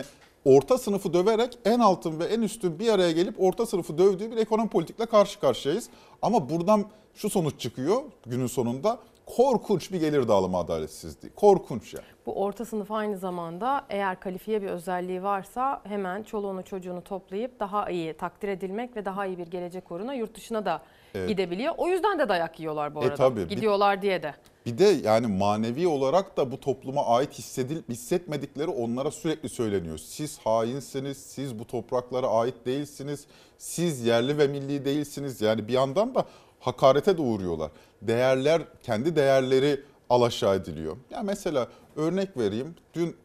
orta sınıfı döverek en altın ve en üstün bir araya gelip orta sınıfı dövdüğü bir ekonomi politikle karşı karşıyayız. Ama buradan şu sonuç çıkıyor günün sonunda korkunç bir gelir dağılımı adaletsizliği. Korkunç yani. Bu orta sınıf aynı zamanda eğer kalifiye bir özelliği varsa hemen çoluğunu çocuğunu toplayıp daha iyi takdir edilmek ve daha iyi bir gelecek uğruna yurt dışına da Evet. gidebiliyor. O yüzden de dayak yiyorlar bu E arada. tabii. Bir- Gidiyorlar diye de. Bir de yani manevi olarak da bu topluma ait hissedil, hissetmedikleri onlara sürekli söyleniyor. Siz hainsiniz, siz bu topraklara ait değilsiniz, siz yerli ve milli değilsiniz. Yani bir yandan da hakarete de uğruyorlar. Değerler, kendi değerleri alaşağı ediliyor. Ya mesela örnek vereyim. Dün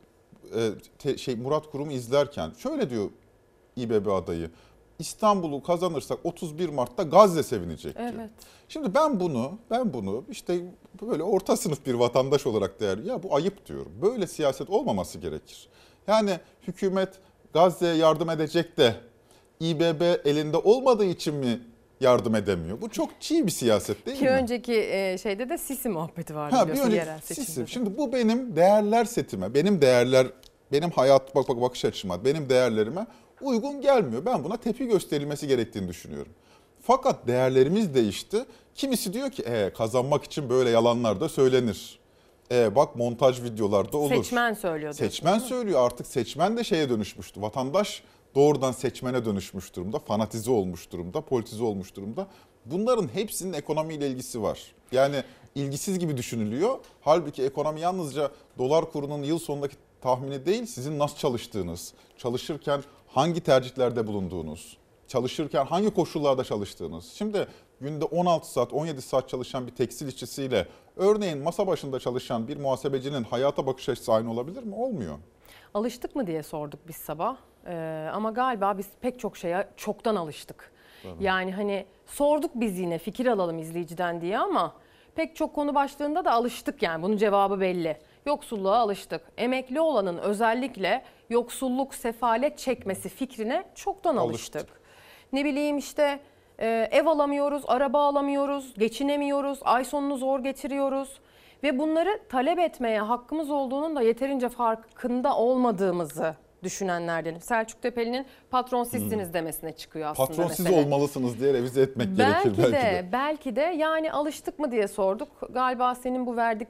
e, te- şey Murat Kurum'u izlerken şöyle diyor İBB adayı. İstanbul'u kazanırsak 31 Mart'ta Gazze sevinecek diyor. Evet. Şimdi ben bunu, ben bunu işte böyle orta sınıf bir vatandaş olarak değer, ya bu ayıp diyorum. Böyle siyaset olmaması gerekir. Yani hükümet Gazze'ye yardım edecek de İBB elinde olmadığı için mi yardım edemiyor? Bu çok çiğ bir siyaset değil Ki mi? önceki e, şeyde de Sisi muhabbeti vardı Ha, biliyorsun yerel seçimde. de. Şimdi bu benim değerler setime, benim değerler, benim hayat bak bak bakış açıma, benim değerlerime uygun gelmiyor. Ben buna tepki gösterilmesi gerektiğini düşünüyorum. Fakat değerlerimiz değişti. Kimisi diyor ki e, kazanmak için böyle yalanlar da söylenir. E, bak montaj videolarda olur. Seçmen söylüyor Seçmen söylüyor artık seçmen de şeye dönüşmüştü. Vatandaş doğrudan seçmene dönüşmüş durumda, fanatize olmuş durumda, politize olmuş durumda. Bunların hepsinin ekonomiyle ilgisi var. Yani ilgisiz gibi düşünülüyor. Halbuki ekonomi yalnızca dolar kurunun yıl sonundaki tahmini değil, sizin nasıl çalıştığınız, çalışırken hangi tercihlerde bulunduğunuz, çalışırken hangi koşullarda çalıştığınız. Şimdi günde 16 saat, 17 saat çalışan bir tekstil işçisiyle örneğin masa başında çalışan bir muhasebecinin hayata bakış açısı aynı olabilir mi? Olmuyor. Alıştık mı diye sorduk biz sabah. Ee, ama galiba biz pek çok şeye çoktan alıştık. Tabii. Yani hani sorduk biz yine fikir alalım izleyiciden diye ama pek çok konu başlığında da alıştık yani bunun cevabı belli. Yoksulluğa alıştık. Emekli olanın özellikle yoksulluk, sefalet çekmesi fikrine çoktan alıştık. Alıştık. Ne bileyim işte e, ev alamıyoruz, araba alamıyoruz, geçinemiyoruz, ay sonunu zor getiriyoruz. ve bunları talep etmeye hakkımız olduğunun da yeterince farkında olmadığımızı düşünenlerdenim. Selçuk Tepeli'nin patron sizsiniz demesine çıkıyor aslında Patron siz olmalısınız diye revize etmek Belki gerekir belki de. belki de yani alıştık mı diye sorduk. Galiba senin bu verdik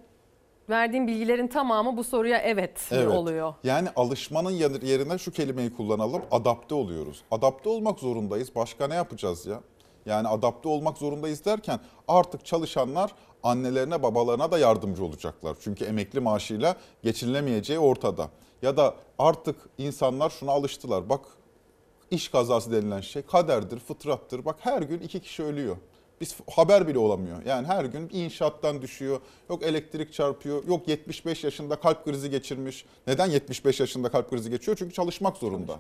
verdiğin bilgilerin tamamı bu soruya evet, Evet. oluyor. Yani alışmanın yer- yerine şu kelimeyi kullanalım. Adapte oluyoruz. Adapte olmak zorundayız. Başka ne yapacağız ya? Yani adapte olmak zorundayız derken artık çalışanlar annelerine babalarına da yardımcı olacaklar. Çünkü emekli maaşıyla geçinilemeyeceği ortada. Ya da artık insanlar şuna alıştılar. Bak iş kazası denilen şey kaderdir, fıtrattır. Bak her gün iki kişi ölüyor. Biz haber bile olamıyor. Yani her gün inşaattan düşüyor. Yok elektrik çarpıyor. Yok 75 yaşında kalp krizi geçirmiş. Neden 75 yaşında kalp krizi geçiyor? Çünkü çalışmak zorunda.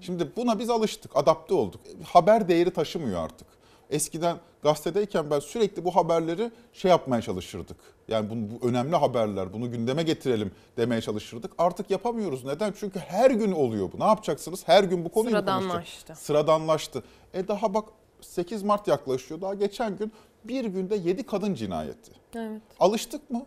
Şimdi buna biz alıştık, adapte olduk. Haber değeri taşımıyor artık. Eskiden gazetedeyken ben sürekli bu haberleri şey yapmaya çalışırdık. Yani bunu, bu önemli haberler, bunu gündeme getirelim demeye çalışırdık. Artık yapamıyoruz. Neden? Çünkü her gün oluyor bu. Ne yapacaksınız? Her gün bu konuyu konuşacak? Sıradanlaştı. Sıradanlaştı. E daha bak 8 Mart yaklaşıyor. Daha geçen gün bir günde 7 kadın cinayeti. Evet. Alıştık mı?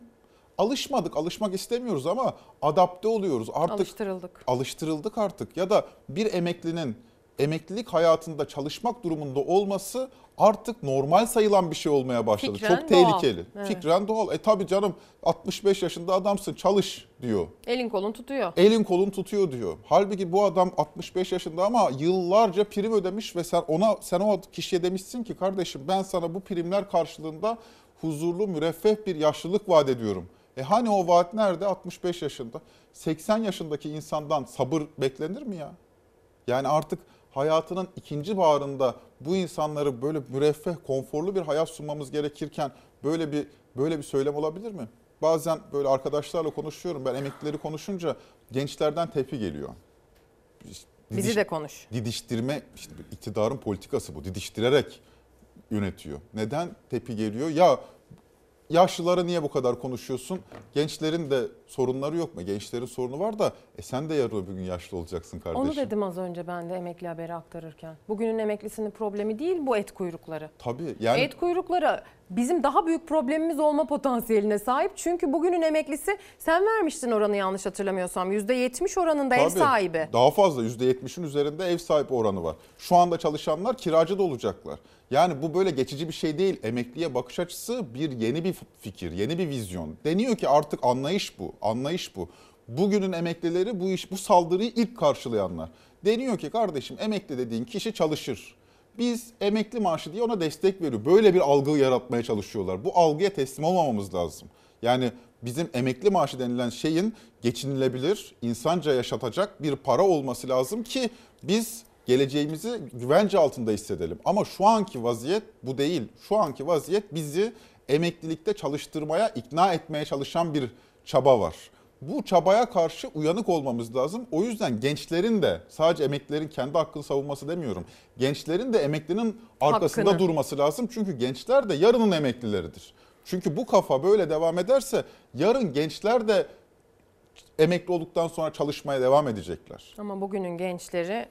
Alışmadık, alışmak istemiyoruz ama adapte oluyoruz. Artık Alıştırıldık. alıştırıldık artık. Ya da bir emeklinin emeklilik hayatında çalışmak durumunda olması artık normal sayılan bir şey olmaya başladı. Fikren Çok doğal. tehlikeli. Evet. Fikren doğal. E tabii canım 65 yaşında adamsın çalış diyor. Elin kolun tutuyor. Elin kolun tutuyor diyor. Halbuki bu adam 65 yaşında ama yıllarca prim ödemiş ve sen ona sen o kişiye demişsin ki kardeşim ben sana bu primler karşılığında huzurlu, müreffeh bir yaşlılık vaat ediyorum. E hani o vaat nerede? 65 yaşında. 80 yaşındaki insandan sabır beklenir mi ya? Yani artık hayatının ikinci baharında bu insanları böyle müreffeh, konforlu bir hayat sunmamız gerekirken böyle bir böyle bir söylem olabilir mi? Bazen böyle arkadaşlarla konuşuyorum. Ben emeklileri konuşunca gençlerden tepki geliyor. Bizi de konuş. Didiştirme, işte iktidarın politikası bu. Didiştirerek yönetiyor. Neden tepki geliyor? Ya yaşlılara niye bu kadar konuşuyorsun? Gençlerin de sorunları yok mu? Gençlerin sorunu var da e sen de yarın öbür gün yaşlı olacaksın kardeşim. Onu dedim az önce ben de emekli haberi aktarırken. Bugünün emeklisinin problemi değil bu et kuyrukları. Tabii yani Et kuyrukları bizim daha büyük problemimiz olma potansiyeline sahip. Çünkü bugünün emeklisi sen vermiştin oranı yanlış hatırlamıyorsam. %70 oranında ev Tabii, sahibi. Daha fazla %70'in üzerinde ev sahibi oranı var. Şu anda çalışanlar kiracı da olacaklar. Yani bu böyle geçici bir şey değil. Emekliye bakış açısı bir yeni bir fikir, yeni bir vizyon. Deniyor ki artık anlayış bu, anlayış bu. Bugünün emeklileri bu iş, bu saldırıyı ilk karşılayanlar. Deniyor ki kardeşim emekli dediğin kişi çalışır. Biz emekli maaşı diye ona destek veriyor. Böyle bir algı yaratmaya çalışıyorlar. Bu algıya teslim olmamamız lazım. Yani bizim emekli maaşı denilen şeyin geçinilebilir, insanca yaşatacak bir para olması lazım ki biz geleceğimizi güvence altında hissedelim. Ama şu anki vaziyet bu değil. Şu anki vaziyet bizi emeklilikte çalıştırmaya, ikna etmeye çalışan bir çaba var. Bu çabaya karşı uyanık olmamız lazım. O yüzden gençlerin de sadece emeklilerin kendi hakkını savunması demiyorum. Gençlerin de emeklinin arkasında Hakkını. durması lazım. Çünkü gençler de yarının emeklileridir. Çünkü bu kafa böyle devam ederse yarın gençler de emekli olduktan sonra çalışmaya devam edecekler. Ama bugünün gençleri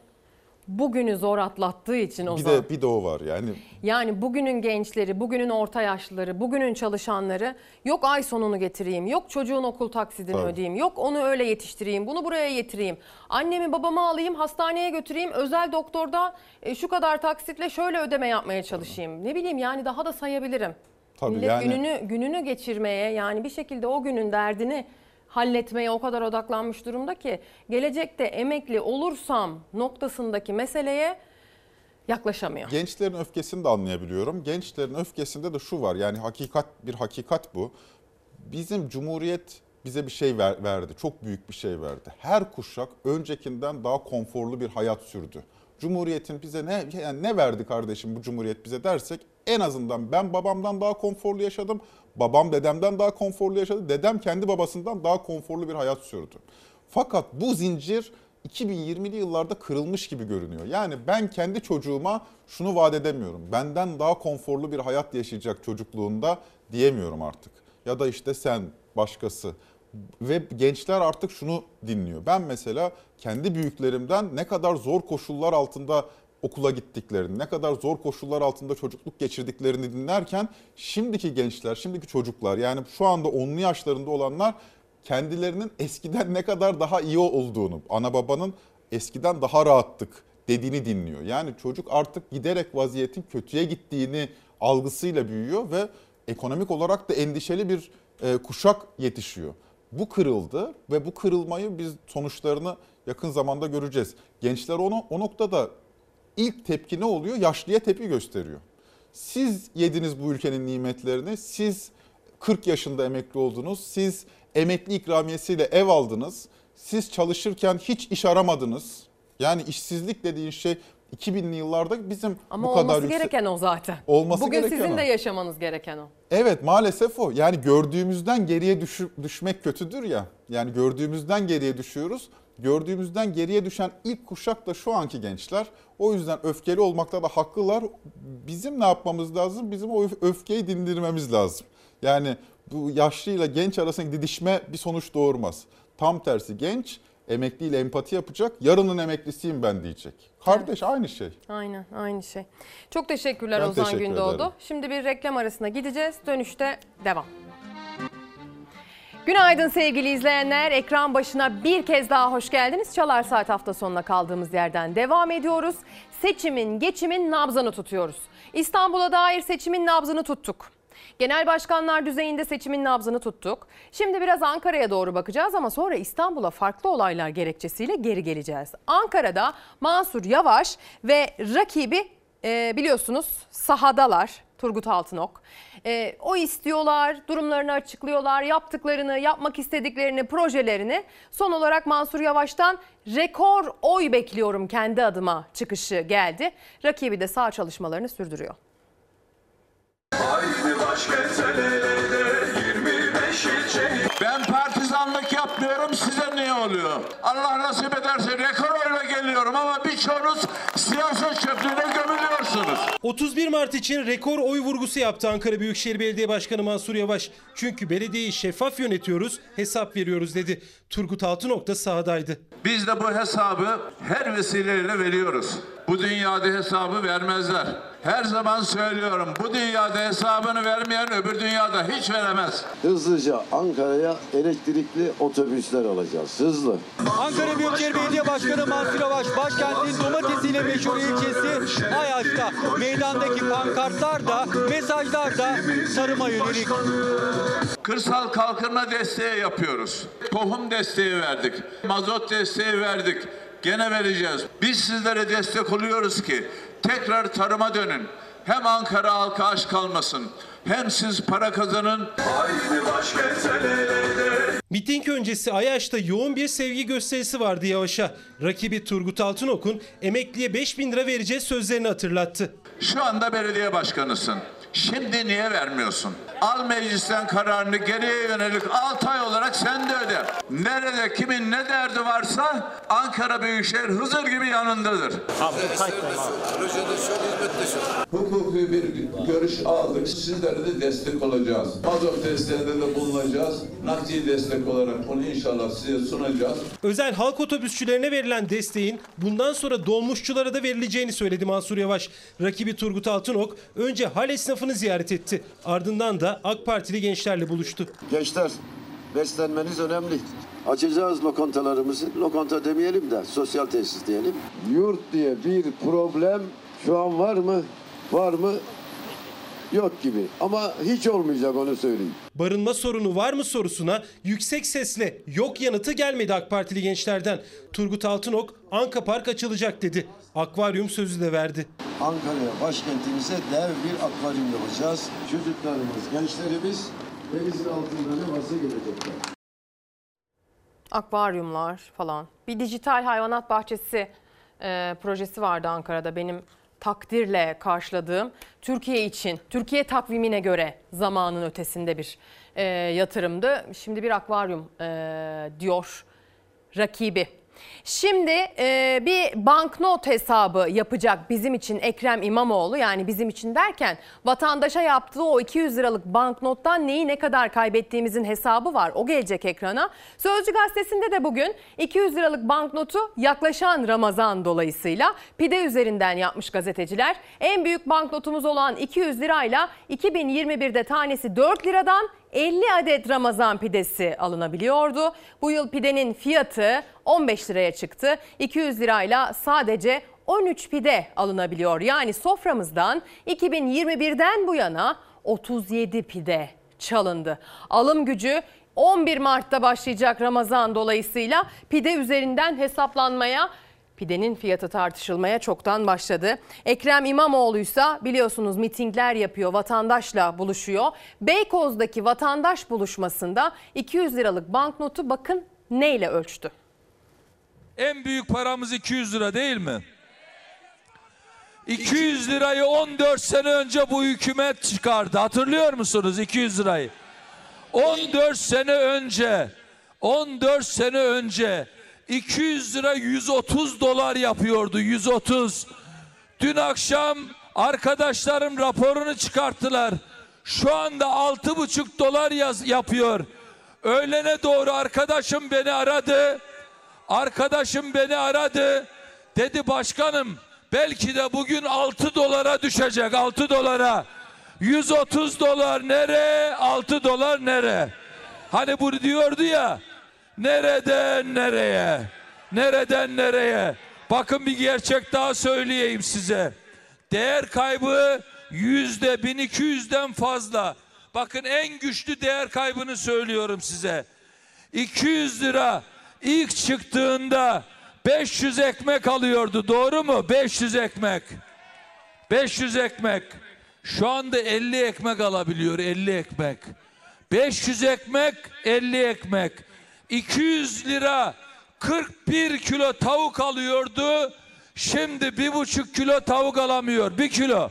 bugünü zor atlattığı için o Bir zaman. de bir de o var yani. Yani bugünün gençleri, bugünün orta yaşlıları, bugünün çalışanları yok ay sonunu getireyim, yok çocuğun okul taksidini Tabii. ödeyeyim, yok onu öyle yetiştireyim, bunu buraya getireyim. Annemi babamı alayım, hastaneye götüreyim, özel doktorda e, şu kadar taksitle şöyle ödeme yapmaya çalışayım. Ne bileyim yani daha da sayabilirim. Tabii Millet yani- gününü gününü geçirmeye yani bir şekilde o günün derdini halletmeye o kadar odaklanmış durumda ki gelecekte emekli olursam noktasındaki meseleye yaklaşamıyor. Gençlerin öfkesini de anlayabiliyorum. Gençlerin öfkesinde de şu var yani hakikat bir hakikat bu. Bizim Cumhuriyet bize bir şey ver- verdi. Çok büyük bir şey verdi. Her kuşak öncekinden daha konforlu bir hayat sürdü. Cumhuriyetin bize ne yani ne verdi kardeşim bu cumhuriyet bize dersek en azından ben babamdan daha konforlu yaşadım. Babam dedemden daha konforlu yaşadı. Dedem kendi babasından daha konforlu bir hayat sürdü. Fakat bu zincir 2020'li yıllarda kırılmış gibi görünüyor. Yani ben kendi çocuğuma şunu vaat edemiyorum. Benden daha konforlu bir hayat yaşayacak çocukluğunda diyemiyorum artık. Ya da işte sen, başkası. Ve gençler artık şunu dinliyor. Ben mesela kendi büyüklerimden ne kadar zor koşullar altında okula gittiklerini, ne kadar zor koşullar altında çocukluk geçirdiklerini dinlerken şimdiki gençler, şimdiki çocuklar yani şu anda onlu yaşlarında olanlar kendilerinin eskiden ne kadar daha iyi olduğunu, ana babanın eskiden daha rahattık dediğini dinliyor. Yani çocuk artık giderek vaziyetin kötüye gittiğini algısıyla büyüyor ve ekonomik olarak da endişeli bir e, kuşak yetişiyor. Bu kırıldı ve bu kırılmayı biz sonuçlarını yakın zamanda göreceğiz. Gençler onu o noktada ilk tepki ne oluyor? Yaşlıya tepki gösteriyor. Siz yediniz bu ülkenin nimetlerini, siz 40 yaşında emekli oldunuz, siz emekli ikramiyesiyle ev aldınız, siz çalışırken hiç iş aramadınız. Yani işsizlik dediğin şey 2000'li yıllarda bizim Ama bu kadar olması yüksek... gereken o zaten. Olması Bugün gereken sizin o. de yaşamanız gereken o. Evet maalesef o. Yani gördüğümüzden geriye düşü- düşmek kötüdür ya. Yani gördüğümüzden geriye düşüyoruz. Gördüğümüzden geriye düşen ilk kuşak da şu anki gençler. O yüzden öfkeli olmakta da haklılar. Bizim ne yapmamız lazım? Bizim o öf- öfkeyi dindirmemiz lazım. Yani bu yaşlıyla genç arasındaki didişme bir sonuç doğurmaz. Tam tersi genç emekliyle empati yapacak. Yarının emeklisiyim ben diyecek. Kardeş aynı şey. Aynen aynı şey. Çok teşekkürler Ben Ozan teşekkür Gündoğdu. ederim. Şimdi bir reklam arasına gideceğiz. Dönüşte devam. Günaydın sevgili izleyenler. Ekran başına bir kez daha hoş geldiniz. Çalar Saat hafta sonuna kaldığımız yerden devam ediyoruz. Seçimin, geçimin nabzını tutuyoruz. İstanbul'a dair seçimin nabzını tuttuk. Genel başkanlar düzeyinde seçimin nabzını tuttuk. Şimdi biraz Ankara'ya doğru bakacağız ama sonra İstanbul'a farklı olaylar gerekçesiyle geri geleceğiz. Ankara'da Mansur Yavaş ve rakibi e, biliyorsunuz sahadalar. Turgut Altınok. E, o istiyorlar, durumlarını açıklıyorlar, yaptıklarını, yapmak istediklerini, projelerini. Son olarak Mansur Yavaş'tan rekor oy bekliyorum kendi adıma çıkışı geldi. Rakibi de sağ çalışmalarını sürdürüyor. Ben partizanlık niye oluyor? Allah nasip ederse rekor oyla geliyorum ama birçoğunuz siyaset çöplüğüne gömülüyorsunuz. 31 Mart için rekor oy vurgusu yaptı Ankara Büyükşehir Belediye Başkanı Mansur Yavaş. Çünkü belediyeyi şeffaf yönetiyoruz, hesap veriyoruz dedi. Turgut Altınok da sahadaydı. Biz de bu hesabı her vesileyle veriyoruz. Bu dünyada hesabı vermezler. Her zaman söylüyorum bu dünyada hesabını vermeyen öbür dünyada hiç veremez. Hızlıca Ankara'ya elektrikli otobüsler alacağız. Hızlı. Ankara Büyükşehir Belediye Başkanı Mansur Yavaş başkentin domatesiyle meşhur ilçesi Ayaş'ta meydandaki pankartlar da mesajlar da tarıma yönelik. Kırsal kalkınma desteği yapıyoruz. Tohum desteği verdik. Mazot desteği verdik. Gene vereceğiz. Biz sizlere destek oluyoruz ki tekrar tarıma dönün. Hem Ankara halka aç kalmasın. Hem siz para kazanın. Miting öncesi Ayaş'ta yoğun bir sevgi gösterisi vardı Yavaş'a. Rakibi Turgut Altınok'un emekliye 5000 lira vereceğiz sözlerini hatırlattı. Şu anda belediye başkanısın. Şimdi niye vermiyorsun? Al meclisten kararını geriye yönelik 6 ay olarak sen de öde. Nerede kimin ne derdi varsa Ankara Büyükşehir Hızır gibi yanındadır. Hukuki bir görüş aldık. Sizlere de destek olacağız. Mazot desteğinde de bulunacağız. Nakdi destek olarak onu inşallah size sunacağız. Özel halk otobüsçülerine verilen desteğin bundan sonra dolmuşçulara da verileceğini söyledi Mansur Yavaş. Rakibi Turgut Altınok önce hal esnafını ziyaret etti. Ardından da AK Partili gençlerle buluştu. Gençler beslenmeniz önemli. Açacağız lokantalarımızı. Lokanta demeyelim de sosyal tesis diyelim. Yurt diye bir problem şu an var mı? Var mı? Yok gibi. Ama hiç olmayacak onu söyleyeyim. Barınma sorunu var mı sorusuna yüksek sesle yok yanıtı gelmedi AK Partili gençlerden. Turgut Altınok Anka Park açılacak dedi. Akvaryum sözü de verdi. Ankara'ya başkentimize dev bir akvaryum yapacağız. Çocuklarımız, gençlerimiz denizin altında ne varsa görecekler. akvaryumlar falan. Bir dijital hayvanat bahçesi e, projesi vardı Ankara'da benim takdirle karşıladığım Türkiye için, Türkiye takvimine göre zamanın ötesinde bir e, yatırımdı. Şimdi bir akvaryum e, diyor rakibi. Şimdi e, bir banknot hesabı yapacak bizim için Ekrem İmamoğlu yani bizim için derken vatandaşa yaptığı o 200 liralık banknottan neyi ne kadar kaybettiğimizin hesabı var. O gelecek ekrana. Sözcü gazetesinde de bugün 200 liralık banknotu yaklaşan Ramazan dolayısıyla pide üzerinden yapmış gazeteciler. En büyük banknotumuz olan 200 lirayla 2021'de tanesi 4 liradan 50 adet Ramazan pidesi alınabiliyordu. Bu yıl pidenin fiyatı 15 liraya çıktı. 200 lirayla sadece 13 pide alınabiliyor. Yani soframızdan 2021'den bu yana 37 pide çalındı. Alım gücü 11 Mart'ta başlayacak Ramazan dolayısıyla pide üzerinden hesaplanmaya Pidenin fiyatı tartışılmaya çoktan başladı. Ekrem İmamoğlu ise biliyorsunuz mitingler yapıyor, vatandaşla buluşuyor. Beykoz'daki vatandaş buluşmasında 200 liralık banknotu bakın neyle ölçtü? En büyük paramız 200 lira değil mi? 200 lirayı 14 sene önce bu hükümet çıkardı. Hatırlıyor musunuz 200 lirayı? 14 sene önce 14 sene önce 200 lira 130 dolar yapıyordu 130. Dün akşam arkadaşlarım raporunu çıkarttılar. Şu anda 6,5 dolar yaz, yapıyor. Öğlene doğru arkadaşım beni aradı. Arkadaşım beni aradı. Dedi başkanım belki de bugün 6 dolara düşecek 6 dolara. 130 dolar nere 6 dolar nere? Hani bu diyordu ya nereden nereye? Nereden nereye? Bakın bir gerçek daha söyleyeyim size. Değer kaybı yüzde 1200'den fazla. Bakın en güçlü değer kaybını söylüyorum size. 200 lira ilk çıktığında 500 ekmek alıyordu doğru mu? 500 ekmek. 500 ekmek. Şu anda 50 ekmek alabiliyor 50 ekmek. 500 ekmek 50 ekmek. 200 lira 41 kilo tavuk alıyordu. Şimdi bir buçuk kilo tavuk alamıyor. Bir kilo.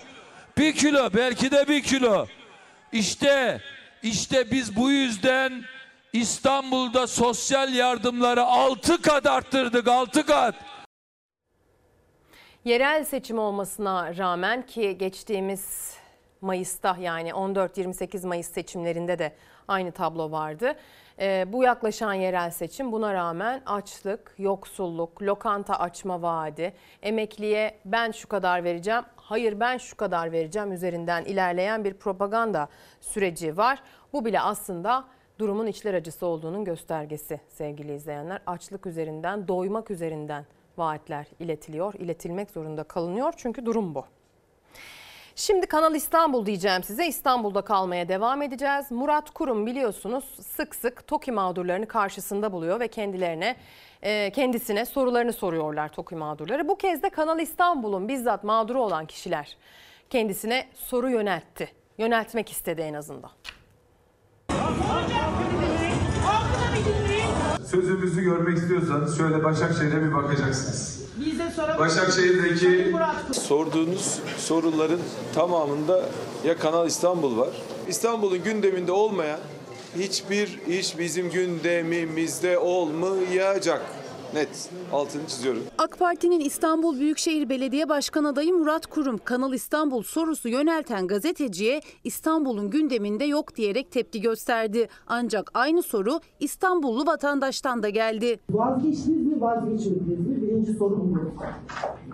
Bir kilo belki de bir kilo. İşte işte biz bu yüzden İstanbul'da sosyal yardımları altı kat arttırdık altı kat. Yerel seçim olmasına rağmen ki geçtiğimiz Mayıs'ta yani 14-28 Mayıs seçimlerinde de aynı tablo vardı. Ee, bu yaklaşan yerel seçim buna rağmen açlık, yoksulluk, lokanta açma vaadi, emekliye ben şu kadar vereceğim, hayır ben şu kadar vereceğim üzerinden ilerleyen bir propaganda süreci var. Bu bile aslında durumun içler acısı olduğunun göstergesi sevgili izleyenler. Açlık üzerinden, doymak üzerinden vaatler iletiliyor, iletilmek zorunda kalınıyor çünkü durum bu. Şimdi Kanal İstanbul diyeceğim size. İstanbul'da kalmaya devam edeceğiz. Murat Kurum biliyorsunuz sık sık TOKİ mağdurlarını karşısında buluyor ve kendilerine e, kendisine sorularını soruyorlar TOKİ mağdurları. Bu kez de Kanal İstanbul'un bizzat mağduru olan kişiler kendisine soru yöneltti. Yöneltmek istedi en azından. Sözümüzü görmek istiyorsanız şöyle Başakşehir'e bir bakacaksınız. Başakşehir'deki Sorduğunuz soruların tamamında ya Kanal İstanbul var. İstanbul'un gündeminde olmayan hiçbir iş bizim gündemimizde olmayacak. Net. Altını çiziyorum. AK Parti'nin İstanbul Büyükşehir Belediye Başkan adayı Murat Kurum, Kanal İstanbul sorusu yönelten gazeteciye İstanbul'un gündeminde yok diyerek tepki gösterdi. Ancak aynı soru İstanbullu vatandaştan da geldi. Vazgeçtiniz mi vazgeçmediniz mi? Birinci soru bu.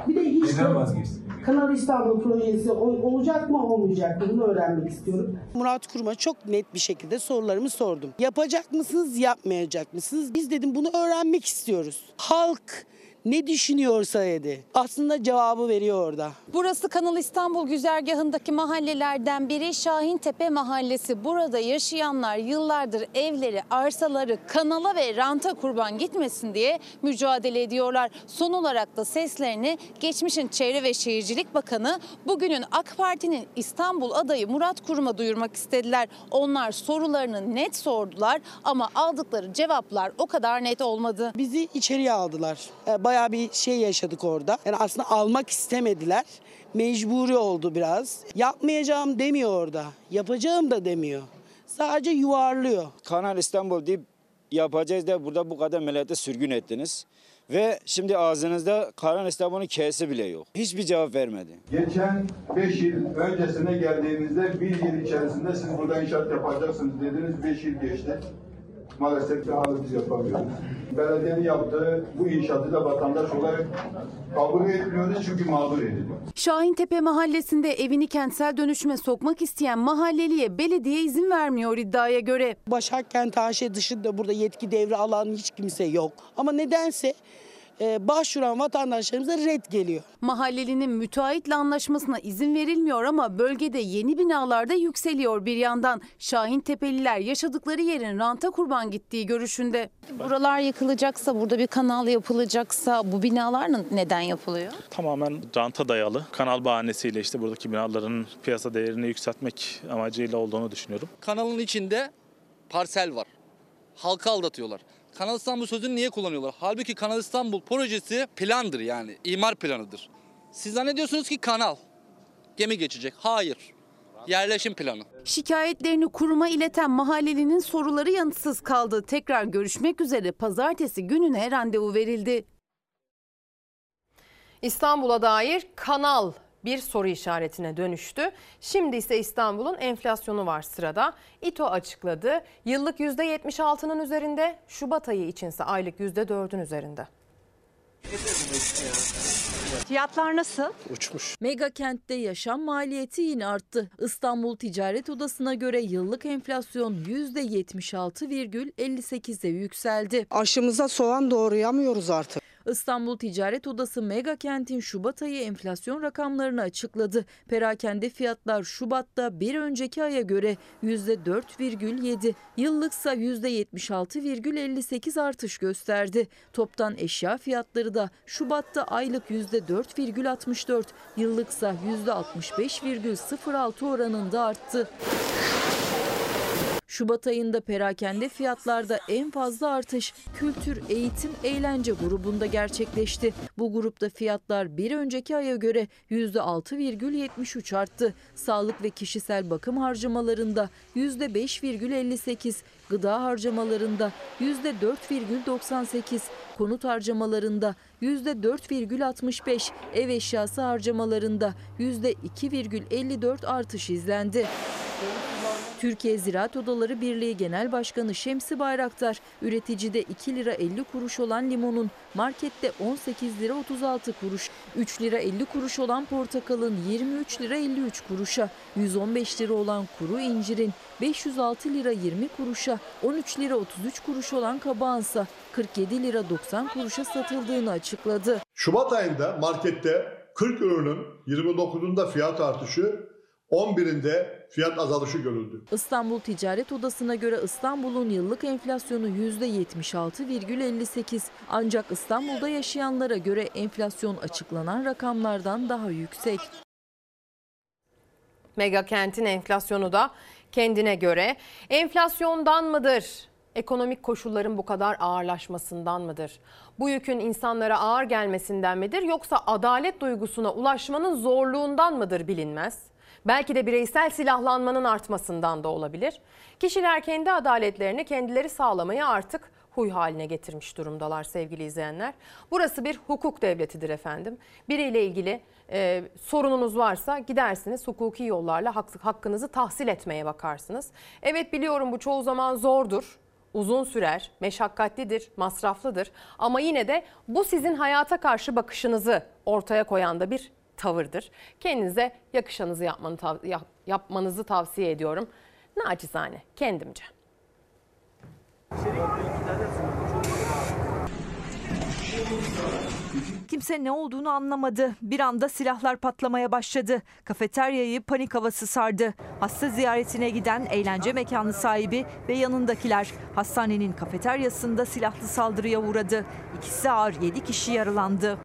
Bir de hiç neden vazgeçtiniz? Kanal İstanbul projesi ol- olacak mı olmayacak mı bunu öğrenmek istiyorum. Murat Kurum'a çok net bir şekilde sorularımı sordum. Yapacak mısınız yapmayacak mısınız? Biz dedim bunu öğrenmek istiyoruz. Halk ne düşünüyorsa dedi. Aslında cevabı veriyor orada. Burası Kanal İstanbul güzergahındaki mahallelerden biri Şahintepe Mahallesi. Burada yaşayanlar yıllardır evleri, arsaları kanala ve ranta kurban gitmesin diye mücadele ediyorlar. Son olarak da seslerini geçmişin Çevre ve Şehircilik Bakanı bugünün AK Parti'nin İstanbul adayı Murat Kurum'a duyurmak istediler. Onlar sorularını net sordular ama aldıkları cevaplar o kadar net olmadı. Bizi içeriye aldılar. E, Bayağı bir şey yaşadık orada. Yani aslında almak istemediler. Mecburi oldu biraz. Yapmayacağım demiyor orada. Yapacağım da demiyor. Sadece yuvarlıyor. Kanal İstanbul deyip yapacağız da burada bu kadar millete sürgün ettiniz. Ve şimdi ağzınızda Karan İstanbul'un k'si bile yok. Hiçbir cevap vermedi. Geçen 5 yıl öncesine geldiğinizde bir yıl içerisinde siz burada inşaat yapacaksınız dediniz. 5 yıl geçti. Maalesef ki hala biz yapamıyoruz. Belediyenin yaptığı bu inşaatı da vatandaş olarak kabul etmiyoruz çünkü mağdur ediliyor. Şahintepe mahallesinde evini kentsel dönüşüme sokmak isteyen mahalleliye belediye izin vermiyor iddiaya göre. Başak Kent AŞ dışında burada yetki devri alan hiç kimse yok. Ama nedense başvuran vatandaşlarımıza red geliyor. Mahallelinin müteahhitle anlaşmasına izin verilmiyor ama bölgede yeni binalarda yükseliyor bir yandan. Şahin Tepeliler yaşadıkları yerin ranta kurban gittiği görüşünde. Buralar yıkılacaksa, burada bir kanal yapılacaksa bu binalar neden yapılıyor? Tamamen ranta dayalı. Kanal bahanesiyle işte buradaki binaların piyasa değerini yükseltmek amacıyla olduğunu düşünüyorum. Kanalın içinde parsel var. Halka aldatıyorlar. Kanal İstanbul sözünü niye kullanıyorlar? Halbuki Kanal İstanbul projesi plandır yani. imar planıdır. Siz zannediyorsunuz ki kanal. Gemi geçecek. Hayır. Yerleşim planı. Şikayetlerini kuruma ileten mahallelinin soruları yanıtsız kaldı. Tekrar görüşmek üzere pazartesi gününe randevu verildi. İstanbul'a dair kanal bir soru işaretine dönüştü. Şimdi ise İstanbul'un enflasyonu var sırada. İTO açıkladı. Yıllık %76'nın üzerinde, Şubat ayı içinse aylık %4'ün üzerinde. Fiyatlar nasıl? Uçmuş. Mega kentte yaşam maliyeti yine arttı. İstanbul Ticaret Odası'na göre yıllık enflasyon %76,58'e yükseldi. Aşımıza soğan doğrayamıyoruz artık. İstanbul Ticaret Odası Mega Kent'in Şubat ayı enflasyon rakamlarını açıkladı. Perakende fiyatlar Şubat'ta bir önceki aya göre %4,7, yıllıksa %76,58 artış gösterdi. Toptan eşya fiyatları da Şubat'ta aylık %4,64, yıllıksa %65,06 oranında arttı. Şubat ayında perakende fiyatlarda en fazla artış kültür, eğitim, eğlence grubunda gerçekleşti. Bu grupta fiyatlar bir önceki aya göre %6,73 arttı. Sağlık ve kişisel bakım harcamalarında %5,58, gıda harcamalarında %4,98, konut harcamalarında %4,65, ev eşyası harcamalarında %2,54 artış izlendi. Türkiye Ziraat Odaları Birliği Genel Başkanı Şemsi Bayraktar, üreticide 2 lira 50 kuruş olan limonun markette 18 lira 36 kuruş, 3 lira 50 kuruş olan portakalın 23 lira 53 kuruşa, 115 lira olan kuru incirin 506 lira 20 kuruşa, 13 lira 33 kuruş olan kabağınsa 47 lira 90 kuruşa satıldığını açıkladı. Şubat ayında markette 40 ürünün 29'unda fiyat artışı, 11'inde fiyat azalışı görüldü. İstanbul Ticaret Odası'na göre İstanbul'un yıllık enflasyonu %76,58. Ancak İstanbul'da yaşayanlara göre enflasyon açıklanan rakamlardan daha yüksek. Mega kentin enflasyonu da kendine göre enflasyondan mıdır? Ekonomik koşulların bu kadar ağırlaşmasından mıdır? Bu yükün insanlara ağır gelmesinden midir yoksa adalet duygusuna ulaşmanın zorluğundan mıdır bilinmez. Belki de bireysel silahlanmanın artmasından da olabilir. Kişiler kendi adaletlerini kendileri sağlamayı artık huy haline getirmiş durumdalar sevgili izleyenler. Burası bir hukuk devletidir efendim. Biriyle ilgili e, sorununuz varsa gidersiniz hukuki yollarla hak, hakkınızı tahsil etmeye bakarsınız. Evet biliyorum bu çoğu zaman zordur uzun sürer, meşakkatlidir, masraflıdır ama yine de bu sizin hayata karşı bakışınızı ortaya koyan da bir tavırdır. Kendinize yakışanızı yapmanı, yapmanızı tavsiye ediyorum. Naçizane, kendimce. Kimse ne olduğunu anlamadı. Bir anda silahlar patlamaya başladı. Kafeteryayı panik havası sardı. Hasta ziyaretine giden eğlence mekanı sahibi ve yanındakiler hastanenin kafeteryasında silahlı saldırıya uğradı. İkisi ağır 7 kişi yaralandı.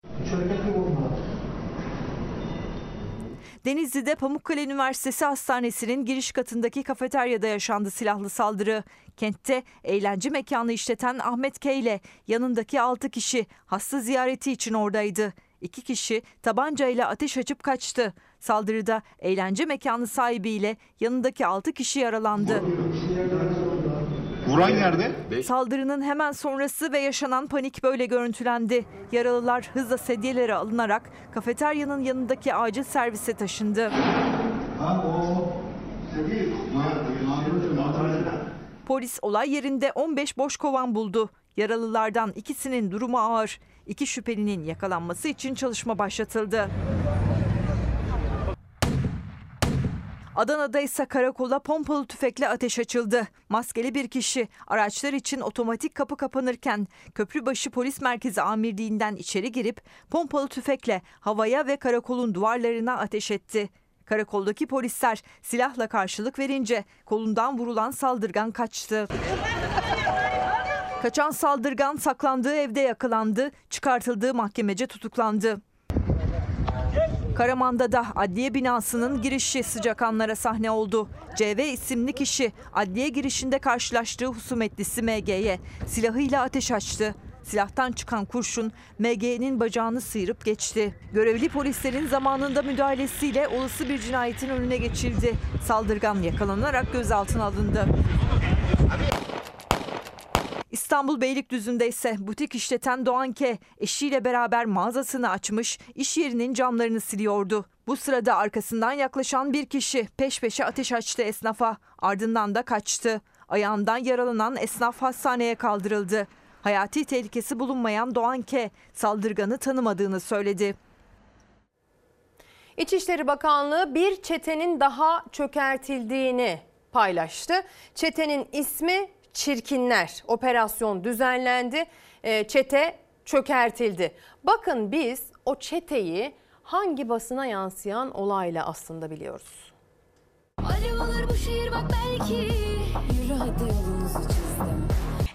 Denizli'de Pamukkale Üniversitesi Hastanesi'nin giriş katındaki kafeteryada yaşandı silahlı saldırı. Kentte eğlence mekanı işleten Ahmet K ile yanındaki 6 kişi hasta ziyareti için oradaydı. 2 kişi tabancayla ateş açıp kaçtı. Saldırıda eğlence mekanı sahibiyle yanındaki 6 kişi yaralandı. Vuran yerde. Saldırının hemen sonrası ve yaşanan panik böyle görüntülendi. Yaralılar hızla sedyelere alınarak kafeteryanın yanındaki acil servise taşındı. Polis olay yerinde 15 boş kovan buldu. Yaralılardan ikisinin durumu ağır. İki şüphelinin yakalanması için çalışma başlatıldı. Adana'da ise karakola pompalı tüfekle ateş açıldı. Maskeli bir kişi araçlar için otomatik kapı kapanırken Köprübaşı Polis Merkezi Amirliğinden içeri girip pompalı tüfekle havaya ve karakolun duvarlarına ateş etti. Karakoldaki polisler silahla karşılık verince kolundan vurulan saldırgan kaçtı. Kaçan saldırgan saklandığı evde yakalandı, çıkartıldığı mahkemece tutuklandı. Karaman'da da adliye binasının girişi sıcak anlara sahne oldu. CV isimli kişi adliye girişinde karşılaştığı husumetlisi MG'ye silahıyla ateş açtı. Silahtan çıkan kurşun MG'nin bacağını sıyırıp geçti. Görevli polislerin zamanında müdahalesiyle olası bir cinayetin önüne geçildi. Saldırgan yakalanarak gözaltına alındı. İstanbul Beylikdüzü'nde ise butik işleten Doğan K. eşiyle beraber mağazasını açmış, iş yerinin camlarını siliyordu. Bu sırada arkasından yaklaşan bir kişi peş peşe ateş açtı esnafa. Ardından da kaçtı. Ayağından yaralanan esnaf hastaneye kaldırıldı. Hayati tehlikesi bulunmayan Doğan K. saldırganı tanımadığını söyledi. İçişleri Bakanlığı bir çetenin daha çökertildiğini paylaştı. Çetenin ismi Çirkinler. Operasyon düzenlendi. E, çete çökertildi. Bakın biz o çeteyi hangi basına yansıyan olayla aslında biliyoruz. Alev alır bu şehir bak belki Yürü hadi yolumuzu çizdim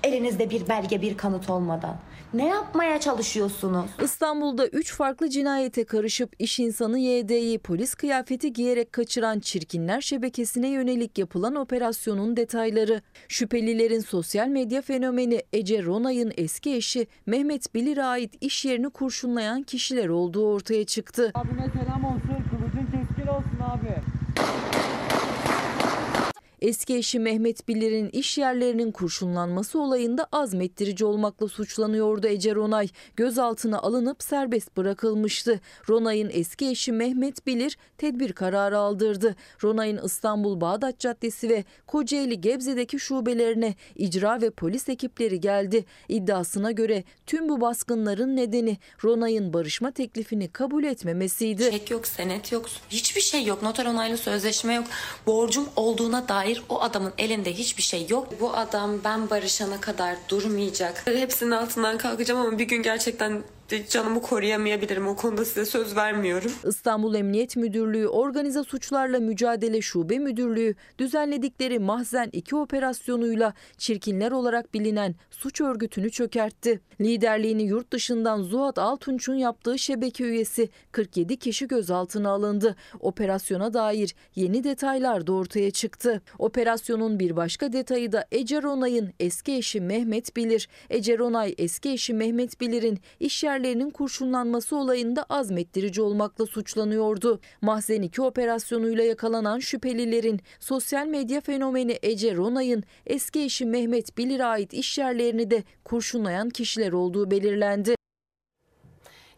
Elinizde bir belge bir kanıt olmadan ne yapmaya çalışıyorsunuz? İstanbul'da 3 farklı cinayete karışıp iş insanı YD'yi polis kıyafeti giyerek kaçıran çirkinler şebekesine yönelik yapılan operasyonun detayları. Şüphelilerin sosyal medya fenomeni Ece Ronay'ın eski eşi Mehmet Bilir'e ait iş yerini kurşunlayan kişiler olduğu ortaya çıktı. Abime selam olsun. Kılıcın keskin olsun abi. Eski eşi Mehmet Bilir'in iş yerlerinin kurşunlanması olayında azmettirici olmakla suçlanıyordu Ece Ronay. Gözaltına alınıp serbest bırakılmıştı. Ronay'ın eski eşi Mehmet Bilir tedbir kararı aldırdı. Ronay'ın İstanbul Bağdat Caddesi ve Kocaeli Gebze'deki şubelerine icra ve polis ekipleri geldi. İddiasına göre tüm bu baskınların nedeni Ronay'ın barışma teklifini kabul etmemesiydi. Çek yok, senet yok, hiçbir şey yok. Noter onaylı sözleşme yok. Borcum olduğuna dair o adamın elinde hiçbir şey yok. Bu adam ben barışana kadar durmayacak. Hepsinin altından kalkacağım ama bir gün gerçekten canımı koruyamayabilirim. O konuda size söz vermiyorum. İstanbul Emniyet Müdürlüğü Organize Suçlarla Mücadele Şube Müdürlüğü düzenledikleri Mahzen 2 operasyonuyla çirkinler olarak bilinen suç örgütünü çökertti. Liderliğini yurt dışından Zuhat Altunç'un yaptığı şebeke üyesi 47 kişi gözaltına alındı. Operasyona dair yeni detaylar da ortaya çıktı. Operasyonun bir başka detayı da Ece Ronay'ın eski eşi Mehmet Bilir. Ece Ronay eski eşi Mehmet Bilir'in iş yerlerinin kurşunlanması olayında azmettirici olmakla suçlanıyordu. Mahzen 2 operasyonuyla yakalanan şüphelilerin sosyal medya fenomeni Ece Ronay'ın eski eşi Mehmet Bilir'e ait iş yerlerini de kurşunlayan kişiler olduğu belirlendi.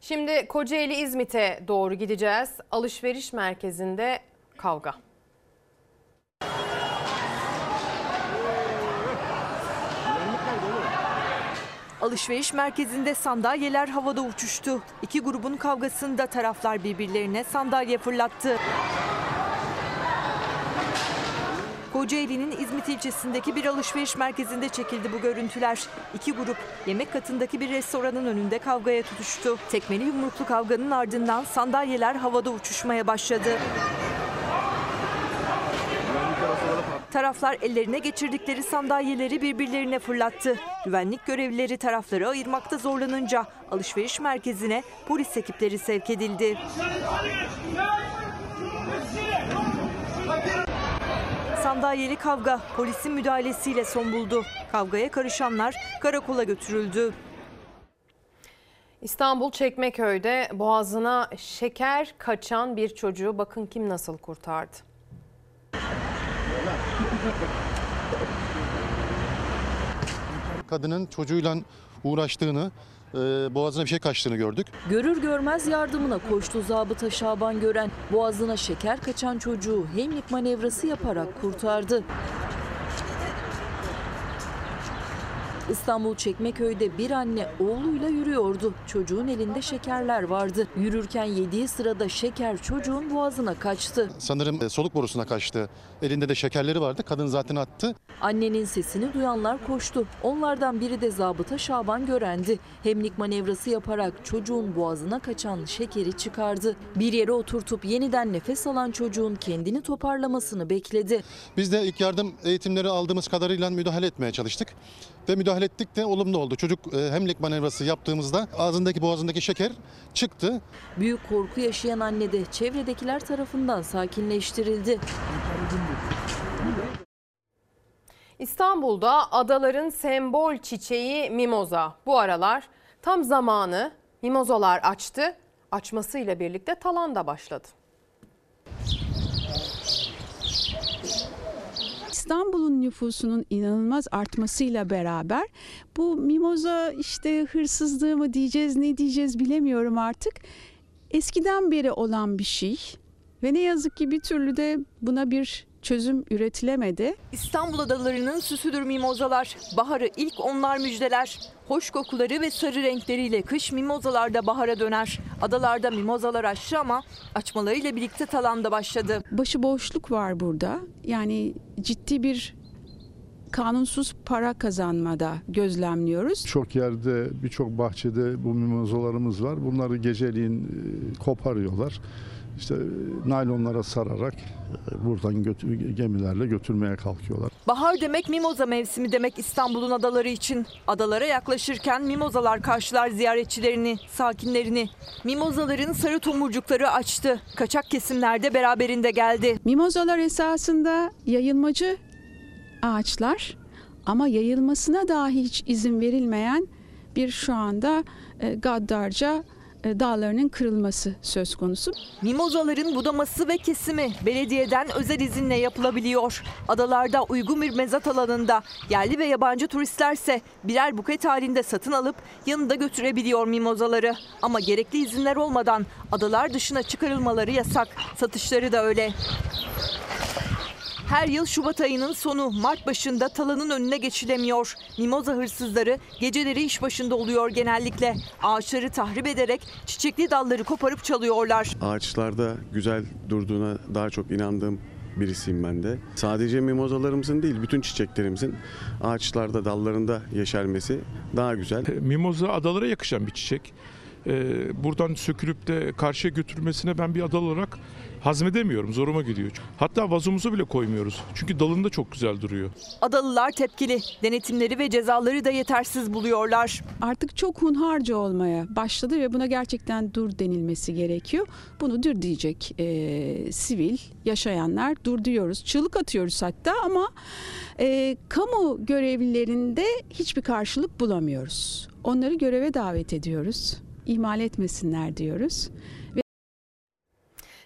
Şimdi Kocaeli İzmit'e doğru gideceğiz. Alışveriş merkezinde kavga. Alışveriş merkezinde sandalyeler havada uçuştu. İki grubun kavgasında taraflar birbirlerine sandalye fırlattı. Kocaeli'nin İzmit ilçesindeki bir alışveriş merkezinde çekildi bu görüntüler. İki grup yemek katındaki bir restoranın önünde kavgaya tutuştu. Tekmeli yumruklu kavganın ardından sandalyeler havada uçuşmaya başladı. Taraflar ellerine geçirdikleri sandalyeleri birbirlerine fırlattı. Güvenlik görevlileri tarafları ayırmakta zorlanınca alışveriş merkezine polis ekipleri sevk edildi. Sandalyeli kavga polisin müdahalesiyle son buldu. Kavgaya karışanlar karakola götürüldü. İstanbul Çekmeköy'de boğazına şeker kaçan bir çocuğu bakın kim nasıl kurtardı. Kadının çocuğuyla uğraştığını, e, boğazına bir şey kaçtığını gördük. Görür görmez yardımına koştu zabıta Şaban Gören. Boğazına şeker kaçan çocuğu hemlik manevrası yaparak kurtardı. İstanbul Çekmeköy'de bir anne oğluyla yürüyordu. Çocuğun elinde şekerler vardı. Yürürken yediği sırada şeker çocuğun boğazına kaçtı. Sanırım e, soluk borusuna kaçtı. Elinde de şekerleri vardı. Kadın zaten attı. Annenin sesini duyanlar koştu. Onlardan biri de zabıta Şaban Görendi. Hemlik manevrası yaparak çocuğun boğazına kaçan şekeri çıkardı. Bir yere oturtup yeniden nefes alan çocuğun kendini toparlamasını bekledi. Biz de ilk yardım eğitimleri aldığımız kadarıyla müdahale etmeye çalıştık. Ve müdahale ettik de olumlu oldu. Çocuk e, hemlik manevrası yaptığımızda ağzındaki boğazındaki şeker çıktı. Büyük korku yaşayan anne de çevredekiler tarafından sakinleştirildi. İstanbul'da adaların sembol çiçeği mimoza. Bu aralar tam zamanı mimozalar açtı. Açmasıyla birlikte talan da başladı. İstanbul'un nüfusunun inanılmaz artmasıyla beraber bu mimoza işte hırsızlığı mı diyeceğiz ne diyeceğiz bilemiyorum artık. Eskiden beri olan bir şey ve ne yazık ki bir türlü de buna bir çözüm üretilemedi. İstanbul adalarının süsüdür mimozalar. Baharı ilk onlar müjdeler. Hoş kokuları ve sarı renkleriyle kış mimozalarda bahara döner. Adalarda mimozalar açtı ama açmalarıyla birlikte talan da başladı. Başıboşluk var burada. Yani ciddi bir kanunsuz para kazanmada gözlemliyoruz. Çok yerde, birçok bahçede bu mimozalarımız var. Bunları geceliğin e, koparıyorlar. İşte e, naylonlara sararak e, buradan götür, gemilerle götürmeye kalkıyorlar. Bahar demek mimoza mevsimi demek İstanbul'un adaları için. Adalara yaklaşırken mimozalar karşılar ziyaretçilerini, sakinlerini. Mimozaların sarı tomurcukları açtı. Kaçak kesimlerde beraberinde geldi. Mimozalar esasında yayılmacı ağaçlar ama yayılmasına dahi hiç izin verilmeyen bir şu anda e, gaddarca dağlarının kırılması söz konusu. Mimozaların budaması ve kesimi belediyeden özel izinle yapılabiliyor. Adalarda uygun bir mezat alanında yerli ve yabancı turistlerse birer buket halinde satın alıp yanında götürebiliyor mimozaları. Ama gerekli izinler olmadan adalar dışına çıkarılmaları yasak. Satışları da öyle. Her yıl Şubat ayının sonu Mart başında talanın önüne geçilemiyor. Mimoza hırsızları geceleri iş başında oluyor genellikle. Ağaçları tahrip ederek çiçekli dalları koparıp çalıyorlar. Ağaçlarda güzel durduğuna daha çok inandığım birisiyim ben de. Sadece mimozalarımızın değil bütün çiçeklerimizin ağaçlarda dallarında yeşermesi daha güzel. Mimoza adalara yakışan bir çiçek. Ee, buradan sökülüp de karşıya götürülmesine ben bir adalı olarak hazmedemiyorum. Zoruma gidiyor. Hatta vazomuza bile koymuyoruz. Çünkü dalında çok güzel duruyor. Adalılar tepkili. Denetimleri ve cezaları da yetersiz buluyorlar. Artık çok hunharca olmaya başladı ve buna gerçekten dur denilmesi gerekiyor. Bunu dur diyecek e, sivil yaşayanlar dur diyoruz. Çığlık atıyoruz hatta ama e, kamu görevlilerinde hiçbir karşılık bulamıyoruz. Onları göreve davet ediyoruz. İhmal etmesinler diyoruz.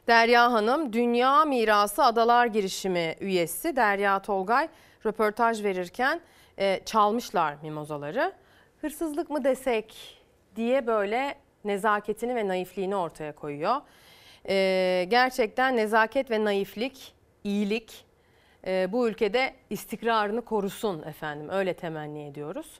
Derya Hanım Dünya Mirası Adalar Girişimi üyesi Derya Tolgay röportaj verirken e, çalmışlar mimozaları. Hırsızlık mı desek diye böyle nezaketini ve naifliğini ortaya koyuyor. E, gerçekten nezaket ve naiflik, iyilik e, bu ülkede istikrarını korusun efendim öyle temenni ediyoruz.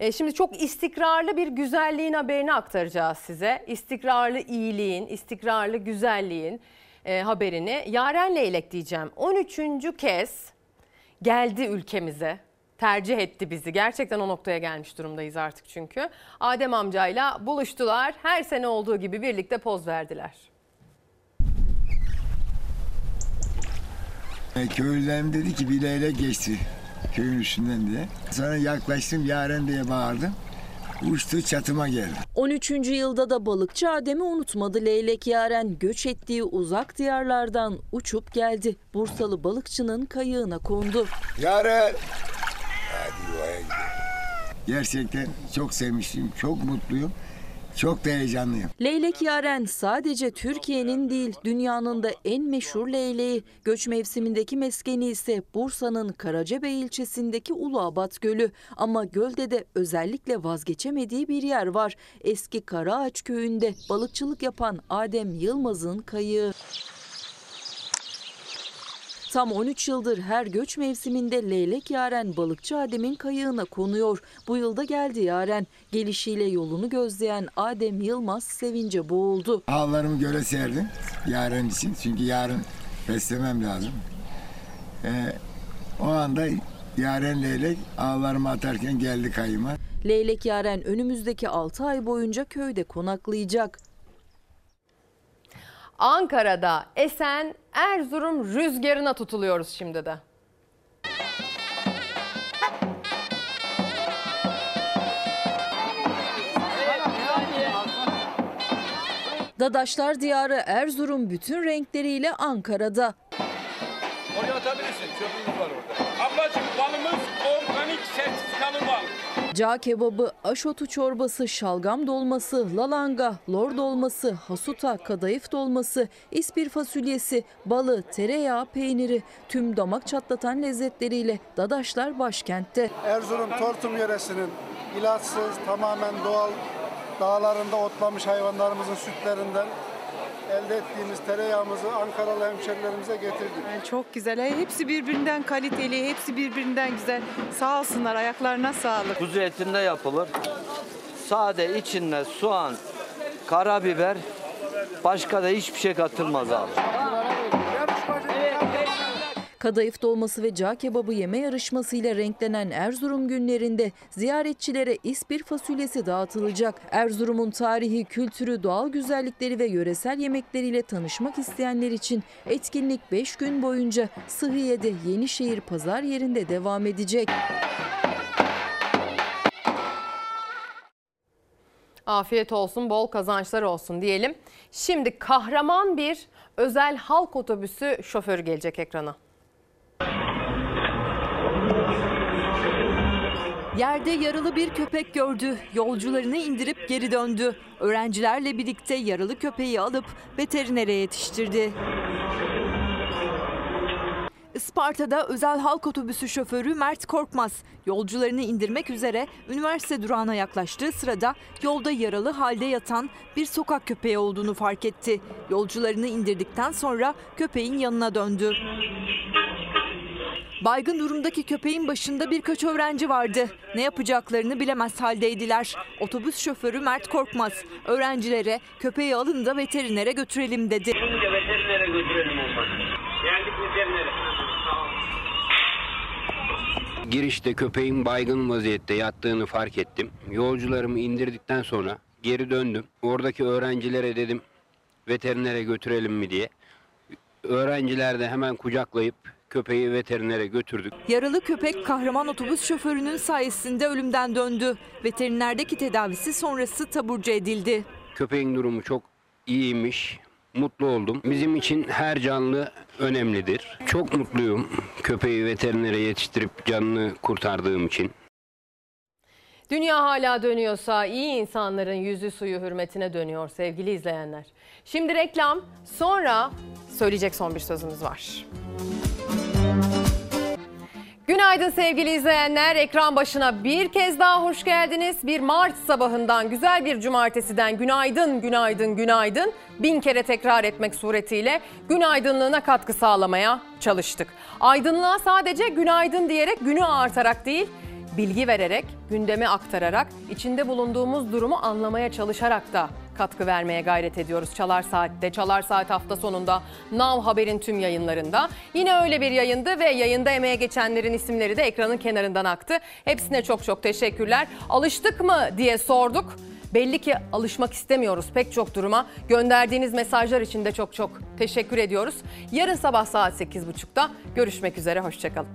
E, şimdi çok istikrarlı bir güzelliğin haberini aktaracağız size. İstikrarlı iyiliğin, istikrarlı güzelliğin e, haberini. Yaren Leylek diyeceğim. 13. kez geldi ülkemize. Tercih etti bizi. Gerçekten o noktaya gelmiş durumdayız artık çünkü. Adem amcayla buluştular. Her sene olduğu gibi birlikte poz verdiler. Köylülerim dedi ki bir leylek geçti köyün üstünden diye. Sonra yaklaştım Yaren diye bağırdım. Uçtu çatıma geldi. 13. yılda da balıkçı Adem'i unutmadı Leylek Yaren. Göç ettiği uzak diyarlardan uçup geldi. Bursalı balıkçının kayığına kondu. Yaren! Hadi yuvaya gidelim. Gerçekten çok sevmiştim, çok mutluyum. Çok da heyecanlıyım. Leylek Yaren sadece Türkiye'nin değil dünyanın da en meşhur leyleği. Göç mevsimindeki meskeni ise Bursa'nın Karacabey ilçesindeki Uluabat Gölü. Ama gölde de özellikle vazgeçemediği bir yer var. Eski Karaağaç köyünde balıkçılık yapan Adem Yılmaz'ın kayığı. Tam 13 yıldır her göç mevsiminde leylek Yaren balıkçı Adem'in kayığına konuyor. Bu yılda geldi Yaren. Gelişiyle yolunu gözleyen Adem Yılmaz sevince boğuldu. Ağlarımı göle serdim yarın için. Çünkü yarın beslemem lazım. Ee, o anda yaren leylek ağlarımı atarken geldi kayıma. Leylek Yaren önümüzdeki 6 ay boyunca köyde konaklayacak. Ankara'da esen Erzurum rüzgarına tutuluyoruz şimdi de. Dadaşlar diyarı Erzurum bütün renkleriyle Ankara'da. Oraya atabilirsin. Çöpümüz var orada. Ablacığım balımız organik sertifikalı bal. Cağ kebabı, aşotu çorbası, şalgam dolması, lalanga, lor dolması, hasuta, kadayıf dolması, ispir fasulyesi, balı, tereyağı, peyniri tüm damak çatlatan lezzetleriyle Dadaşlar başkentte. Erzurum Tortum yöresinin ilaçsız, tamamen doğal dağlarında otlamış hayvanlarımızın sütlerinden elde ettiğimiz tereyağımızı Ankaralı hemşerilerimize getirdik. Çok güzel. Hepsi birbirinden kaliteli, hepsi birbirinden güzel. Sağ olsunlar, ayaklarına sağlık. Kuzu etinde yapılır. Sade içinde soğan, karabiber, başka da hiçbir şey katılmaz abi. Kadayıf dolması ve cağ kebabı yeme yarışmasıyla renklenen Erzurum günlerinde ziyaretçilere ispir fasulyesi dağıtılacak. Erzurum'un tarihi, kültürü, doğal güzellikleri ve yöresel yemekleriyle tanışmak isteyenler için etkinlik 5 gün boyunca Sıhhiye'de Yenişehir Pazar yerinde devam edecek. Afiyet olsun, bol kazançlar olsun diyelim. Şimdi kahraman bir özel halk otobüsü şoförü gelecek ekrana. Yerde yaralı bir köpek gördü. Yolcularını indirip geri döndü. Öğrencilerle birlikte yaralı köpeği alıp veterinere yetiştirdi. Isparta'da özel halk otobüsü şoförü Mert Korkmaz yolcularını indirmek üzere üniversite durağına yaklaştığı sırada yolda yaralı halde yatan bir sokak köpeği olduğunu fark etti. Yolcularını indirdikten sonra köpeğin yanına döndü. Baygın durumdaki köpeğin başında birkaç öğrenci vardı. Ne yapacaklarını bilemez haldeydiler. Otobüs şoförü Mert Korkmaz öğrencilere köpeği alın da veterinere götürelim dedi. veterinere götürelim olmadı. Geldik veterinere. Girişte köpeğin baygın vaziyette yattığını fark ettim. Yolcularımı indirdikten sonra geri döndüm. Oradaki öğrencilere dedim veterinere götürelim mi diye. Öğrenciler de hemen kucaklayıp köpeği veterinere götürdük. Yaralı köpek kahraman otobüs şoförünün sayesinde ölümden döndü. Veterinerdeki tedavisi sonrası taburcu edildi. Köpeğin durumu çok iyiymiş. Mutlu oldum. Bizim için her canlı önemlidir. Çok mutluyum köpeği veterinere yetiştirip canını kurtardığım için. Dünya hala dönüyorsa iyi insanların yüzü suyu hürmetine dönüyor sevgili izleyenler. Şimdi reklam sonra söyleyecek son bir sözümüz var. Günaydın sevgili izleyenler. Ekran başına bir kez daha hoş geldiniz. Bir Mart sabahından, güzel bir cumartesiden günaydın, günaydın, günaydın. Bin kere tekrar etmek suretiyle günaydınlığına katkı sağlamaya çalıştık. Aydınlığa sadece günaydın diyerek günü ağartarak değil, bilgi vererek, gündemi aktararak, içinde bulunduğumuz durumu anlamaya çalışarak da katkı vermeye gayret ediyoruz. Çalar Saat'te, Çalar Saat hafta sonunda, Now Haber'in tüm yayınlarında. Yine öyle bir yayındı ve yayında emeğe geçenlerin isimleri de ekranın kenarından aktı. Hepsine çok çok teşekkürler. Alıştık mı diye sorduk. Belli ki alışmak istemiyoruz pek çok duruma. Gönderdiğiniz mesajlar için de çok çok teşekkür ediyoruz. Yarın sabah saat 8.30'da görüşmek üzere, hoşçakalın.